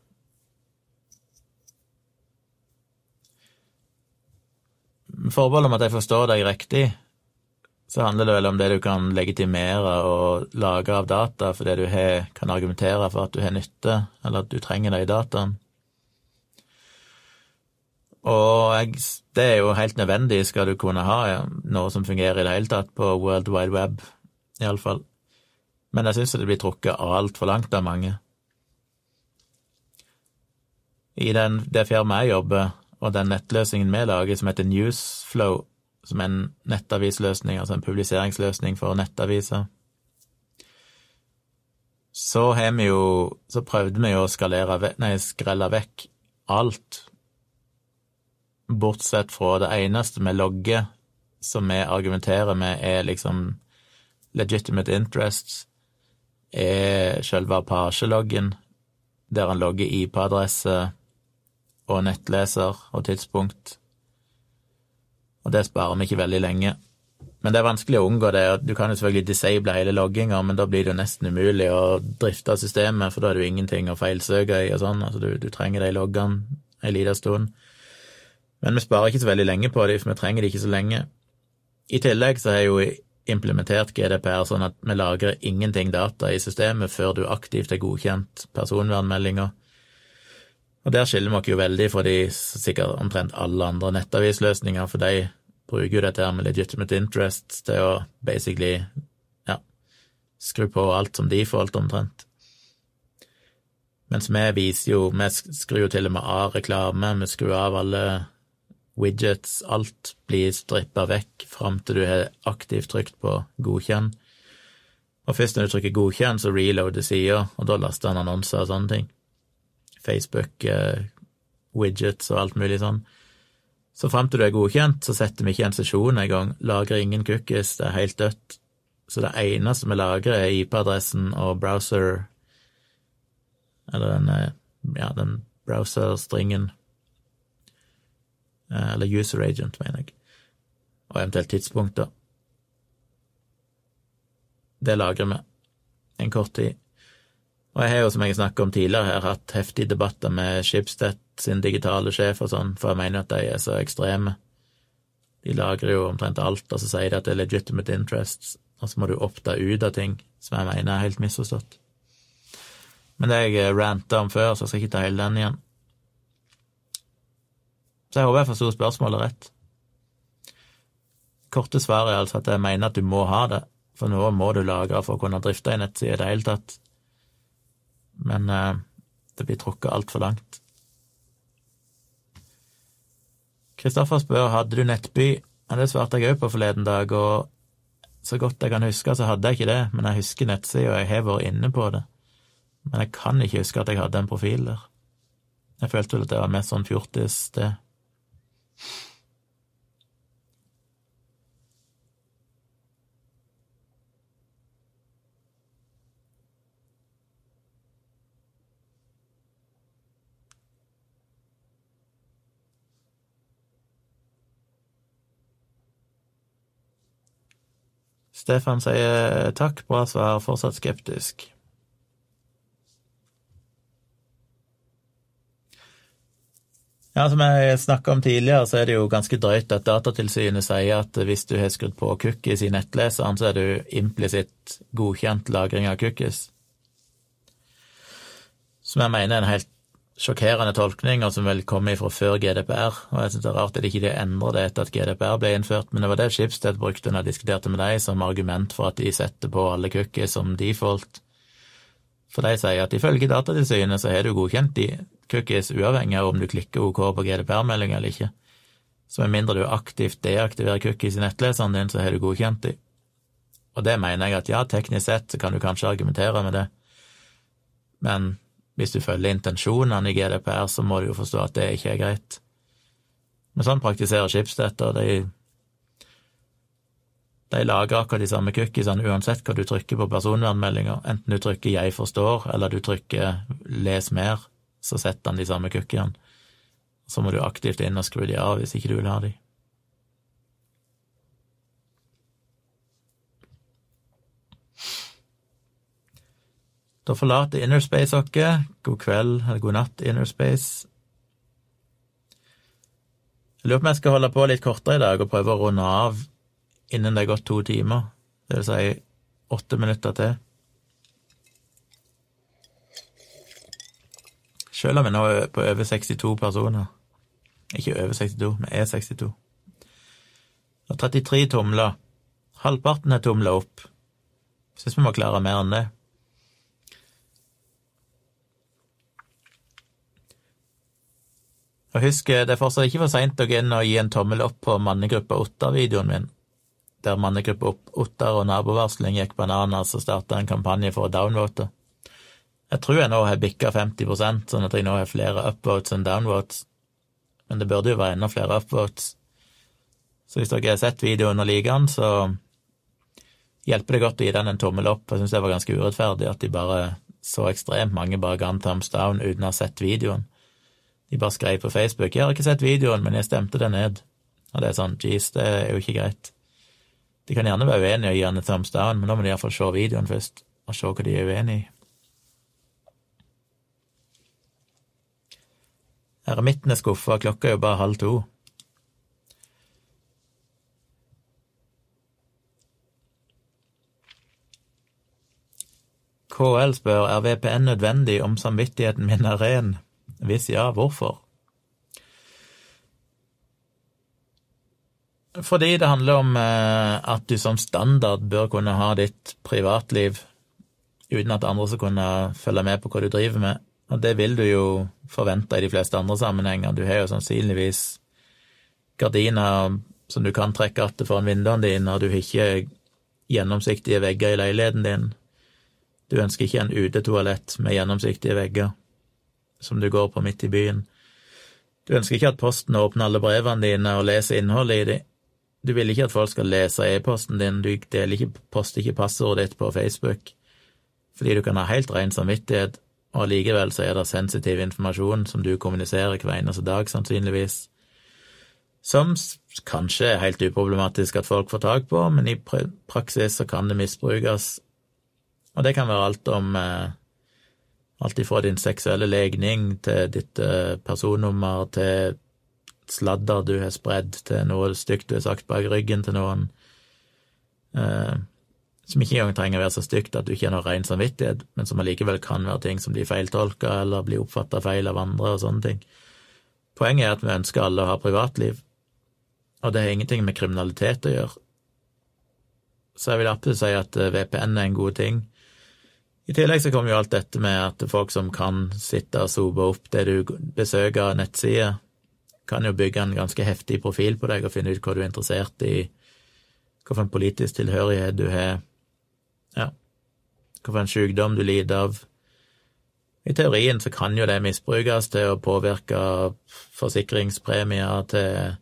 Forbehold om at jeg forstår deg riktig, så handler det vel om det du kan legitimere og lage av data fordi du kan argumentere for at du har nytte, eller at du trenger det i dataen. Og jeg, det er jo helt nødvendig skal du kunne ha ja, noe som fungerer i det hele tatt på World Wide Web, iallfall. Men jeg syns det blir trukket altfor langt av mange. I den, det firmaet jeg jobber, og den nettløsningen vi lager som heter Newsflow, som er en nettavisløsning, altså en publiseringsløsning for nettaviser, så har vi jo Så prøvde vi jo å skalere, nei, skrelle vekk alt bortsett fra det eneste med logger som vi argumenterer med er liksom legitimate interests, er selve Apache-loggen, der han logger IP-adresse og nettleser og tidspunkt. Og det sparer vi ikke veldig lenge. Men det er vanskelig å unngå det. Du kan jo selvfølgelig disable hele logginga, men da blir det jo nesten umulig å drifte systemet, for da er det jo ingenting å feilsøke i og sånn. Altså, du, du trenger de loggene en liten stund. Men vi sparer ikke så veldig lenge på dem, for vi trenger det ikke så lenge. I tillegg så har jeg jo implementert GDPR sånn at vi lagrer ingenting data i systemet før du aktivt har godkjent personvernmeldinger. Og der skiller vi oss jo veldig fra de sikkert omtrent alle andre nettavisløsninger, for de bruker jo dette her med legitimate interest til å basically ja, skru på alt som de forholdt omtrent. Mens vi viser jo Vi skrur jo til og med av reklame, vi skrur av alle widgets, alt blir strippa vekk fram til du har aktivt trykt på godkjenn. Og først når du trykker godkjenn, så reloader sida, og da laster han annonser og sånne ting. Facebook, eh, widgets og alt mulig sånn. Så fram til du er godkjent, så setter vi ikke en sesjon engang, lagrer ingen cookies, det er helt dødt. Så det eneste vi lagrer, er IP-adressen og browser Eller den, eh, ja, den browser-stringen. Eh, eller user agent, mener jeg. Og eventuelt tidspunkt, da. Det lagrer vi en kort tid. Og jeg har jo, som jeg snakket om tidligere her, hatt heftige debatter med Schibsted sin digitale sjef og sånn, for jeg mener at de er så ekstreme. De lagrer jo omtrent alt, og så sier de at det er legitimate interests, og så må du oppta ut av ting som jeg mener er helt misforstått. Men det jeg ranta om før, så jeg skal ikke ta hele den igjen. Så jeg håper jeg forsto spørsmålet rett. Korte svaret er altså at jeg mener at du må ha det, for nå må du lagre for å kunne drifte en nettside i det hele tatt men eh, det blir trukket altfor langt. Kristoffer spør hadde du Nettby. Ja, det svarte jeg òg på forleden dag, og så godt jeg kan huske, så hadde jeg ikke det, men jeg husker nettsida, og jeg har vært inne på det. Men jeg kan ikke huske at jeg hadde en profil der. Jeg følte vel at det var mest sånn fjortis, det. Stefan sier takk, bra svar, fortsatt skeptisk. Ja, Som jeg snakka om tidligere, så er det jo ganske drøyt at Datatilsynet sier at hvis du har skrudd på cookies i nettleseren, så er du implisitt godkjent lagring av cookies. Som jeg mener er en helt sjokkerende tolkninger som vel kom fra før GDPR, og jeg synes det er rart at de ikke endrer det etter at GDPR ble innført, men det var det Schibsted brukte når jeg diskuterte med dem som argument for at de setter på alle cookies som default. For de sier at ifølge Datatilsynet så har du godkjent de cookies uavhengig av om du klikker OK på GDPR-melding eller ikke. Så med mindre du aktivt deaktiverer cookies i nettleseren din, så har du godkjent de. Og det mener jeg at ja, teknisk sett så kan du kanskje argumentere med det, men hvis du følger intensjonene i GDPR, så må du jo forstå at det ikke er greit. Men sånn praktiserer Schibsted, og de, de lager akkurat de samme cookiesene uansett hva du trykker på personvernmeldinger. Enten du trykker 'jeg forstår', eller du trykker 'les mer', så setter han de samme cookiene. Så må du aktivt inn og skru de av hvis ikke du vil ha de. Da forlater Innerspace oss. God kveld, eller god natt, Innerspace. Jeg lurer på om jeg skal holde på litt kortere i dag og prøve å runde av innen det er gått to timer. Det vil si åtte minutter til. Selv om vi nå er på over 62 personer. Ikke over 62, vi er 62. Og 33 tomler. Halvparten er tomla opp. Syns vi må klare mer enn det. Og husk, det er fortsatt ikke for seint å gå inn og gi en tommel opp på mannegruppa Ottar-videoen min, der mannegruppa Ottar og nabovarsling gikk bananas og starta en kampanje for å downvote. Jeg tror jeg nå har bikka 50% sånn at jeg nå har flere upvotes enn downvotes, men det burde jo være enda flere upvotes. Så hvis dere har sett videoen og liker den, så hjelper det godt å gi den en tommel opp. Jeg syns det var ganske urettferdig at de bare så ekstremt mange bare ga en thumbs down uten å ha sett videoen. De bare skrev på Facebook 'Jeg har ikke sett videoen, men jeg stemte det ned'. Og det er sånn, jeez, det er jo ikke greit. De kan gjerne være uenige og gi han et thumbs down, men nå må de iallfall se videoen først, og se hva de er uenige i. Eremitten er skuffa, klokka er jo bare halv to. KL spør er VPN nødvendig om samvittigheten min er ren. Hvis ja, hvorfor? Fordi det handler om eh, at du som standard bør kunne ha ditt privatliv uten at andre skal kunne følge med på hva du driver med. Og det vil du jo forvente i de fleste andre sammenhenger. Du har jo sannsynligvis gardiner som du kan trekke att foran vinduene dine, og du har ikke gjennomsiktige vegger i leiligheten din. Du ønsker ikke en utetoalett med gjennomsiktige vegger som du går på midt i byen. Du ønsker ikke at Posten åpner alle brevene dine og leser innholdet i dem. Du vil ikke at folk skal lese e-posten din, du deler ikke, poster ikke passordet ditt på Facebook, fordi du kan ha helt ren samvittighet, og allikevel så er det sensitiv informasjon som du kommuniserer hver eneste dag, sannsynligvis, som kanskje er helt uproblematisk at folk får tak på, men i praksis så kan det misbrukes, og det kan være alt om eh, alt ifra din seksuelle legning til ditt eh, personnummer til sladder du har spredd, til noe stygt du har sagt bak ryggen til noen, eh, som ikke engang trenger å være så stygt at du ikke har noe ren samvittighet, men som allikevel kan være ting som blir feiltolka eller blir oppfatta feil av andre og sånne ting. Poenget er at vi ønsker alle å ha privatliv, og det har ingenting med kriminalitet å gjøre. Så jeg vil absolutt si at eh, VPN er en god ting. I tillegg så kommer jo alt dette med at folk som kan sitte og sope opp det du besøker av nettsider, kan jo bygge en ganske heftig profil på deg og finne ut hva du er interessert i, hvilken politisk tilhørighet du har, ja, hvilken sykdom du lider av. I teorien så kan jo det misbrukes til å påvirke forsikringspremier til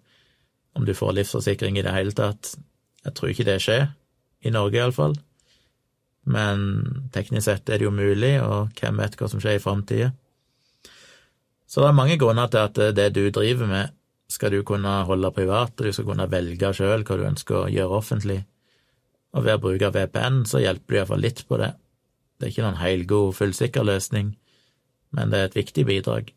om du får livsforsikring i det hele tatt. Jeg tror ikke det skjer, i Norge iallfall. Men teknisk sett er det jo mulig, og hvem vet hva som skjer i framtida. Så det er mange grunner til at det du driver med, skal du kunne holde privat, og du skal kunne velge sjøl hva du ønsker å gjøre offentlig. Og ved å bruke VPN så hjelper du iallfall litt på det. Det er ikke noen helgod, fullsikker løsning, men det er et viktig bidrag.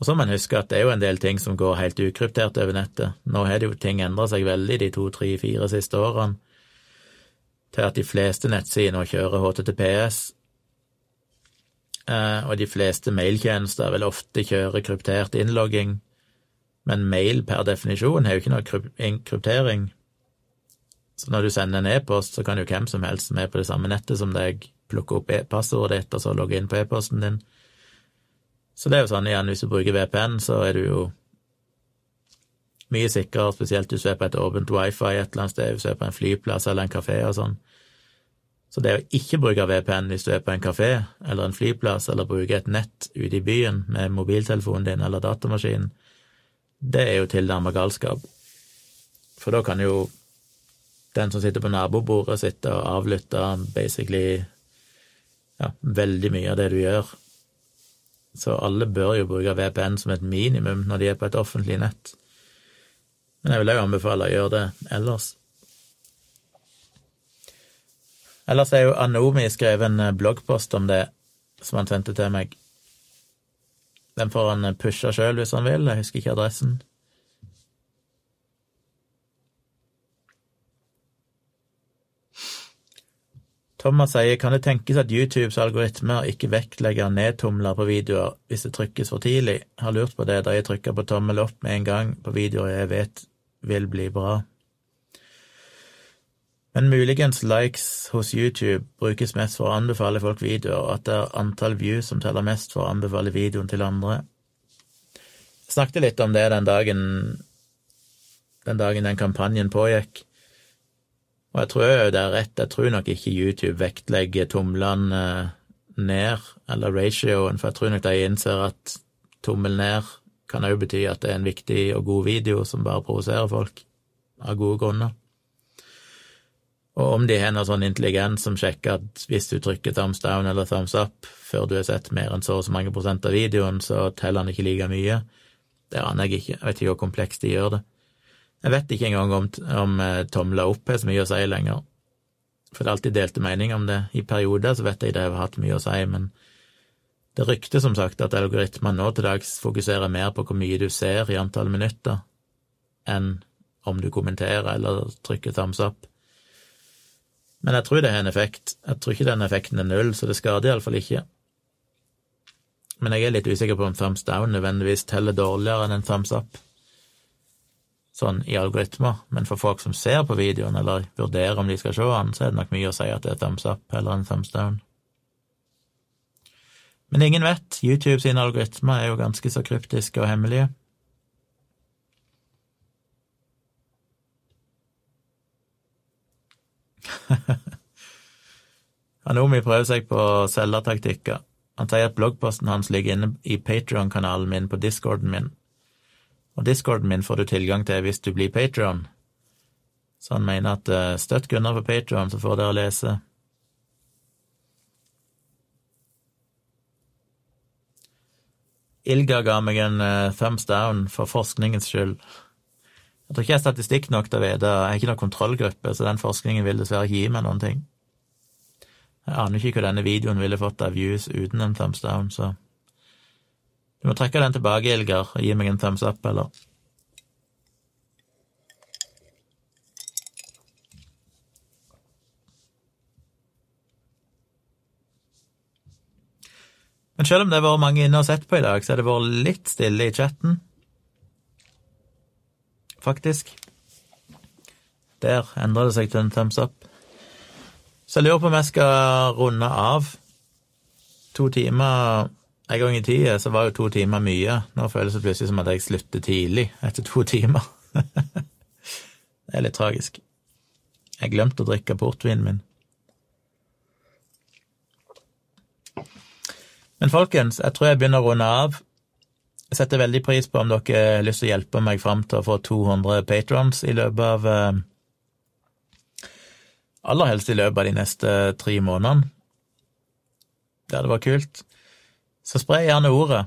Og så må en huske at det er jo en del ting som går helt ukryptert over nettet. Nå har det jo ting endra seg veldig de to, tre, fire siste årene, til at de fleste nettsider nå kjører HTTPS, Eh, og de fleste mailtjenester vil ofte kjøre kryptert innlogging, men mail per definisjon har jo ikke noe kryptering. Så når du sender en e-post, så kan jo hvem som helst som er på det samme nettet som deg, plukke opp e passordet ditt og så logge inn på e-posten din. Så det er jo sånn igjen, hvis du bruker VPN, så er du jo mye sikrere, spesielt hvis du er på et åpent wifi et eller annet sted, hvis du er på en flyplass eller en kafé og sånn. Så det å ikke bruke VPN hvis du er på en kafé eller en flyplass, eller bruke et nett ute i byen med mobiltelefonen din eller datamaskinen, det er jo tilnærmet galskap. For da kan jo den som sitter på nabobordet, sitte og avlytte basically ja, veldig mye av det du gjør. Så alle bør jo bruke VPN som et minimum når de er på et offentlig nett. Men jeg vil òg anbefale å gjøre det ellers. Ellers er jo Anomi skrevet en eh, bloggpost om det, som han sendte til meg. Den får han pusha pushe sjøl hvis han vil, jeg husker ikke adressen. Thomas sier kan det tenkes at YouTubes algoritmer ikke vektlegger nedtumler på videoer hvis det trykkes for tidlig? Har lurt på det da jeg trykker på tommel opp med en gang på videoer jeg vet vil bli bra. Men muligens likes hos YouTube brukes mest for å anbefale folk videoer, og at det er antall views som teller mest for å anbefale videoen til andre. Jeg snakket litt om det den dagen den dagen den kampanjen pågikk, og jeg tror jo det er rett, jeg tror nok ikke YouTube vektlegger tomlene ned, eller ratioen, for jeg tror nok de innser at tommel ned kan òg bety at det er en viktig og god video som bare provoserer folk, av gode grunner. Og om de har noe sånn intelligens som sjekker at hvis du trykker thumbs down eller thumbs up før du har sett mer enn så og så mange prosent av videoen, så teller han ikke like mye, det aner jeg ikke. Jeg vet ikke hvor komplekst de gjør det. Jeg vet ikke engang om, om Tom la opp har så mye å si lenger, for det er alltid delte meninger om det. I perioder så vet jeg det har hatt mye å si, men det ryktes som sagt at algoritmer nå til dags fokuserer mer på hvor mye du ser i antall minutter, enn om du kommenterer eller trykker thumbs up. Men jeg tror det har en effekt. Jeg tror ikke den effekten er null, så det skader iallfall ikke. Men jeg er litt usikker på om thumbs down nødvendigvis teller dårligere enn en thumbs up, sånn i algoritmer. Men for folk som ser på videoen, eller vurderer om de skal se den, så er det nok mye å si at det er thumbs up eller en thumbs down. Men ingen vet. YouTube sine algoritmer er jo ganske så kryptiske og hemmelige. [LAUGHS] Anomi prøver seg på selgertaktikker. Han sier at bloggposten hans ligger inne i Patrion-kanalen min på discorden min. Og discorden min får du tilgang til hvis du blir Patrion. Så han mener at eh, støtt Gunnar på Patrion, så får dere lese. Ilga ga meg en uh, thumbs down for forskningens skyld. Jeg tror ikke jeg har statistikk nok til å vite, jeg har ikke noen kontrollgruppe, så den forskningen vil dessverre ikke gi meg noen ting. Jeg aner ikke hva denne videoen ville fått av views uten en thumbs down, så du må trekke den tilbake, Ilgar, og gi meg en thumbs up, eller? Men selv om det har vært mange inne og sett på i dag, så har det vært litt stille i chatten. Faktisk. Der endra det seg til en thumbs up. Så jeg lurer på om jeg skal runde av. To timer En gang i tida så var jo to timer mye. Nå føles det plutselig som at jeg slutter tidlig etter to [LAUGHS] timer. det er litt tragisk. Jeg glemte å drikke portvinen min. Men folkens, jeg tror jeg begynner å runde av. Jeg setter veldig pris på om dere har lyst til å hjelpe meg fram til å få 200 patrons i løpet av eh, Aller helst i løpet av de neste tre månedene. Det hadde vært kult. Så spre gjerne ordet.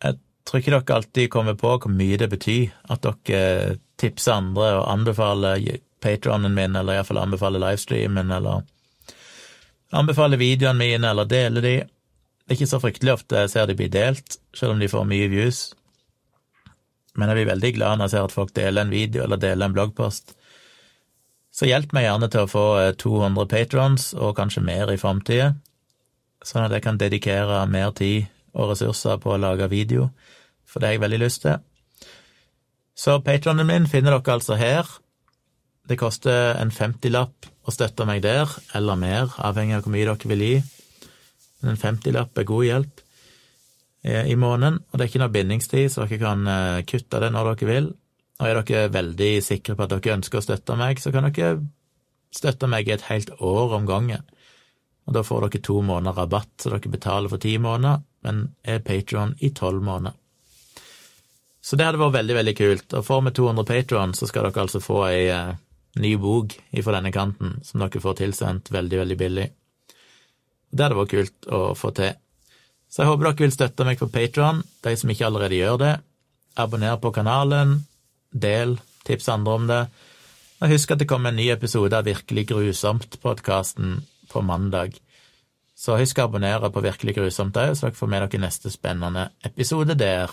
Jeg tror ikke dere alltid kommer på hvor mye det betyr at dere tipser andre og anbefaler patronen min, eller iallfall anbefaler livestreamen, eller anbefaler videoene mine, eller deler de. Det er ikke så fryktelig ofte jeg ser de blir delt, selv om de får mye views. Men jeg blir veldig glad når jeg ser at folk deler en video eller deler en bloggpost. Så hjelp meg gjerne til å få 200 eh, patrons, og kanskje mer i framtida, sånn at jeg kan dedikere mer tid og ressurser på å lage video, for det har jeg veldig lyst til. Så patronen min finner dere altså her. Det koster en 50-lapp å støtte meg der, eller mer, avhengig av hvor mye dere vil gi. Men En 50-lapp er god hjelp eh, i måneden, og det er ikke noe bindingstid, så dere kan eh, kutte det når dere vil. Og er dere veldig sikre på at dere ønsker å støtte meg, så kan dere støtte meg et helt år om gangen. Og da får dere to måneder rabatt, så dere betaler for ti måneder, men er Patron i tolv måneder. Så det hadde vært veldig, veldig kult. Og får vi 200 Patron, så skal dere altså få ei eh, ny bok ifra denne kanten, som dere får tilsendt veldig, veldig billig. Det hadde vært kult å få til. Så jeg håper dere vil støtte meg på Patron, de som ikke allerede gjør det. Abonner på kanalen, del, tips andre om det. Og husk at det kommer en ny episode av Virkelig grusomt-podkasten på mandag. Så husk å abonnere på Virkelig grusomt òg, så dere får med dere neste spennende episode der.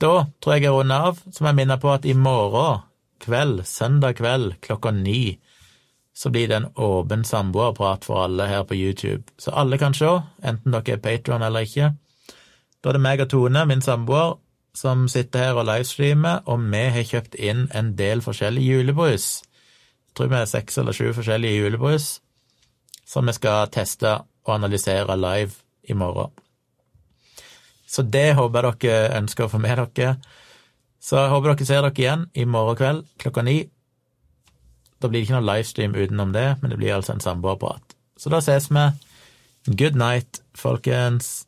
Da tror jeg jeg runder av, så må jeg minne på at i morgen kveld, søndag kveld klokka ni, så blir det en åpen samboerprat for alle her på YouTube, så alle kan se, enten dere er patron eller ikke. Da er det meg og Tone, min samboer, som sitter her og livestreamer, og vi har kjøpt inn en del forskjellige julebrus. Jeg tror vi er seks eller sju forskjellige julebrus som vi skal teste og analysere live i morgen. Så det håper jeg dere ønsker å få med dere. Så jeg håper dere ser dere igjen i morgen kveld klokka ni da blir det ikke noe livestream utenom det, men det blir altså en samboerprat. Så da ses vi. Good night, folkens.